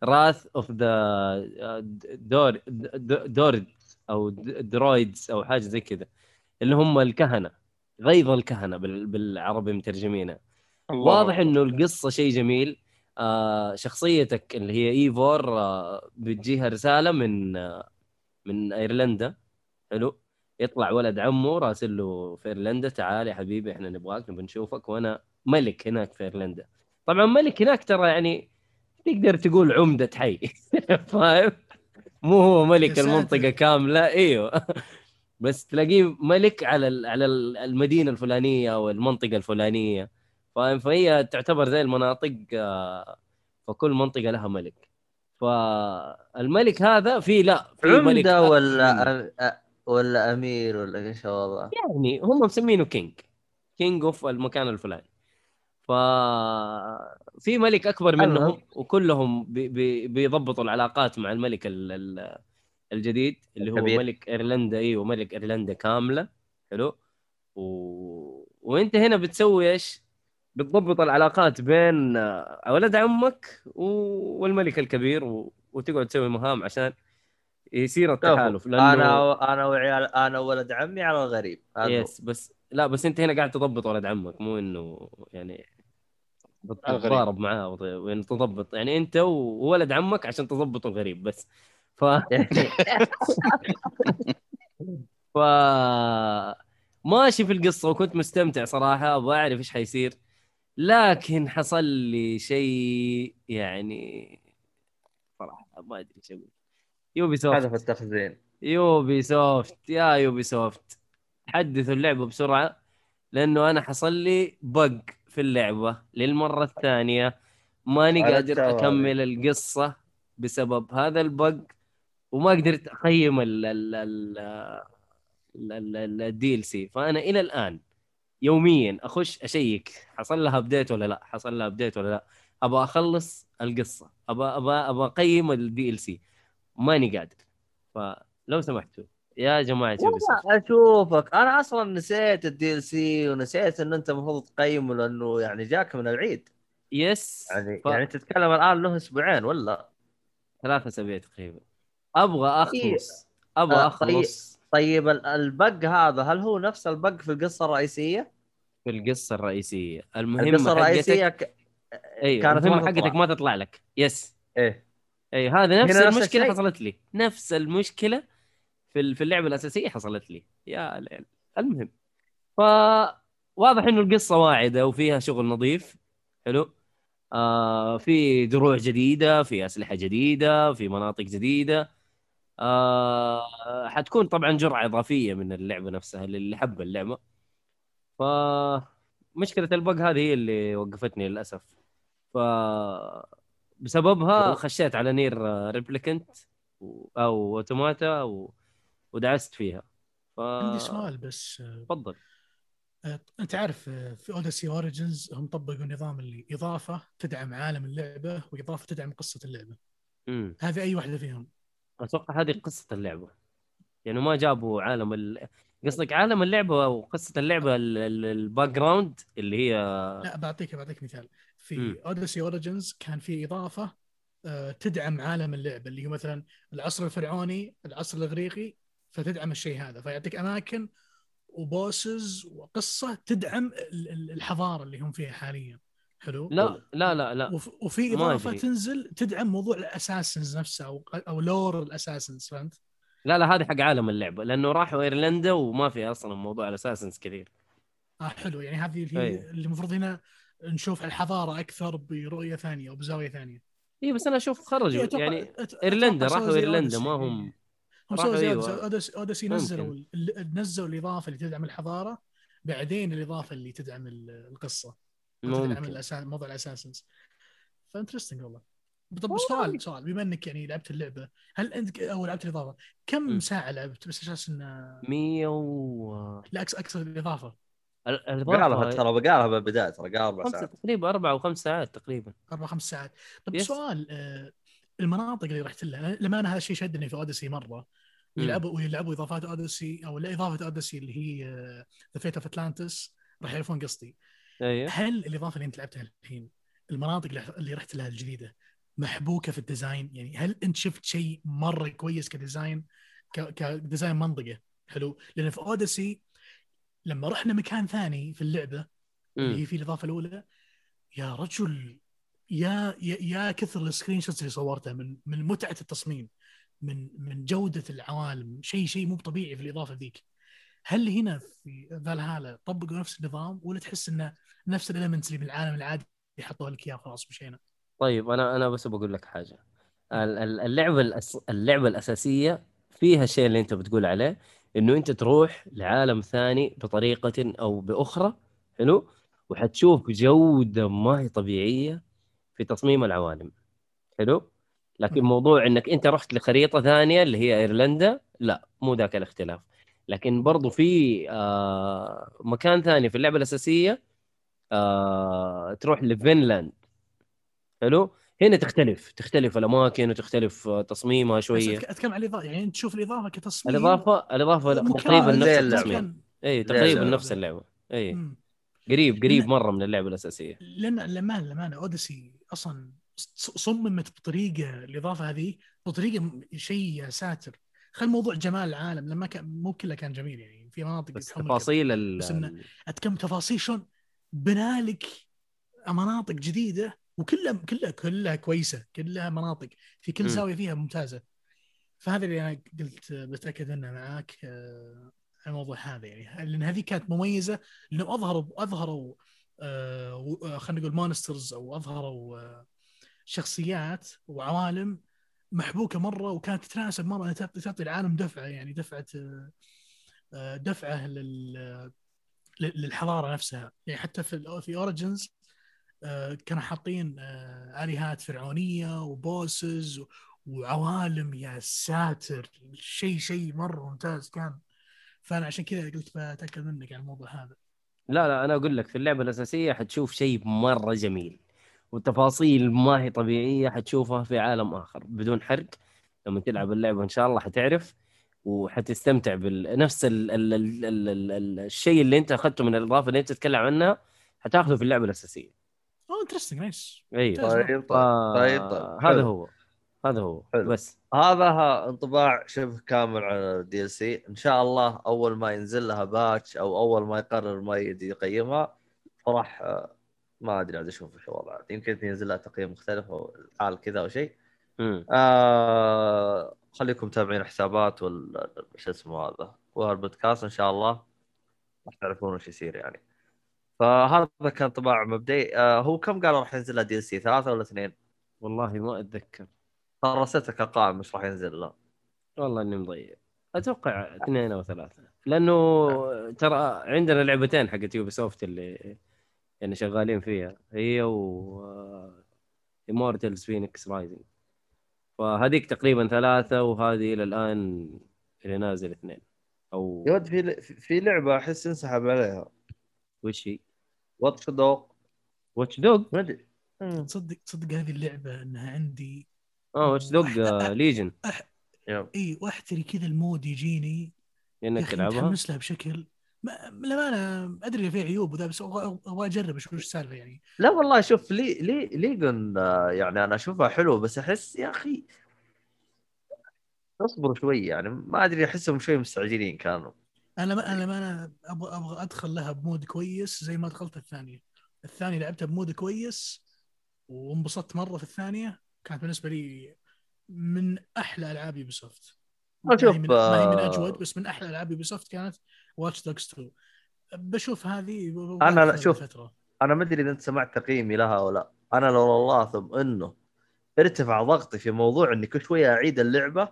Wrath of the دور Druid أو Druids أو حاجة زي كذا اللي هم الكهنة غيظ الكهنة بال- بالعربي مترجمينها واضح. إنه القصة شيء جميل آه شخصيتك اللي هي إيفور آه بتجيها رسالة من آه من إيرلندا حلو يطلع ولد عمه راسل له في إيرلندا تعال يا حبيبي إحنا نبغاك نبغى نشوفك وأنا ملك هناك في إيرلندا. طبعا ملك هناك ترى يعني تقدر تقول عمدة حي [laughs] فاهم؟ مو هو ملك. المنطقة كاملة إيوه. بس تلاقيه ملك على ال- على ال- المدينة الفلانية أو المنطقة الفلانية فاهم؟ فهي تعتبر زي المناطق آه، فكل منطقة لها ملك. فالملك هذا في لا في ملك عمدة أكبر ولا. أم... ولا أمير ولا إيش الوضع؟ يعني هم مسمينه king. King of المكان الفلاني. في ملك أكبر. منهم وكلهم بي بي بيضبطوا العلاقات مع الملك ال ال الجديد اللي هو الكبير. ملك إيرلندا إيوه ملك إيرلندا كاملة حلو و... وأنت هنا بتسوي إيش؟ بتضبط العلاقات بين ولد عمك و... والملك الكبير و... وتقعد تسوي مهام عشان يصير التحالف لأنه أنا أنا وعيال أنا وولد عمي على الغريب. يس بس لا بس أنت هنا قاعد تضبط ولد عمك مو إنه يعني. تتضارب معاه وين تضبط يعني انت وولد عمك عشان تضبطوا الغريب بس. ف [laughs] ف ماشي في القصة وكنت مستمتع صراحة أبغى أعرف إيش حيصير. لكن حصل لي شيء يعني صراحة ما أدري إيش أقول. يوبي سوفت هدف التخزين. يوبي سوفت يا يوبي سوفت حدثوا اللعبة بسرعة لأنه أنا حصل لي bug في اللعبة للمرة الثانية. ماني قادر. أكمل القصة بسبب هذا ال bug وما قدرت أقيم ال ال ال ال DLC فأنا إلى الآن يوميا أخش أشيك حصل لها update ولا لا؟ حصل لها update ولا لا؟ أبغى أخلص القصة. أبغى أبغى أبغى أقيم ال DLC ماني قادر. فلو سمحتوا يا جماعة والله أشوفك. أنا أصلا نسيت ال DLC ونسيت انه أنت المفروض تقيمه لأنه يعني جاك من العيد. يس. يعني ف... يعني تتكلم الآن له أسبوعين ولا؟ ثلاثة أسابيع تقريبا. أبغى أخلص. أبغى آه، أخلص. طيب ال- البق هذا هل هو نفس البق في القصة الرئيسية؟ في القصة الرئيسية. المهمه القصة الرئيسية ك... أيوه كانت المهمه. حقتك ما تطلع لك. يس. إيه. اي هذا نفس المشكلة. حصلت لي. نفس المشكلة في في اللعبة الأساسية حصلت لي. يا ليل. المهم. فواضح إنه القصة واعدة وفيها شغل نظيف. حلو. آه في دروع جديدة في أسلحة جديدة في مناطق جديدة. آه حتكون طبعا جرعة إضافية من اللعبة نفسها للي حب اللعبة. ف مشكله البق هذه هي اللي وقفتني للأسف. ف بسببها خشيت على نير ريبليكنت أو أوتوماتا و... ودعست فيها. ف عندي سؤال بس آه، تفضل. آه، أنت عارف آه، في اوديسي اوريجنز هم طبقوا نظام اللي اضافه تدعم عالم اللعبة وإضافة تدعم قصة اللعبة. امم هذه أي واحدة فيهم؟ أتوقع هذه قصة اللعبة. يعني ما جابوا عالم ال... قصدك عالم اللعبة وقصه اللعبة ال- ال- ال background اللي هي لا بعطيك بعطيك مثال. في اوديسي اوريجنز كان في إضافة تدعم عالم اللعبة اللي هو مثلا العصر الفرعوني العصر الإغريقي فتدعم الشيء هذا فيعطيك أماكن وبوسز وقصة تدعم ال- ال- الحضارة اللي هم فيها حاليا حلو لا لا لا لا وف- وفي إضافة. تنزل تدعم موضوع الأساسنز نفسه أو أو لور الأساسنز فهمت؟ لا لا هذه حق عالم اللعبة لأنه راحوا إيرلندا وما في أصلا موضوع الأساسنز كثير آه حلو يعني هذه اللي. اللي المفروض هنا نشوف الحضارة أكثر برؤية ثانية أو بزاوية ثانية اي بس أنا أشوف خرجوا يعني إيرلندا راحوا إيرلندا. ما هم أيوة. أوديسي. اوديسي اوديسي ممكن. نزلوا نزلوا الإضافة اللي تدعم الحضارة بعدين الإضافة اللي تدعم ال- القصة تدعم ممكن الأساس... موضوع الأساسنز فانترستنج والله طب سؤال سؤال بما إنك يعني لعبت اللعبة هل أنت أو لعبت الإضافة كم م. ساعة لعبت بس أساس إنه 100 و لا أكثر الإضافة ال- قالها الاضافه ترى قالها بالبداية ترى قال أربع ساعات تقريبا أربع أو خمس ساعات تقريبا أربع خمس ساعات طب يس. سؤال آه، المناطق اللي رحت لها لما أنا هذا الشيء شدني في أوديسي مرة. ويلعبوا ويلعبوا إضافات أوديسي أو لا إضافة أوديسي اللي هي The Fate of Atlantis راح يعرفون قصدي. أيوه. هل الإضافة اللي أنت لعبتها الحين المناطق اللي- رحت لها الجديدة محبوكة في ال design؟ يعني هل أنت شفت شيء مرة كويس ك design؟ ك design منطقة. حلو. لأن في أوديسي لما رحنا مكان ثاني في اللعبة اللي. هي في الإضافة الأولى يا رجل يا يا, يا كثر ال screenshots اللي صورتها من من متعة التصميم. من من جودة العوالم شيء شيء مو طبيعي في الإضافة ذيك. هل هنا في فالهالا طبقوا نفس النظام ولا تحس إنه نفس ال elements اللي بالعالم العادي حطوها لك إياها خلاص مشينا؟ طيب أنا أنا بس بقول لك حاجة. ال- ال- اللعبة الأس... اللعبة الأساسية فيها الشيء اللي أنت بتقول عليه إنه أنت تروح لعالم ثاني بطريقة أو بأخرى حلو؟ وحتشوف جودة ما هي طبيعية في تصميم العوالم. حلو؟ لكن. موضوع إنك أنت رحت لخريطة ثانية اللي هي إيرلندا لا مو ذاك الاختلاف لكن برضو في آه مكان ثاني في اللعبة الأساسية آه تروح لفنلاند حلو هنا تختلف تختلف الأماكن وتختلف آه، تصميمها شوية أتكلم عن الإضافة يعني تشوف الإضافة كتصميم الإضافة الإضافة تقريبا نفس التصميم. إي تقريبا. نفس اللعبة إي. قريب قريب مرة من اللعبة الأساسية لأن لما لما أوديسي أصلا صممت بطريقة الإضافة هذه بطريقة شيء يا ساتر خل موضوع جمال العالم لما كان مو كله كان جميل يعني في مناطق بس. تفاصيل ال... بس إنه- أتكلم تفاصيل شلون بنالك مناطق جديدة وكلها كلها كلها كويسة كلها مناطق في كل. زاوية فيها ممتازة فهذا اللي أنا قلت بتأكد منه معاك آه، الموضوع هذا يعني لأن هذه كانت مميزة لأنه أظهروا أظهروا آه آه، خلينا نقول مونسترز أو أظهروا شخصيات وعوالم محبوكة مرة وكانت تتناسب مرة انها تعطي العالم دفعة يعني دفعة آه، آه، دفعة لل للحضارة نفسها. يعني حتى في في اوريجنز كانوا حاطين آه، آلهات فرعونية وبوسز وعوالم يا ساتر شيء شيء مرة ممتاز كان. فأنا عشان كذا قلت بتأكد منك عن الموضوع هذا. لا لا أنا أقول لك في اللعبة الأساسية حتشوف شيء مرة جميل. والتفاصيل ما هي طبيعية حتشوفها في عالم آخر بدون حرق لما تلعب اللعبة إن شاء الله حتعرف وحتستمتع بنفس ال ال ال ال ال ال الشيء اللي أنت أخذته من الإضافة اللي أنت تتكلم عنها حتاخذه في اللعبة الأساسية أوه interesting nice أيوه. طيب. طيب طيب طيب هذا. هو هذا هو حلو. بس هذا ها انطباع شبه كامل على ال DLC إن شاء الله أول ما ينزل لها patch أو أول ما يقرر ما يقيمها فراح آه، ما أدري عاد أشوف إيش الوضع. يمكن ينزل لها تقييم مختلف أو الحال كذا أو شيء. آه خليكم متابعين حسابات وال شو اسمه هذا والبودكاست إن شاء الله. راح تعرفون وش يصير يعني. فهذا كان انطباع مبدئي آه هو كم قال راح ينزل DLC ثلاثة ولا اثنين؟ والله ما أتذكر. ترى رسلتك القائمه مش راح ينزل له. والله إني مضيع. أتوقع اثنين أو ثلاثة. لأنه ترى عندنا لعبتين حقت يوبي سوفت اللي يعني شغالين فيها. هي و Immortals Fenyx Rising فهذيك تقريبا ثلاثة وهذه إلى الآن اللي نازل اثنين. أو يا ولد في في لعبة أحس انسحب عليها. وش هي؟ Watch Dog Watch Dog ما أدري. تصدق تصدق هذه اللعبة إنها عندي. آه Watch Dogs Legion. إي واحتري كذا ال mood يجيني. إنك تلعبها؟ متحمس لها بشكل ما للأمانة أدري إن فيها عيوب وذا بس أبغى أجرب أشوف إيش السالفة يعني. لا والله شوف لي لي Legion آه، يعني أنا أشوفها حلوة بس أحس يا أخي اصبروا شوي يعني ما أدري أحسهم شوي مستعجلين كانوا. أنا ما أنا ما أنا أبغى أبغى أدخل لها ب mood كويس زي ما دخلت الثانية. الثانية لعبتها ب mood كويس وانبسطت مرة في الثانية كانت بالنسبة لي من أحلى ألعاب Ubisoft ما شوف هي من, ما هي من آه، أجود بس من أحلى ألعاب Ubisoft كانت Watch Dogs 2 بشوف هذه أنا لا، شوف. فترة. أنا ما أدري إذا أنت سمعت تقييمي لها أو لا أنا لو والله ثم إنه ارتفع ضغطي في موضوع إني كل شوية أعيد اللعبة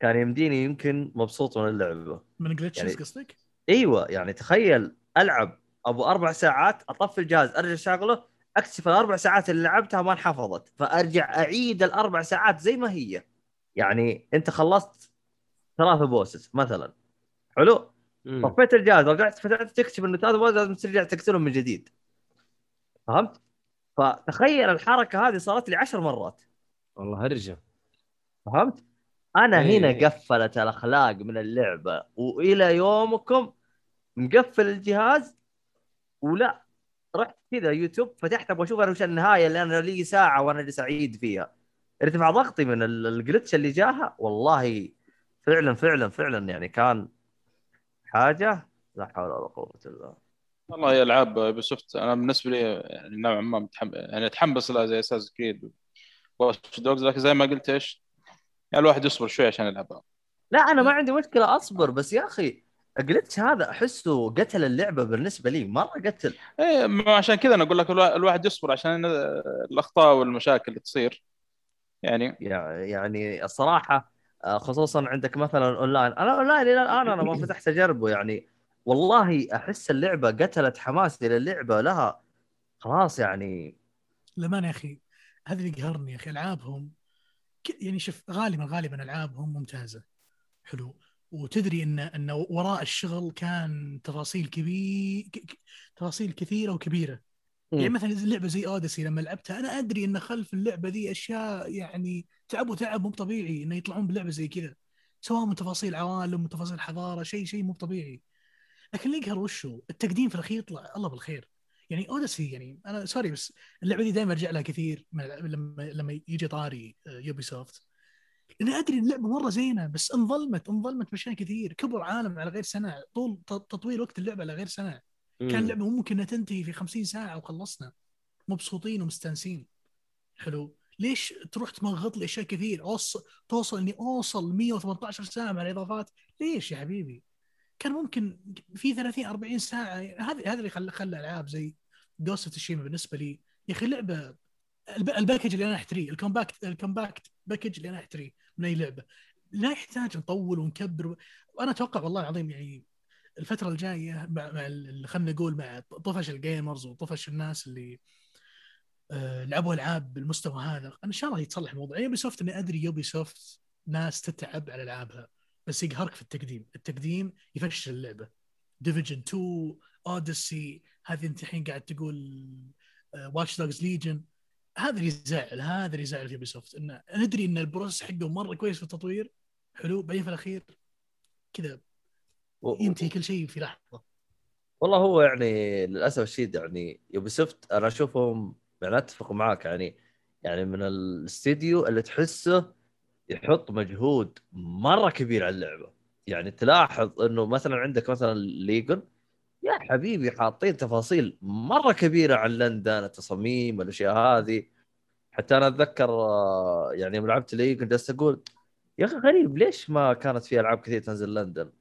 كان يمديني يمكن مبسوط من اللعبة من glitches يعني- قصدك؟ إيوه يعني تخيل ألعب أبو أربع ساعات أطفي الجهاز أرجع اشغله أكتشف الأربع ساعات اللي لعبتها ما انحفظت فأرجع أعيد الأربع ساعات زي ما هي يعني أنت خلصت ثلاثة bosses مثلا حلو. طفيت الجهاز رجعت فتحت تكتشف إنه ثلاثة bosses لازم ترجع تقتلهم من جديد فهمت؟ فتخيل الحركة هذه صارت لي عشر مرات والله هرجة فهمت؟ أنا إيه، هنا. قفلت الأخلاق من اللعبة وإلى يومكم مقفل الجهاز ولا رحت كذا يوتيوب فتحت أبغى أشوف أنا وش النهاية اللي أنا لي ساعة وأنا جالس اعيد فيها إرتفع ضغطي من ال- ال glitch اللي جاها والله فعلا فعلا فعلا يعني كان حاجة؟ لا حول ولا قوة إلا بالله. والله هي العاب Ubisoft أنا بالنسبة لي يعني نوعا ما متحمس يعني أتحمس لها زي Assassin's Creed Watch Dogs لكن زي ما قلت إيش يعني الواحد يصبر شوي عشان يلعبها. لا أنا ما عندي مشكلة أصبر بس يا أخي ال glitch هذا أحسه قتل اللعبة بالنسبة لي مرة قتل. إيه ما عشان كذا أنا أقول لك الوا- الواحد يصبر عشان الأخطاء والمشاكل اللي تصير. يعني يع- يعني الصراحة خصوصا عندك مثلا أونلاين. أنا أونلاين إلى الآن أنا ما فتحت أجربه يعني. والله أحس اللعبة قتلت حماسي للعبة لها. خلاص يعني. للأمانة يا أخي هذا اللي يقهرني يا أخي ألعابهم يعني شوف غالبا غالبا ألعابهم ممتازة. حلو. وتدري إن إن وراء الشغل كان تفاصيل كبير تفاصيل كثيرة وكبيرة. يعني. مثلا لعبه زي Odyssey لما لعبتها أنا أدري إن خلف اللعبة دي أشياء يعني تعبوا تعب مو طبيعي إنه يطلعون بلعبة زي كذا. سواء من تفاصيل عوالم من تفاصيل حضارة شيء شيء مو طبيعي. لكن اللي يقهر وشو؟ التقديم في الأخير يطلع الله بالخير. يعني Odyssey يعني أنا sorry بس اللعبة دي دائما أرجع لها كثير لما لما يجي طاري Ubisoft لأني أدري إن اللعبة مرة زينة بس انظلمت انظلمت باشياء كثير. كبر عالم على غير سنة طول تطوير وقت اللعبة على غير سنة. كان اللعبة ممكن إنها تنتهي في 50 ساعة وخلصنا. مبسوطين ومستانسين. حلو. ليش تروح تمغط لي أشياء كثير؟ أوص... توصل إني أوصل 118 ساعة مع الإضافات. ليش يا حبيبي؟ كان ممكن في 30 40 ساعة. هذا هذا اللي خلى خلى ألعاب زي Ghost of Tsushima بالنسبة لي يا أخي لعبة الب- ال package اللي أنا اشتريه ال compact ال compact package اللي أنا اشتريه من أي لعبة. لا يحتاج نطول ونكبر. وأنا أتوقع والله العظيم يعني الفترة الجاية مع, مع خلينا نقول مع طفش ال gamers وطفش الناس اللي لعبوا ألعاب بالمستوى هذا. إن شاء الله يتصلح الموضوع. Ubisoft أنا أدري Ubisoft ناس تتعب على ألعابها بس يقهرك في التقديم. التقديم يفشل اللعبة. Division 2 Odyssey هذه أنت الحين قاعد تقول Watch Dogs Legion هذا اللي يزعل هذا اللي يزعل في Ubisoft انه ندري إن ال process حقه مرة كويس في التطوير. حلو بعدين في الأخير كذا ينتهي كل شيء في لحظة. والله هو يعني للأسف الشديد يعني Ubisoft أنا أشوفهم يعني اتفق معاك. يعني يعني من الاستديو اللي تحسه يحط مجهود مرة كبير على اللعبة. يعني تلاحظ إنه مثلا عندك مثلا Legion يا حبيبي حاطين تفاصيل مرة كبيرة عن لندن التصاميم الأشياء هذه. حتى أنا أتذكر آه، يعني يوم لعبت Legion جالس أقول يا أخي غريب ليش ما كانت في ألعاب كثير تنزل لندن؟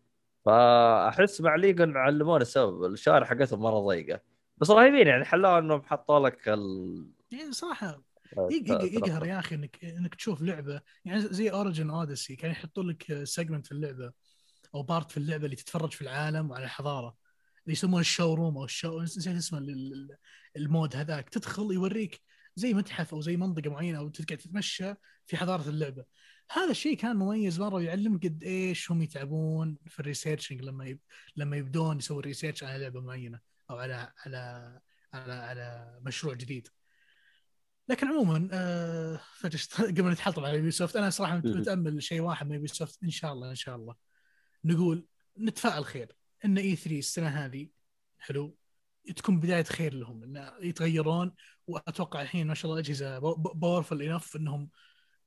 فأحس مع Legion علمونا السبب الشارع حقتهم مرة ضيقة. بس رهيبين يعني حلوها انهم حطوا لك ال... يعني صراحة. يق- يقهر يا أخي انك إنك تشوف لعبة. يعني زي Origins Odyssey كان يحطوا لك segment في اللعبة أو part في اللعبة اللي تتفرج في العالم وعلى الحضارة. اللي يسمونه ال showroom أو ال show نسيت اسمه ال- ال- ال mode هذاك. تدخل يوريك زي متحف أو زي منطقة معينة أو تقعد تتمشى في حضارة اللعبة. هذا الشيء كان مميز مرة ويعلمك قد إيش هم يتعبون في ال researching لما يب... لما يبدون يسوي research على لعبة معينة. أو على على على على مشروع جديد. لكن عموما آه [laughs] قبل نتحطم على Ubisoft أنا صراحة. متأمل شيء واحد من Ubisoft إن شاء الله إن شاء الله. نقول نتفائل خير. إن E3 السنة هذه حلو تكون بداية خير لهم. إن يتغيرون وأتوقع الحين ما شاء الله الاجهزه powerful enough إنهم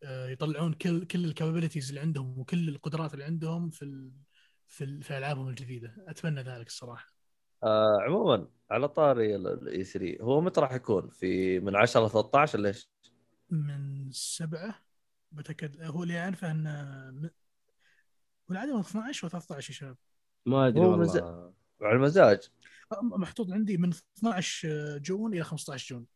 آه، يطلعون كل كل ال capabilities اللي عندهم وكل القدرات اللي عندهم في ال في, ال في ألعابهم الجديدة. أتمنى ذلك الصراحة. آه عموما على طاري ال E3 هو متى راح يكون؟ في من 10 ل 13 ولا إيش؟ من سبعة بتأكد هو اللي اعرفه انه والعاده من 12 و 13 يا شباب. ما أدري والله. على المزاج. محطوط عندي من 12 June إلى 15 June.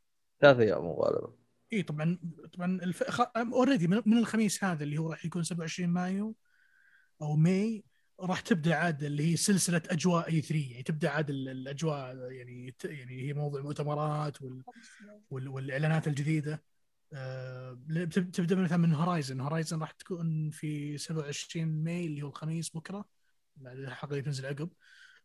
ثلاث أيام غالبا إي طبعا طبعا الف... already من... من الخميس هذا اللي هو راح يكون 27 مايو أو ماي. راح تبدأ عاد اللي هي سلسلة أجواء E3 يعني تبدأ عاد ال- الأجواء يعني. يعني هي موضوع المؤتمرات وال... وال... والإعلانات الجديدة. آه... بتب- تبدأ مثلا من Horizon Horizon راح تكون في 27 ماي اللي هو الخميس بكرة بعد الحلقة اللي تنزل عقب.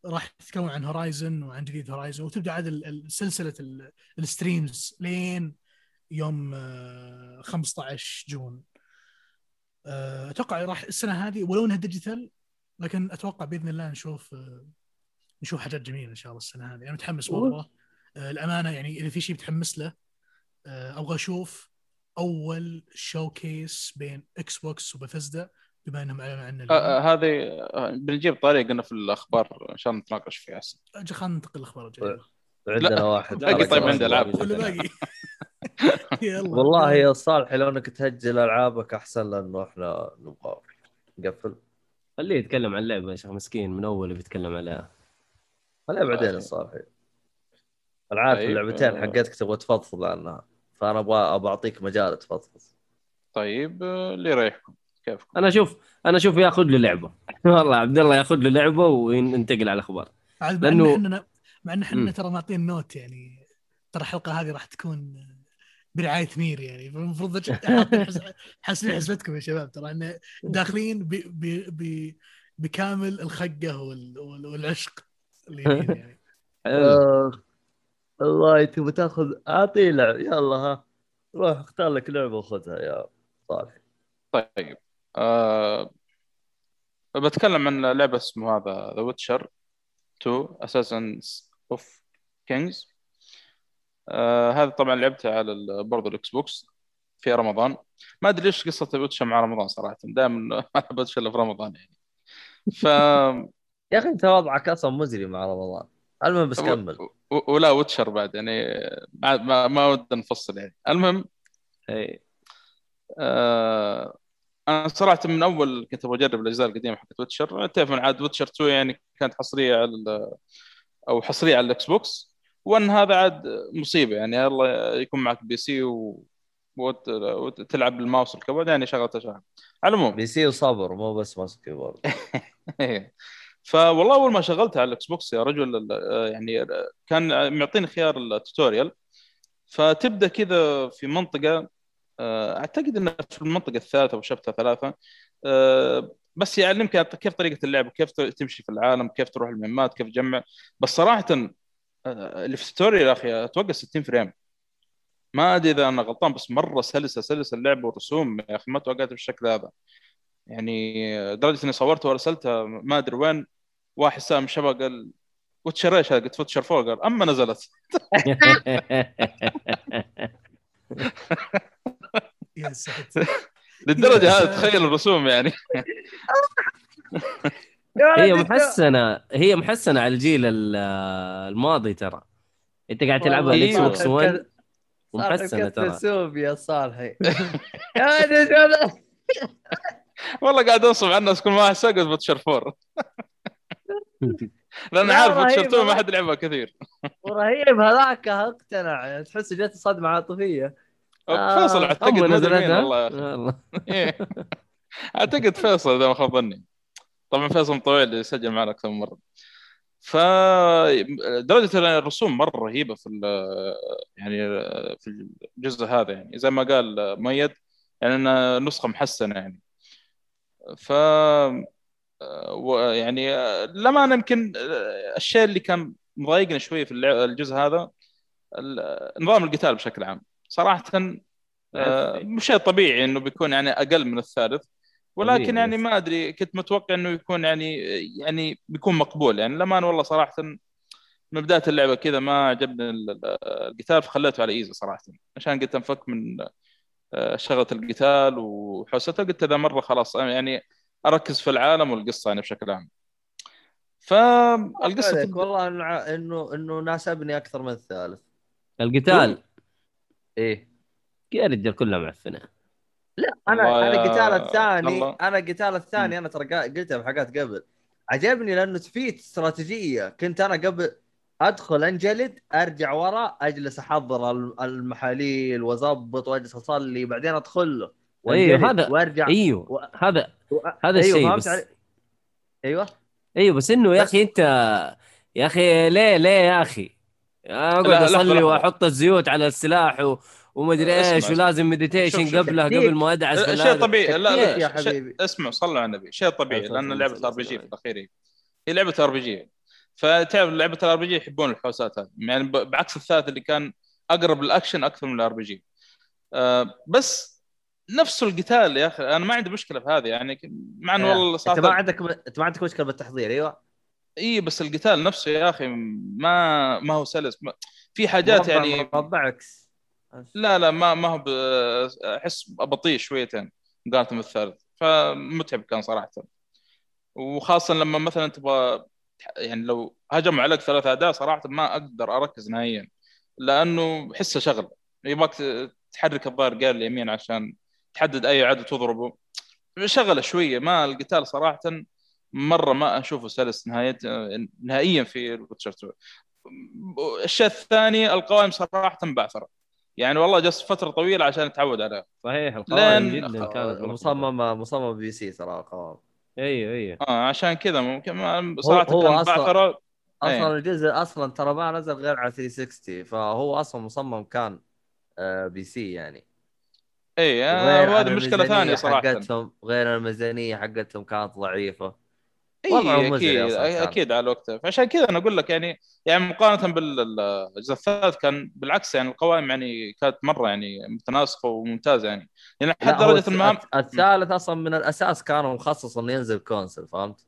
راح تتكون عن Horizon وعن جديد Horizon وتبدأ عاد سلسلة ال- ال streams لين يوم آه، 15 June. آه، أتوقع راح السنة هذه ولو إنها digital لكن أتوقع بإذن الله نشوف نشوف حاجات جميله إن شاء الله السنة هذه. أنا متحمس مره آه، الأمانة يعني إذا في شيء متحمس له آه، أبغى أشوف أول showcase بين Xbox و Bethesda بما إنهم أعلنوا عنه آه، هذه بنجيب طريقنا في الأخبار عشان نتناقش فيها. احسن أجل خلينا ننتقل للاخبار الجايه عندنا واحد. باقي طيب عندي. ولا باقي. [laughs] [laughs] يلا. والله يا صالح لو إنك تهجل ألعابك أحسن لأنه إحنا نبغى نقفل خليه يتكلم عن اللعبه يا شيخ مسكين من أول بيتكلم عليها خليها بعدين الصالح أنا عارف طيب، اللعبتين آه. حقتك تبغى تفضفض عنها فأنا أبغى أبغى أعطيك مجال تفضفض. طيب آه، اللي يريحكم كيفكم؟ أنا أشوف أنا أشوف ياخذ له لعبة. [laughs] والله عبد الله ياخذ له لعبة وينتقل على الأخبار. عاد مع إن إحنا. ترى معطين note يعني ترى الحلقة هذه راح تكون برعاية مير يعني. فالمفروض [laughs] حاسبين حسبتكم يا شباب ترى إحنا داخلين ب... ب... ب... بكامل الخقة وال... وال... والعشق اللي [laughs] يعني. حلو. آه، والله تبغى تاخذ اعطيه لعب. يلا ها. روح اختار لك لعبة وخذها يا صالح. طيب. آه بتكلم عن لعبة اسمه هذا The Witcher 2 Assassins of Kings آه هذا طبعا لعبتها على برضه ال Xbox في رمضان. ما أدري ليش قصة Witcher مع رمضان صراحة. دائما ما [laughs] العب إلا في رمضان يعني. ف يا أخي أنت وضعك أصلا مزري مع رمضان. المهم بس كمل. و- ولا Witcher بعد يعني. ما ما, ما ودنا نفصل يعني. المهم إيه. آه أنا صراحة من أول كنت أبغى أجرب الأجزاء القديمة حقت Witcher. تعرف من عاد Witcher 2 يعني كانت حصرية على أو حصرية على ال Xbox وان هذا عاد مصيبة يعني الله يكون معك PC و... وت... وتلعب بال mouse وال keyboard يعني شغله شغلة. على العموم. PC وصبر مو بس mouse keyboard. [laughs] إيه. فوالله أول ما شغلتها على ال Xbox يا رجل يعني كان معطيني خيار ال tutorial. فتبدأ كذا في منطقة آه، أعتقد إنها في المنطقة الثالثة أو chapter ثلاثة. آه، بس يعلمك كيف طريقة اللعب كيف تمشي في العالم كيف تروح المهمات كيف تجمع. بس صراحة اللي في ال tutorial يا أخي أتوقع 60 frame. ما أدري إذا أنا غلطان بس مرة سلسة سلسة اللعب والرسوم يا أخي ما توقعت بالشكل هذا. يعني لدرجه إني صورتها وارسلتها ما أدري وين. واحد سام شبه قال Witcher إيش هذا؟ قلت Witcher فوق؟ قال أما نزلت. يا ساتر. [laughs] للدرجة هذه تخيل الرسوم يعني. [laughs] هي محسنة هي محسنة على الجيل ال- الماضي ترى انت قاعد تلعبها على ال Xbox. One ومحسنة ترى سوب يا صالحي. [laughs] والله قاعد انصب على الناس كل ما واحد سقط وتشر فور [laughs] لأن لا، عارف رهيبة. وتشر 2 ما حد لعبها كثير ورهيب هذاك اقتنع يعني تحس جت صدمة عاطفية آه، فيصل أعتقد والله يا أخي. والله إيه. أعتقد فيصل إذا ما خاب ظني طبعا فيصل طويل سجل معنا أكثر من مرة. ف درجه الرسوم مرة رهيبة في يعني في الجزء هذا يعني. زي ما قال مؤيد يعني انها نسخة محسنة يعني. ف يعني لما أنا يمكن الشيء اللي كان مضايقني شوي في الجزء هذا نظام القتال بشكل عام. صراحة آه، مش شيء طبيعي إنه بيكون يعني أقل من الثالث. ولكن يعني. ما أدري كنت متوقع إنه يكون يعني يعني بيكون مقبول. يعني لما أنا والله صراحة من بداية اللعبة كذا ما عجبني ال- ال- القتال فخليته على إيزي صراحة. عشان قلت أنفك من آه، شغلة القتال وحوسته قلت إذا مرة خلاص يعني أركز في العالم والقصة يعني بشكل عام. فالقصة تبدأ- والله إنه- إنه إنه ناسبني أكثر من الثالث. القتال؟ إيه. يا رجال كلها معفنة. أنا أنا القتال الثاني الله. أنا القتال الثاني. أنا ترى قلتها بحلقات قبل عجبني لأنه في استراتيجية كنت أنا قبل أدخل أنجلد أرجع ورا أجلس أحضر الم- المحاليل وأظبط وأجلس أصلي بعدين أدخل له أيوه، وأنجلد هذا- وأرجع أيوه و... هذا و... هذا أيوه الشيء بس علي؟ أيوه أيوه بس إنه يا أخي انت يا أخي ليه ليه يا أخي أقعد أصلي. وأحط الزيوت على السلاح و... ومدري إيش. ولازم meditation ديك. قبل ما أدعس شيء هذا. طبيعي. لا لا يا حبيبي. اسمعوا صلوا على النبي. شيء طبيعي لأن لعبة. RPG في الاخير هي لعبة RPG. فتعرف لعبة ال RPG يحبون الحوسات هذه. يعني بعكس الثالث اللي كان أقرب للأكشن أكثر من ال RPG. بس نفس القتال يا أخي. أنا ما عندي مشكلة في هذه يعني مع إنه والله أنت ما عندك أنت ما عندك مشكلة بالتحضير أيوه. إي بس القتال نفسه يا أخي ما ما هو سلس. ما في حاجات يعني مربع عكس لا لا ما ما هو أحس بطيء شويتين مقارنه بالثالث فمتعب كان صراحة. وخاصة لما مثلا تبغى يعني لو هجموا عليك ثلاث اعداء صراحة ما أقدر أركز نهائيا لأنه حسه شغله يبغاك تحرك الظاهر قال اليمين عشان تحدد أي عدو تضربه. شغله شوية ما القتال صراحة مرة ما أشوفه سلس نهايه نهائيا في Witcher 2 الشيء الثاني القوائم صراحة بعثرة. يعني والله جلست فترة طويلة عشان أتعود عليها صحيح القوائم لين- جدا كانت ملخبطة. مصمم مصمم PC ترى القوائم أيوه أيوه آه عشان كذا ممكن ما صراحة هو كان أصلاً- بعثره أصلا إيه. الجزء أصلا ترى ما نزل غير على 360 فهو أصلا مصمم كان آه، PC يعني. اي غير آه عن وهذه مشكلة الميزانية ثانية صراحة. حقتهم غير الميزانية حقتهم كانت ضعيفة. اي وضعهم مزري أكيد أصلاً. أكيد على وقته فعشان كذا أنا أقول لك يعني يعني مقارنة بالجزء الثالث كان بالعكس يعني القوائم يعني كانت مرة يعني متناسقة وممتازة يعني يعني هو درجة الث- الثالث أصلا من الأساس كان مخصص إنه ينزل console فهمت؟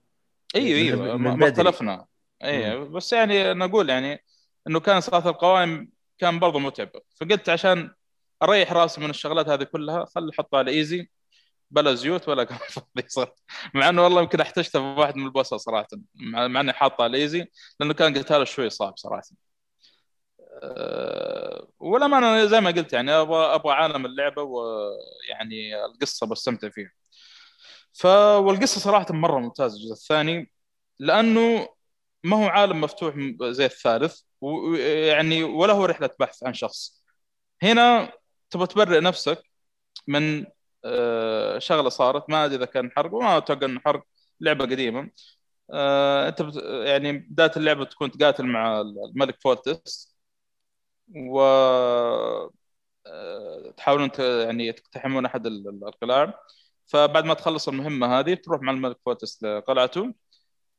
أيوه أيوه ما. ما اختلفنا اي بس يعني نقول يعني إنه كان صراحة القوائم كان برضه متعبة فقلت عشان أريح راسي من الشغلات هذه كلها خلي أحطها على easy بلا زيوت ولا كان [laughs] فاضي صراحة. مع إنه والله يمكن احتجتها في واحد من البوسات صراحة. مع إني حاطها على إيزي لأنه كان قتاله شوي صعب صراحة. أه ولا ما أنا زي ما قلت يعني أبغى أبغى عالم اللعبة ويعني القصة بستمتع فيها. ف والقصة صراحة مرة ممتازة الجزء الثاني لأنه ما هو عالم مفتوح زي الثالث ويعني ولا هو رحلة بحث عن شخص. هنا تبغى تبرئ نفسك من شغلة صارت ما أدري إذا كان حرق وما أتوقع إنه حرق لعبة قديمة. آه، أنت بت... يعني بداية اللعبة تكون تقاتل مع الملك فولتست و آه، تحاولون ت... يعني تقتحمون أحد ال- ال- القلاع. فبعد ما تخلص المهمة هذه تروح مع الملك فولتست لقلعته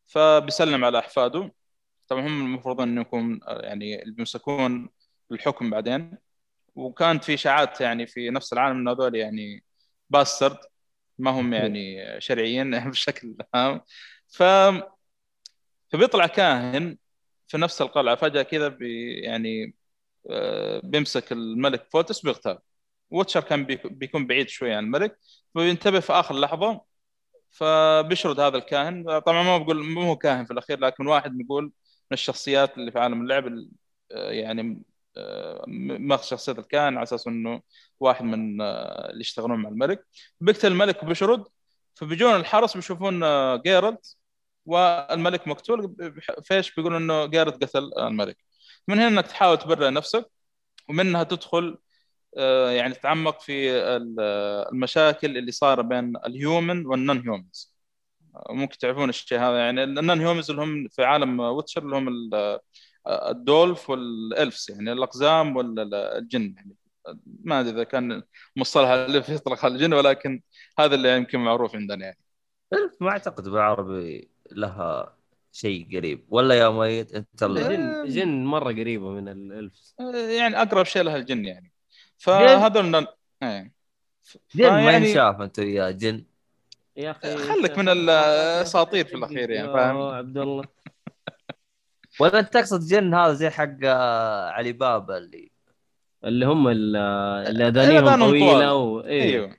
فبيسلم على أحفاده. طبعا هم المفروض إنه يكون آه، يعني بيمسكون الحكم بعدين. وكانت في اشاعات يعني في نفس العالم إن هذول يعني bastard ما هم يعني شرعيين [laughs] بشكل عام. ف فبيطلع كاهن في نفس القلعة فجأة كذا بي يعني آه، بيمسك الملك فولتست بيغتال و Witcher كان بيك- بيكون بعيد شوي عن الملك فبينتبه في آخر لحظة فبيشرد هذا الكاهن. طبعا ما بقول مو هو كاهن في الأخير لكن واحد نقول من الشخصيات اللي في عالم اللعب ال- آه، يعني ماخذ شخصية الكاهن على أساس إنه واحد من آه، اللي يشتغلون مع الملك. بيقتل الملك وبيشرد فبيجون الحرس بيشوفون آه، جيرالت والملك مقتول. فايش بيقولوا إنه جيرالت قتل الملك. من هنا إنك تحاول تبرئ نفسك ومنها تدخل آه، يعني تتعمق في ال- المشاكل اللي صايرة بين ال human وال non-humans ممكن تعرفون الشيء هذا. يعني ال non-humans اللي هم في عالم Witcher اللي هم ال dwarf وال elves يعني الأقزام والجن يعني ما أدري إذا كان مصطلح اللي يطلق على الجن ولكن هذا اللي يمكن معروف عندنا يعني. elf ما أعتقد بالعربي لها شيء قريب ولا يا ميت أنت جن جن مرة قريبة من ال elf. يعني أقرب شيء لها الجن يعني. فهذول النون- إيه. جن ما فيعني- ينشاف أنت يا جن. يا أخي خلك من الأساطير في الأخير يعني فاهم؟ عبد الله. ولا انت تقصد جن هذا زي حق آه، علي بابا اللي اللي هم ال- اللي أذانيهم طويلة. و... إيه. أيوه.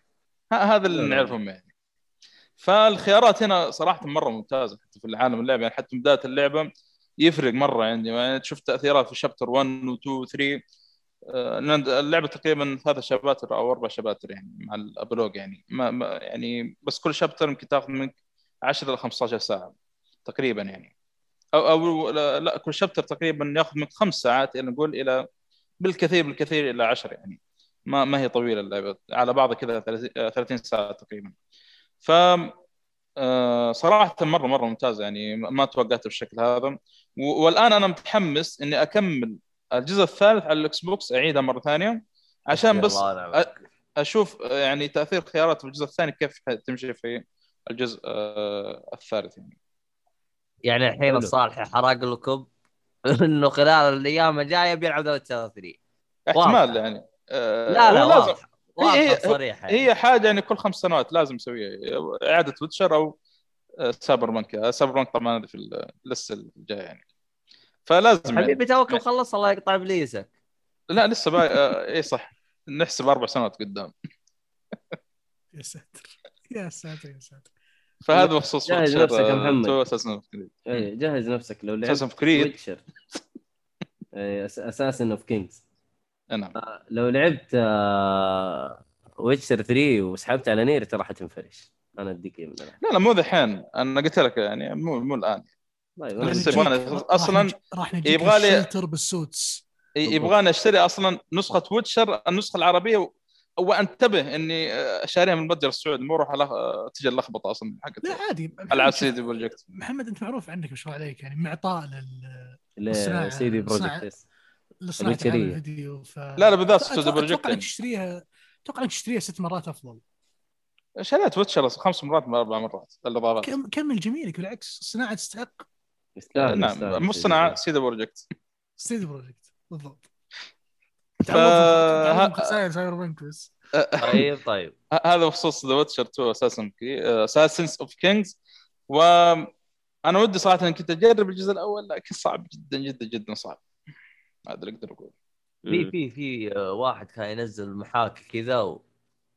ه- هذا اللي. نعرفهم يعني. فالخيارات هنا صراحة مرة ممتازة حتى في العالم اللعبة. يعني حتى بداية اللعبة يفرق مرة عندي. يعني تشوف تأثيرات في شابتر 1 و 2 و 3 آه، اللعبة تقريبا ثلاث شباتر أو أربع شباتر يعني مع الأبلوج يعني. ما ما يعني بس كل شابتر يمكن تأخذ منك 10 ل 15 ساعة تقريبا يعني. أو أو لا, كل شابتر تقريبا ياخذ منك خمس ساعات يعني نقول إلى بالكثير بالكثير إلى 10 يعني. ما ما هي طويلة اللعبة. على بعضها كذا 30 آه، 30 ساعة تقريبا. ف آه، صراحة مره مرة ممتازة يعني ما توقعت بالشكل هذا. والآن أنا متحمس إني أكمل الجزء الثالث على ال Xbox أعيدها مرة ثانية. عشان بس. أشوف يعني تأثير خيارات الجزء الثاني كيف تمشي في الجزء آه، الثالث يعني. يعني الحين. الصالح حرق لكم [laughs] إنه خلال الأيام الجاية بيلعب The 3 احتمال واضح. يعني. آه، لا لا لازم واضح. واضح هي- صريحة يعني. هي حاجة يعني كل خمس سنوات لازم نسويها إعادة Witcher أو آه، Cyberpunk. آه، Cyberpunk طبعا في اللسه الجاية يعني. فلازم يعني. حبيبي توك مخلص الله يقطع إبليسك. لا لسه باقي آه، إي صح. نحسب أربع سنوات قدام. يا ساتر. يا ساتر يا ساتر. فهذا بخصوص جهز نفسك يا محمد. Assassin of Creed إيه، جهز نفسك لو لعبت Assassin of Creed Witcher اساسن اوف كينجز نعم. لو لعبت ويتشر 3 وسحبت على نير ترى حتنفرش. أنا أديك إياه من الآن. لا لا مو ذحين. أنا قلت لك يعني مو مو الآن. طيب يبغانا- راح أصلاً نج- راح نجيك يبغالي- الشلتر بالسوتس. يبغاني أشتري أصلا نسخة ويتشر النسخة العربية. وأنتبه إني آه، شاريها من المتجر السعودي مو أروح ألخ- تجي اللخبطة أصلا حقت لا عادي. العاب سيدي بروجكت محمد أنت معروف عنك ما شاء الله عليك يعني معطاء لل- CD. Projekt. لصناعة الفيديو ف لا لا بالذات أتوقع- استوديو Projekt أتوقع إنك يعني. تشتريها أتوقع إنك تشتريها ست مرات أفضل. شريت Witcher خمس مرات من أربع مرات الإضافات. كم كمل جميلك بالعكس الصناعه تستحق. نعم مو سيدي صناعة Projekt. CD Projekt CD Projekt بالضبط ف- تعوضهم ها- خسائر Cyberpunk بس. [laughs] طيب طيب. هذا بخصوص The Witcher 2 Assassin Assassins of Kings وأنا ودي صراحة كنت أجرب الجزء الأول لكن صعب جدا جدا جدا صعب. هذا اللي أقدر أقول. في. في في آه، واحد كان ينزل محاكي كذا و...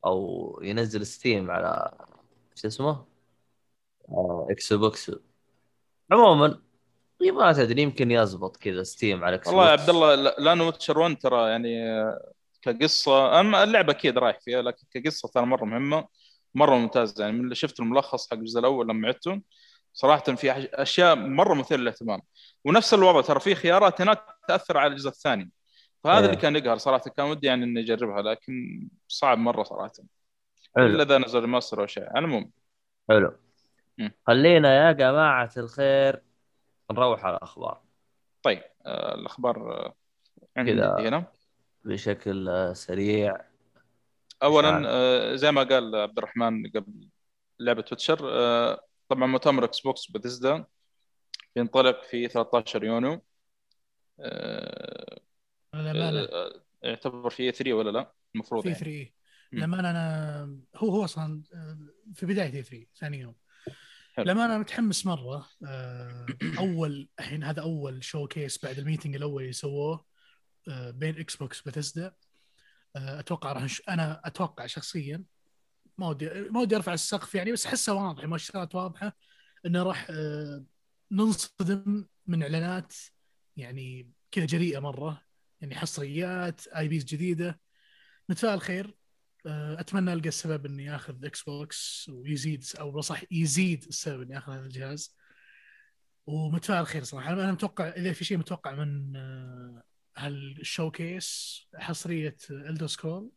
أو ينزل Steam على شو اسمه؟ آه، Xbox عموما ما تدري يمكن يزبط كذا Steam على X والله يا. عبد الله لا- لأنه Witcher 1 ترى يعني كقصة أما اللعبة أكيد رايح فيها لكن كقصة ترى مرة مهمة مرة ممتاز يعني من اللي شفت الملخص حق الجزء الأول لما عدته صراحة في أشياء مرة مثيرة للاهتمام. ونفس الوضع ترى في خيارات هناك تأثر على الجزء الثاني. فهذا إيه. اللي كان يقهر صراحة. كان ودي يعني إني أجربها لكن صعب مرة صراحة. حلو. إلا إذا نزل ماستر أو شيء. على العموم حلو. خلينا يا جماعة الخير نروح على الأخبار طيب آه الأخبار آه، عندي كذا. هنا بشكل آه، سريع اولا عارف. زي ما قال عبد الرحمن قبل لعبة Witcher طبعا مؤتمر Xbox Bethesda بينطلق في 13 يونيو يعتبر E3 ولا لا؟ المفروض في يعني 3 مم. للامانه أنا هو هو أصلا في بداية 3 ثاني يوم للامانه أنا متحمس مرة آه، [clears throat] أول الحين هذا أول showcase بعد ال meeting الأول اللي سووه آه، بين Xbox Bethesda أتوقع راح. أنا أتوقع شخصيا ما ودي ما ودي أرفع السقف يعني بس أحسها واضح مؤشرات واضحة إنه راح آه، ننصدم من إعلانات يعني كذا جريئة مرة. يعني حصريات IPs جديدة. نتفائل خير. أتمنى ألقى السبب إني ياخذ Xbox ويزيد أو صح يزيد السبب إني آخذ هذا الجهاز. ومتفائل خير صراحة. أنا متوقع اذا في شيء متوقع من آه، هال showcase حصرية Elder Scrolls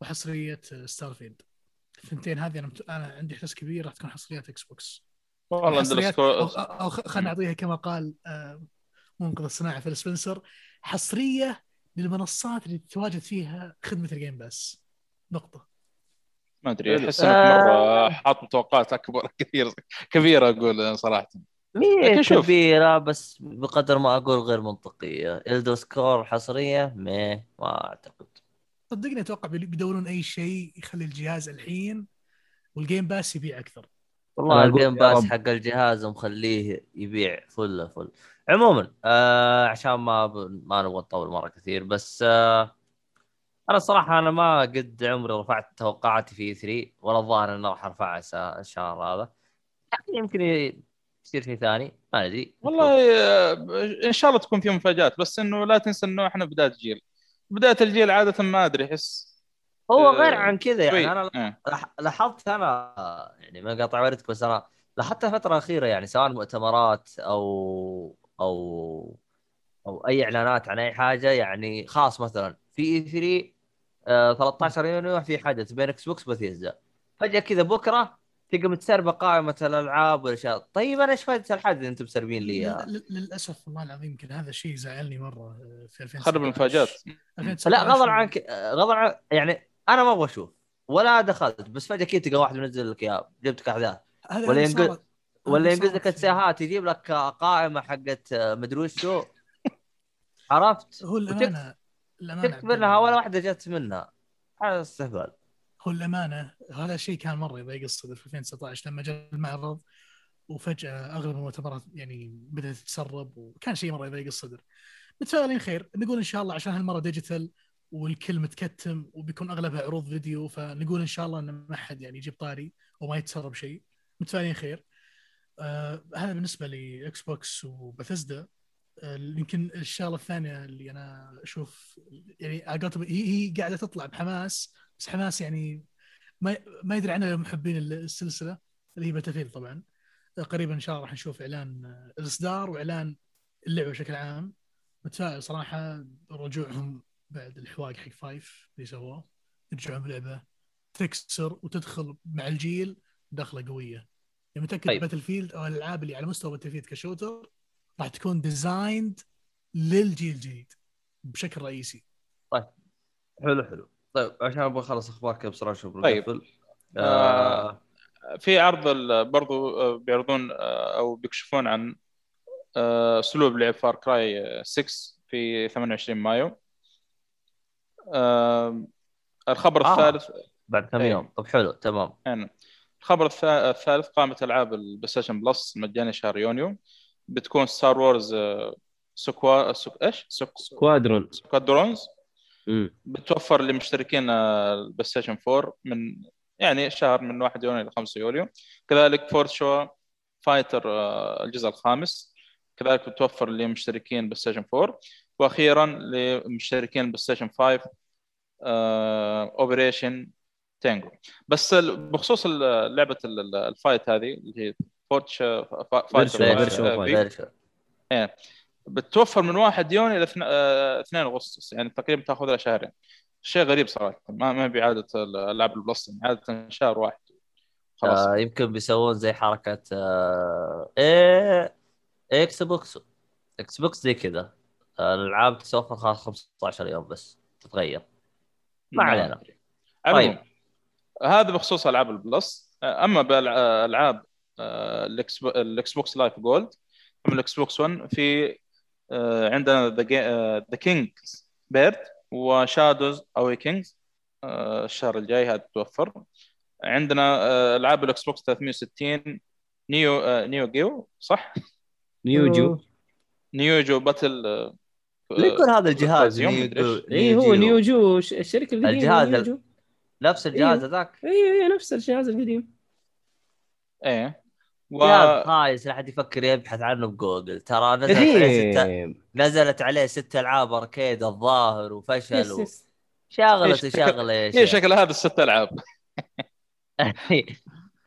وحصرية Starfield الثنتين هذه أنا مت... أنا عندي احساس كبير راح تكون حصريات Xbox والله حصريات أو. أو خلينا نعطيها كما قال آه، منقذ الصناعه Phil Spencer. حصرية للمنصات اللي تتواجد فيها خدمة ال Game Pass نقطة ما أدري. أحس إنك آه. مره حاط توقعات أكبر [laughs] كثير كبيره أقول صراحة شوف. كبيرة بس بقدر ما أقول غير منطقية Elder Scrolls حصرية ما ما أعتقد صدقني أتوقع بي- بيدورون أي شيء يخلي الجهاز الحين وال Game Pass يبيع أكثر والله ال Game Pass. حق الجهاز مخليه يبيع فل فل عموما آه عشان ما ب... ما نبغى نطول مرة كثير بس آه أنا الصراحه أنا ما قد عمري رفعت توقعاتي في E3 ولا الظاهر إني راح أرفعها الس- الشهر هذا. يعني يمكن يصير شيء ثاني ما أدري. والله آه، إن شاء الله تكون في مفاجآت بس إنه لا تنسى إنه إحنا بداية جيل بداية الجيل عادة ما أدري أحس هو آه، غير عن كذا يعني. أنا آه. لاحظت أنا يعني ما قاطع وردك بس أنا لاحظت الفترة الأخيرة يعني سواء مؤتمرات أو أو أو أي إعلانات عن أي حاجة يعني خاص مثلا في E3 آه 13 يونيو في حدث بين Xbox و Bethesda فجأة كذا بكرة تلقى متسربه قائمة الألعاب والأشياء. طيب أنا إيش فائده الحدث اللي أنتم مسربين لي للأسف والله العظيم يمكن هذا الشيء زعلني مرة آه، في 2019 خرب المفاجآت. 2019 لا غضا عنك غضا عن يعني أنا ما أبغى أشوف. ولا دخلت. بس فجأة كذا تلقى واحد منزل لك اياه جبتك احداث هذا- ولا ينقل- ولا صارت لك السياهات يجيب لك قائمة حقت مدري وشو [laughs] عرفت؟ هو الأمانة شفت منها ولا واحدة جت منها هذا استهبال هو الامانه هذا الشيء كان مرة يضيق الصدر في 2019 لما جاء المعرض وفجأة أغلب المؤتمرات يعني بدأت تتسرب وكان شيء مرة يضيق الصدر. متفائلين خير نقول إن شاء الله عشان هالمرة digital والكل متكتم وبيكون أغلبها عروض فيديو فنقول إن شاء الله إن ما حد يعني يجيب طاري وما يتسرب شيء. متفائلين خير. آه هذا بالنسبة ل Xbox و Bethesda يمكن الشغلة الثانية اللي أنا أشوف يعني هي هي قاعدة تطلع بحماس بس حماس يعني ما ما يدري عنها محبين السلسلة اللي هي Battlefield طبعا. قريبا إن شاء الله راح نشوف إعلان آه، الإصدار وإعلان اللعبة بشكل عام. متفائل صراحة رجوعهم بعد الحواق حق five اللي سووه. يرجعون بلعبة تكسر وتدخل مع الجيل دخلة قوية. يعني متأكد طيب. Battlefield أو الألعاب اللي على مستوى Battlefield ك shooter راح تكون designed للجيل الجديد بشكل رئيسي. حلو حلو. طيب عشان أبغى أخلص أخبار كذا بسرعة شوف طيب. آه، آه. في عرض ال- برضو آه، بيعرضون آه، أو بيكشفون عن آه، أسلوب لعب Far Cry 6 في 28 مايو. آه، الخبر آه. الثالث بعد كم إيه. يوم؟ طب حلو تمام. يعني الخبر الثا- الثالث قائمة ألعاب ال PlayStation Plus المجاني شهر يونيو. بتكون Star Wars Squa- Squ... إيش؟ Squ... Squadron Squadrons. بتوفر لمشتركين ال PlayStation 4 من يعني شهر من 1 يونيو إلى 5 يوليو. كذلك Virtua Fighter الجزء الخامس. كذلك بتوفر لمشتركين PlayStation 4 وأخيرا لمشتركين PlayStation 5 Operation Tango بس بخصوص لعبة ال- ال- ال Fight هذه اللي هي Virtua Fight Virtua- Virtua آه،. في- بتوفر من 1 يونيو إلى 2 أغسطس يعني تقريبا تاخذ لها شهرين. شيء غريب صراحة ما ما بعادة الالعاب ال Plus يعني عادة شهر واحد. خلاص. آه يمكن بيسوون زي حركة آه إيه Xbox Xbox زي كذا. آه، الألعاب تتوفر خلاص 15 يوم بس تتغير. ما نعم. علينا. طيب. هذا بخصوص ألعاب ال Plus. أما بالالعاب ال X- ال Xbox Live Gold من ال Xbox 1 في آه، عندنا The King's Bird و Shadows Awakening الشهر الجاي هذا تتوفر عندنا آه، ألعاب ال Xbox 360 Neo آه، Neo Geo صح؟ Neo Geo Neo Geo Battle آه، ليه يكون هذا الجهاز Neo-. اي إيه، هو Geo؟ Neo Geo ش- الشركة القديمه الجهاز نفس الجهاز إيه. هذاك اي اي نفس الجهاز القديم إيه و... جهاز خايس لا حد يفكر يبحث عنه بجوجل. ترى نزلت عليه ست قديم. نزلت عليه ست ألعاب arcade الظاهر وفشل و... شغله شغلة يا شكل هذا الست ألعاب؟ [laughs]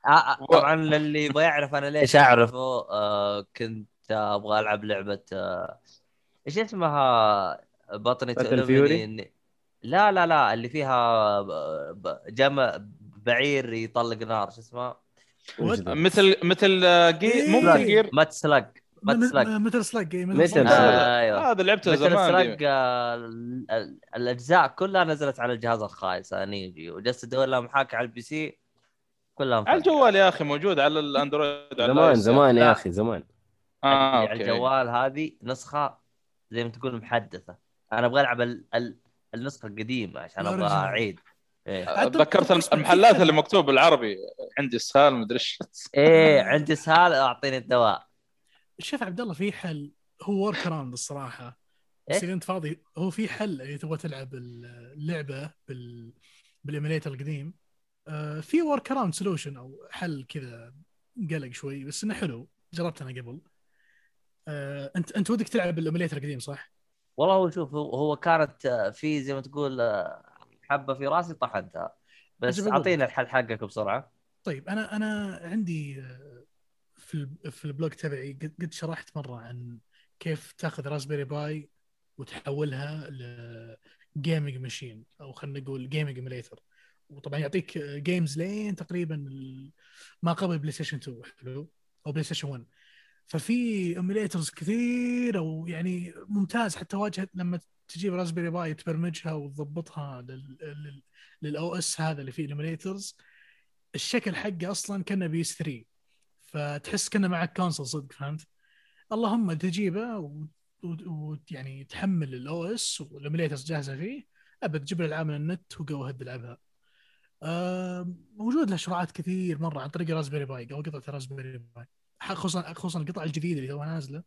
آه، آه، طبعا اللي يبغى يعرف أنا ليش اعرفه آه كنت أبغى ألعب لعبة آه إيش اسمها؟ بطنة إن- لا لا لا اللي فيها ب- ب- جمع بعير يطلق نار شو اسمها؟ مثل مثل آه، جي مو إيه. مثل جير مات سلاج مات سلاج مثل سلاج إيه، مثل سلاج. سلاج. آه، أيوه هذا لعبته مثل زمان سلاج دي. آه، ال- الأجزاء كلها نزلت على الجهاز الخايس آه، نيجي وجلست أدور لها محاكي على البي سي كلها على. الجوال يا أخي موجود على ال Android على زمان. زمان. يا أخي زمان آه على okay الجوال هذه نسخة زي ما تقول محدثة أنا أبغى ألعب ال... ال... النسخة القديمة عشان أبغى. أعيد عاد تذكرت المحلات اللي مكتوب بالعربي عندي إسهال مدري إيش إيه عندي إسهال أعطيني الدواء. شوف عبد الله في حل. هو workaround الصراحة. بس إيه؟ إذا أنت فاضي هو في حل إذا تبغى تلعب اللعبة بال بال emulator القديم. آه في workaround solution أو حل كذا قلق شوي بس إنه حلو. جربت أنا قبل. آه انت أنت ودك تلعب بال emulator القديم صح؟ والله هو شوف هو هو كانت آه، في زي ما تقول حبة في راسي طحنتها. بس أعطينا الحل حقك بسرعة. طيب أنا أنا عندي آه، في في ال blog تبعي قد شرحت مرة عن كيف تاخذ Raspberry Pi وتحولها ل gaming machine أو خلينا نقول gaming emulator وطبعا يعطيك games لين تقريبا ما قبل PlayStation 2 حلو؟ أو PlayStation 1 ففي emulators كثير أو يعني ممتاز حتى واجهه لما تجيب Raspberry Pi تبرمجها وتضبطها لل OS هذا اللي فيه ال emulators الشكل حقه أصلا كأنه PS 3 فتحس كأنه معك console صدق فهمت؟ اللهم تجيبه ويعني و... تحمل ال OS وال emulators جاهزة فيه أبد تجيب الالعاب من النت وجو هد العبها. موجود له شروحات كثير مرة عن طريق Raspberry Pi أو قطعة Raspberry Pi خصوصا خصوصا القطعه الجديدة اللي توها نازلة.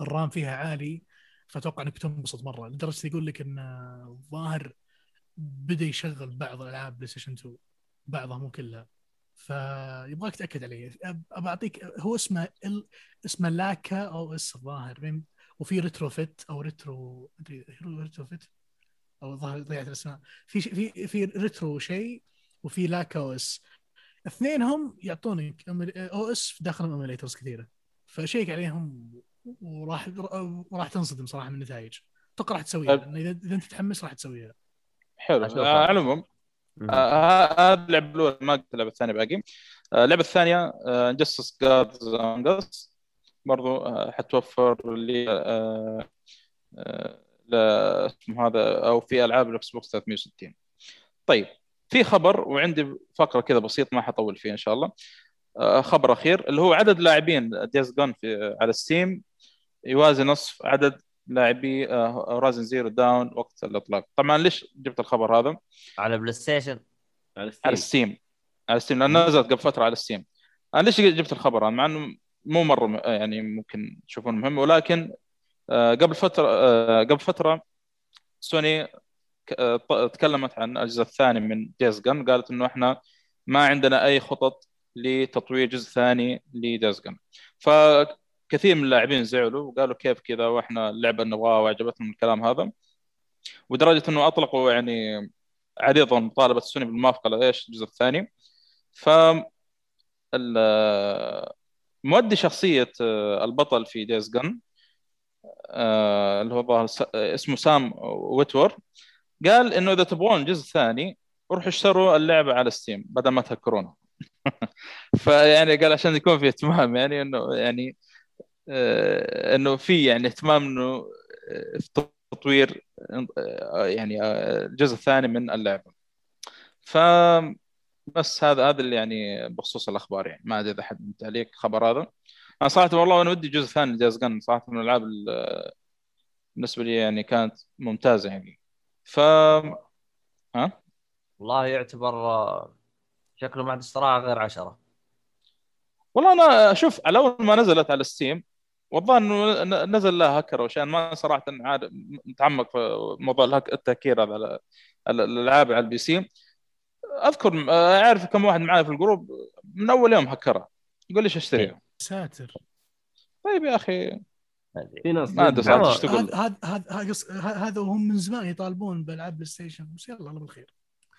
ال RAM فيها عالي فأتوقع إنك بتنبسط مرة. لدرجة يقول لك إن الظاهر بدأ يشغل بعض الالعاب PlayStation 2 بعضها مو كلها. فيبغاك تأكد عليه. أعطيك هو اسمه ال... اسمه Lakka OS الظاهر وفي Retro فيت أو Retro أدري Retro فيت أو الظاهر ضيعت الأسماء. في شيء- في في Retro شيء وفي Lakka OS. اثنينهم يعطونك OS داخلهم emulators كثيرة. ف check عليهم وراح وراح تنصدم صراحة من النتائج. أتوقع راح تسويها طيب. لأن اذا إذا أنت متحمس راح تسويها. حلو. آه، على العموم مم. آه، هذه اللعبه الاولى ما قلت اللعبة الثانية باقي. آه، اللعبة الثانية Injustice Gods Among Us برضو آه، حتوفر لي آه، آه، اسمه هذا أو في ألعاب ال Xbox 360 طيب. في خبر وعندي فقرة كذا بسيط ما حطول فيه إن شاء الله. آه، خبر أخير اللي هو عدد لاعبين Days Gone في على Steam يوازي نصف عدد لاعبي Horizon Zero Dawn وقت الإطلاق. طبعا ليش جبت الخبر هذا؟ على PlayStation على على Steam Steam على Steam لأن نزلت قبل فترة على Steam أنا ليش جبت الخبر هذا؟ مع إنه مو مرة يعني ممكن تشوفونه مهم ولكن آه، قبل فترة آه، قبل فترة سوني تكلمت عن الجزء الثاني من Days Gone قالت إنه إحنا ما عندنا أي خطط لتطوير جزء ثاني ل Days Gone فكثير من اللاعبين زعلوا وقالوا كيف كذا وإحنا اللعبه نبغاها وعجبتهم الكلام هذا. ودرجة إنه أطلقوا يعني عريضة مطالبة سوني بالموافقة لايش الجزء الثاني. ف مؤدي شخصية آه، البطل في Days Gone اللي هو اسمه Sam Witwer. قال إنه إذا تبغون جزء ثاني روحوا اشتروا اللعبة على Steam بدل ما تهكرونها [laughs] فيعني قال عشان يكون في اهتمام يعني انه يعني آه، إنه في يعني اهتمام إنه آه، في تطوير آه، يعني آه، الجزء الثاني من اللعبة. ف بس هذا هذا اللي يعني بخصوص الأخبار يعني. ما أدري إذا حد تعليق خبر هذا. أنا صراحة والله أنا ودي جزء ثاني جاز صراحة من الألعاب ال- بالنسبة لي يعني كانت ممتازة يعني. ف ها؟ والله يعتبر آه، شكله ما عاد اشتراها غير عشرة. والله أنا أشوف على اول ما نزلت على Steam والله إنه نزل لها هكر وشيء ما صراحة عارف متعمق في موضوع التهكير هذا على الألعاب على ال PC. أذكر آه، أعرف كم واحد معي في ال group من أول يوم هكرها يقول ليش اشتريها ساتر. طيب يا أخي. في ناس ما هذا هذا هذا هذا قص- ه- هذا وهم من زمان يطالبون بألعاب PlayStation. بس يلا الله بالخير.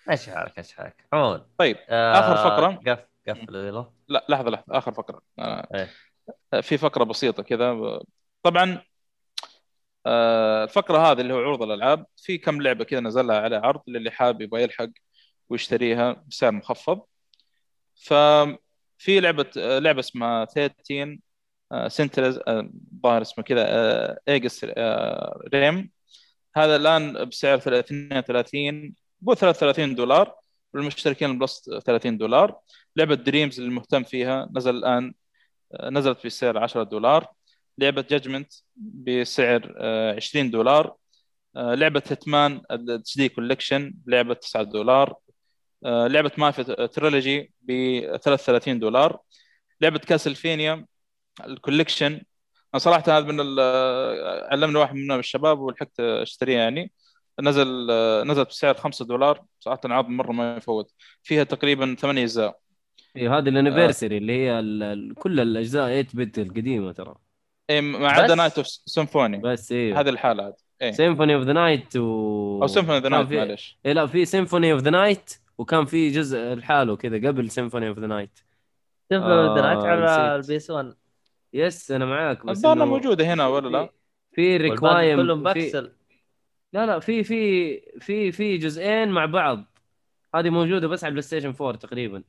إيش حالك؟ إيش حالك؟ عموما. طيب آه، آخر فقرة. قف قفل يلا. لا لحظة لحظة. آخر فقرة. آه، إيه. في فقرة بسيطة كذا. طبعا آه، الفقرة هذه اللي هو عروض الألعاب في كم لعبة كذا نزل لها على عرض للي حاب يبغى يلحق ويشتريها بسعر مخفض. ففي لعبة آه، لعبة اسمها 13 Sentinels الظاهر اسمه كذا آه، Aegis آه، Rim. هذا الآن بسعر 32 قول 33 دولار. والمشتركين ال Plus 30 دولار. لعبة Dreams اللي مهتم فيها نزل الآن آه، نزلت بسعر 10 دولار. لعبة Judgment بسعر آه، 20 دولار. آه، لعبة Hitman ال HD Collection لعبة 9 دولار. آه، لعبة Mafia Trilogy ب 33 دولار. لعبة Castlevania ال Collection. أنا صراحة هذا من آه، علمني واحد من الشباب ولحقت اشتريها يعني. نزل آه، نزلت بسعر 5 دولار. صراحة عرض مرة ما يفوت. فيها تقريبا ثمانية أجزاء. إيه، هذه ال Anniversary اللي هي ال- كل الأجزاء 8 bit القديمة ترى. إيه، ما عدا؟ Night of Symphony بس إيه. هذه الحالة هذه. إيه. Symphony of the Night و أو سيمفوني ذا كان Night معلش. إيه لا في Symphony of the Night وكان في جزء لحاله كذا قبل Symphony of the Night شوف آه، درايت على نسيت. البي اس 1 يس أنا معاك بس إنه موجودة هنا ولا لا؟ في ريكوايم كله في... مبكسل لا لا في في في في جزئين مع بعض هذه موجودة بس على البلاي ستيشن 4 تقريبا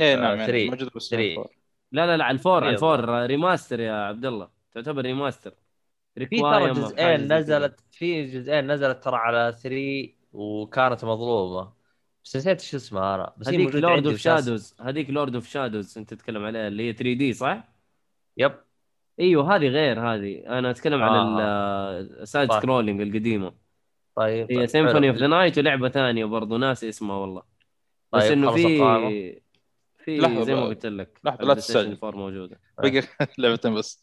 إيه آه، نعم يعني three. موجودة بس three. فور. لا لا لا على الفور على. الفور ريماستر يا عبد الله تعتبر ريماستر في ترى جزئين. نزلت في جزئين نزلت ترى على 3 وكانت مظلومة بس نسيت شو اسمها أنا بس هذيك Lord of Shadows هذيك Lord of Shadows أنت تتكلم عليها اللي هي 3 D صح؟ yep إيوه هذه غير هذه أنا أتكلم عن آه. ال side طيب. scrolling القديمة طيب هي طيب، Symphony of. the Night ولعبة ثانية برضو ناسي اسمها والله بس طيب، إنه خلص في. في زي ما. قلت لك على لا تستعجل. 4 موجودة بقي [laughs] لعبتين بس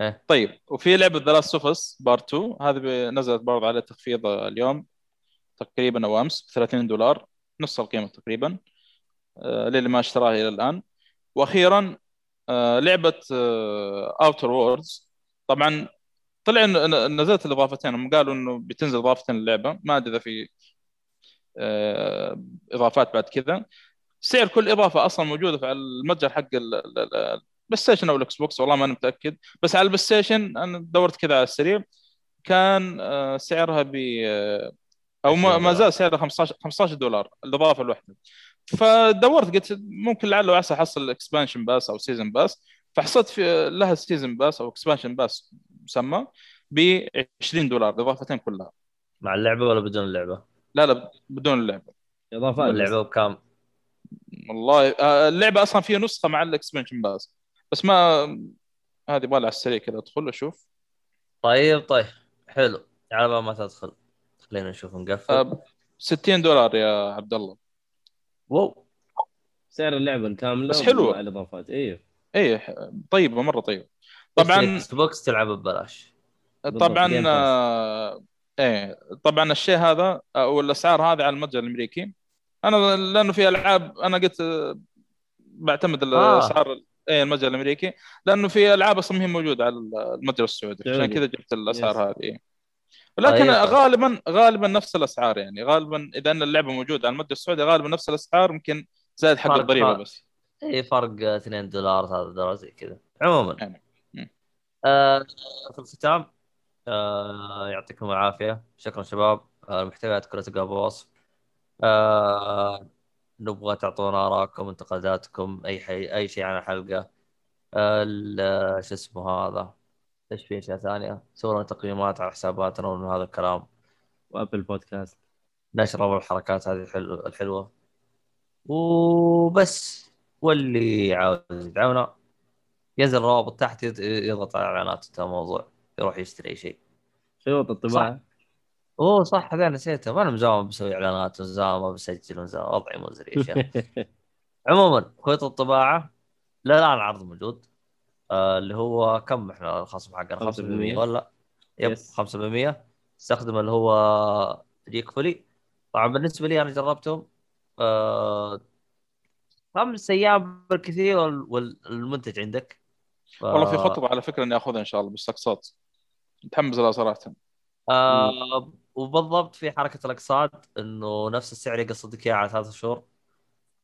إيه. طيب وفي لعبة The Last of Us Part 2 هذه نزلت برضه على تخفيض اليوم تقريبا أو أمس ب 30 دولار نص القيمة تقريبا آه، للي ما اشتراها إلى الآن وأخيرا آه، لعبة Outer Worlds طبعا طلع إن نزلت الاضافتين هم قالوا إنه بتنزل اضافتين للعبة. ما أدري إذا في آه، إضافات بعد كذا. سعر كل إضافة أصلا موجودة في المتجر حق ال- ال- ال- ال PlayStation أو ال Xbox والله ما أنا متأكد. بس على ال PlayStation أنا دورت كذا على السريع. كان آه، سعرها ب آه، أو ما 20 ما دولار. زال سعرها 15 15 دولار الإضافة الواحده فدورت قلت ممكن لعل وعسى احصل expansion pass أو season pass فحصلت في لها season pass أو expansion pass مسمى ب 20 دولار الاضافتين كلها. مع اللعبة ولا بدون اللعبة؟ لا لا بدون اللعبة. اضافات. اللعبة بكام؟ والله آه، اللعبة أصلا فيها نسخة مع ال expansion pass بس ما هذه يبغى على السريع كذا أدخل أشوف. طيب طيب. حلو. على ما تدخل. خلينا نشوف نقفل. آه، 60 دولار يا عبد الله wow سعر اللعبة الكاملة بس حلوة. مع الإضافات أيوه إيه طيبة مرة طيبة طبعا Xbox تلعب ببلاش طبعا. آه، إيه طبعا الشيء هذا أو الأسعار هذه على المتجر الأمريكي أنا لأنه في ألعاب أنا قلت آه، بعتمد آه. الأسعار إيه المتجر الأمريكي لأنه في ألعاب أصلا ما هي موجودة على المتجر السعودي عشان. كذا جبت الأسعار. هذه إيه. لكن طيب. غالبا غالبا نفس الأسعار يعني. غالبا إذا إن اللعبة موجودة على المتجر السعودي غالبا نفس الأسعار يمكن زائد حق الضريبة. بس. اي فرق 2 دولار 3 دولار زي كذا. عموما. يعني. آه في الختام. آه يعطيكم العافية. شكرا شباب. آه المحتويات كلها تلقاها بوصف آه نبغى تعطونا ارائكم انتقاداتكم أي حي... أي شيء عن الحلقة. آه شو اسمه هذا؟ إيش في اشياء ثانية سووا تقييمات على حساباتنا ومن هذا الكلام. وأبل بودكاست. نشرب الحركات هذه الحلوه الحلوة. وبس. واللي عاوز يدعمنا ينزل الروابط تحت يض- يضغط على الاعلانات انتهى الموضوع يروح يشتري أي شيء. خيوط الطباعة. أوه صح. هذا نسيته. ما أنا مزاوم بسوي إعلانات ومزاوم بسجل ومزاوم وضعي مزري شيخ [laughs] عموما خيط الطباعة. لا الان العرض موجود. اللي هو كم إحنا الخصم حقنا 5% 5% ولا؟ yep yes. 5% استخدم اللي هو تجيك فولي. طبعا بالنسبة لي أنا جربتهم آه خمس أيام بالكثير وال- والمنتج عندك. ف... والله في خطوة على فكرة إني آخذها إن شاء الله بالاقساط متحمس لها صراحة. آه وبالضبط في حركة الاقساط إنه نفس السعر يقسطك إياه على ثلاث شهور.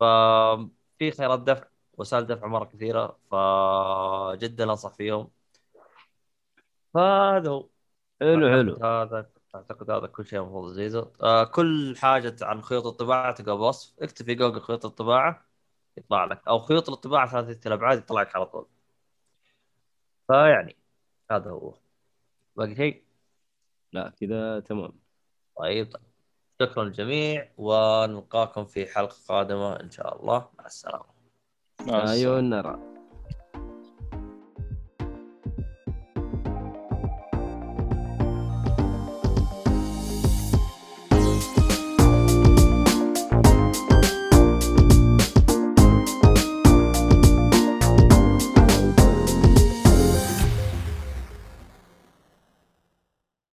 ففي خيارات دفع. وسائل دفع مرة كثيرة فجدا أنصح فيهم. فهذا هو. حلو حلو. هذا أعتقد هذا كل شيء المفروض زيزو. آه كل حاجة عن خيوط الطباعة تلقى بوصف اكتب في جوجل خيوط الطباعة يطلع لك. أو خيوط الطباعة ثلاثيه الابعاد يطلع لك على طول. فيعني هذا هو. باقي شيء؟ لا كذا تمام. طيب طيب. شكرا للجميع ونلقاكم في حلقة قادمة إن شاء الله. مع السلامة. مع السلامة. أيوه نرى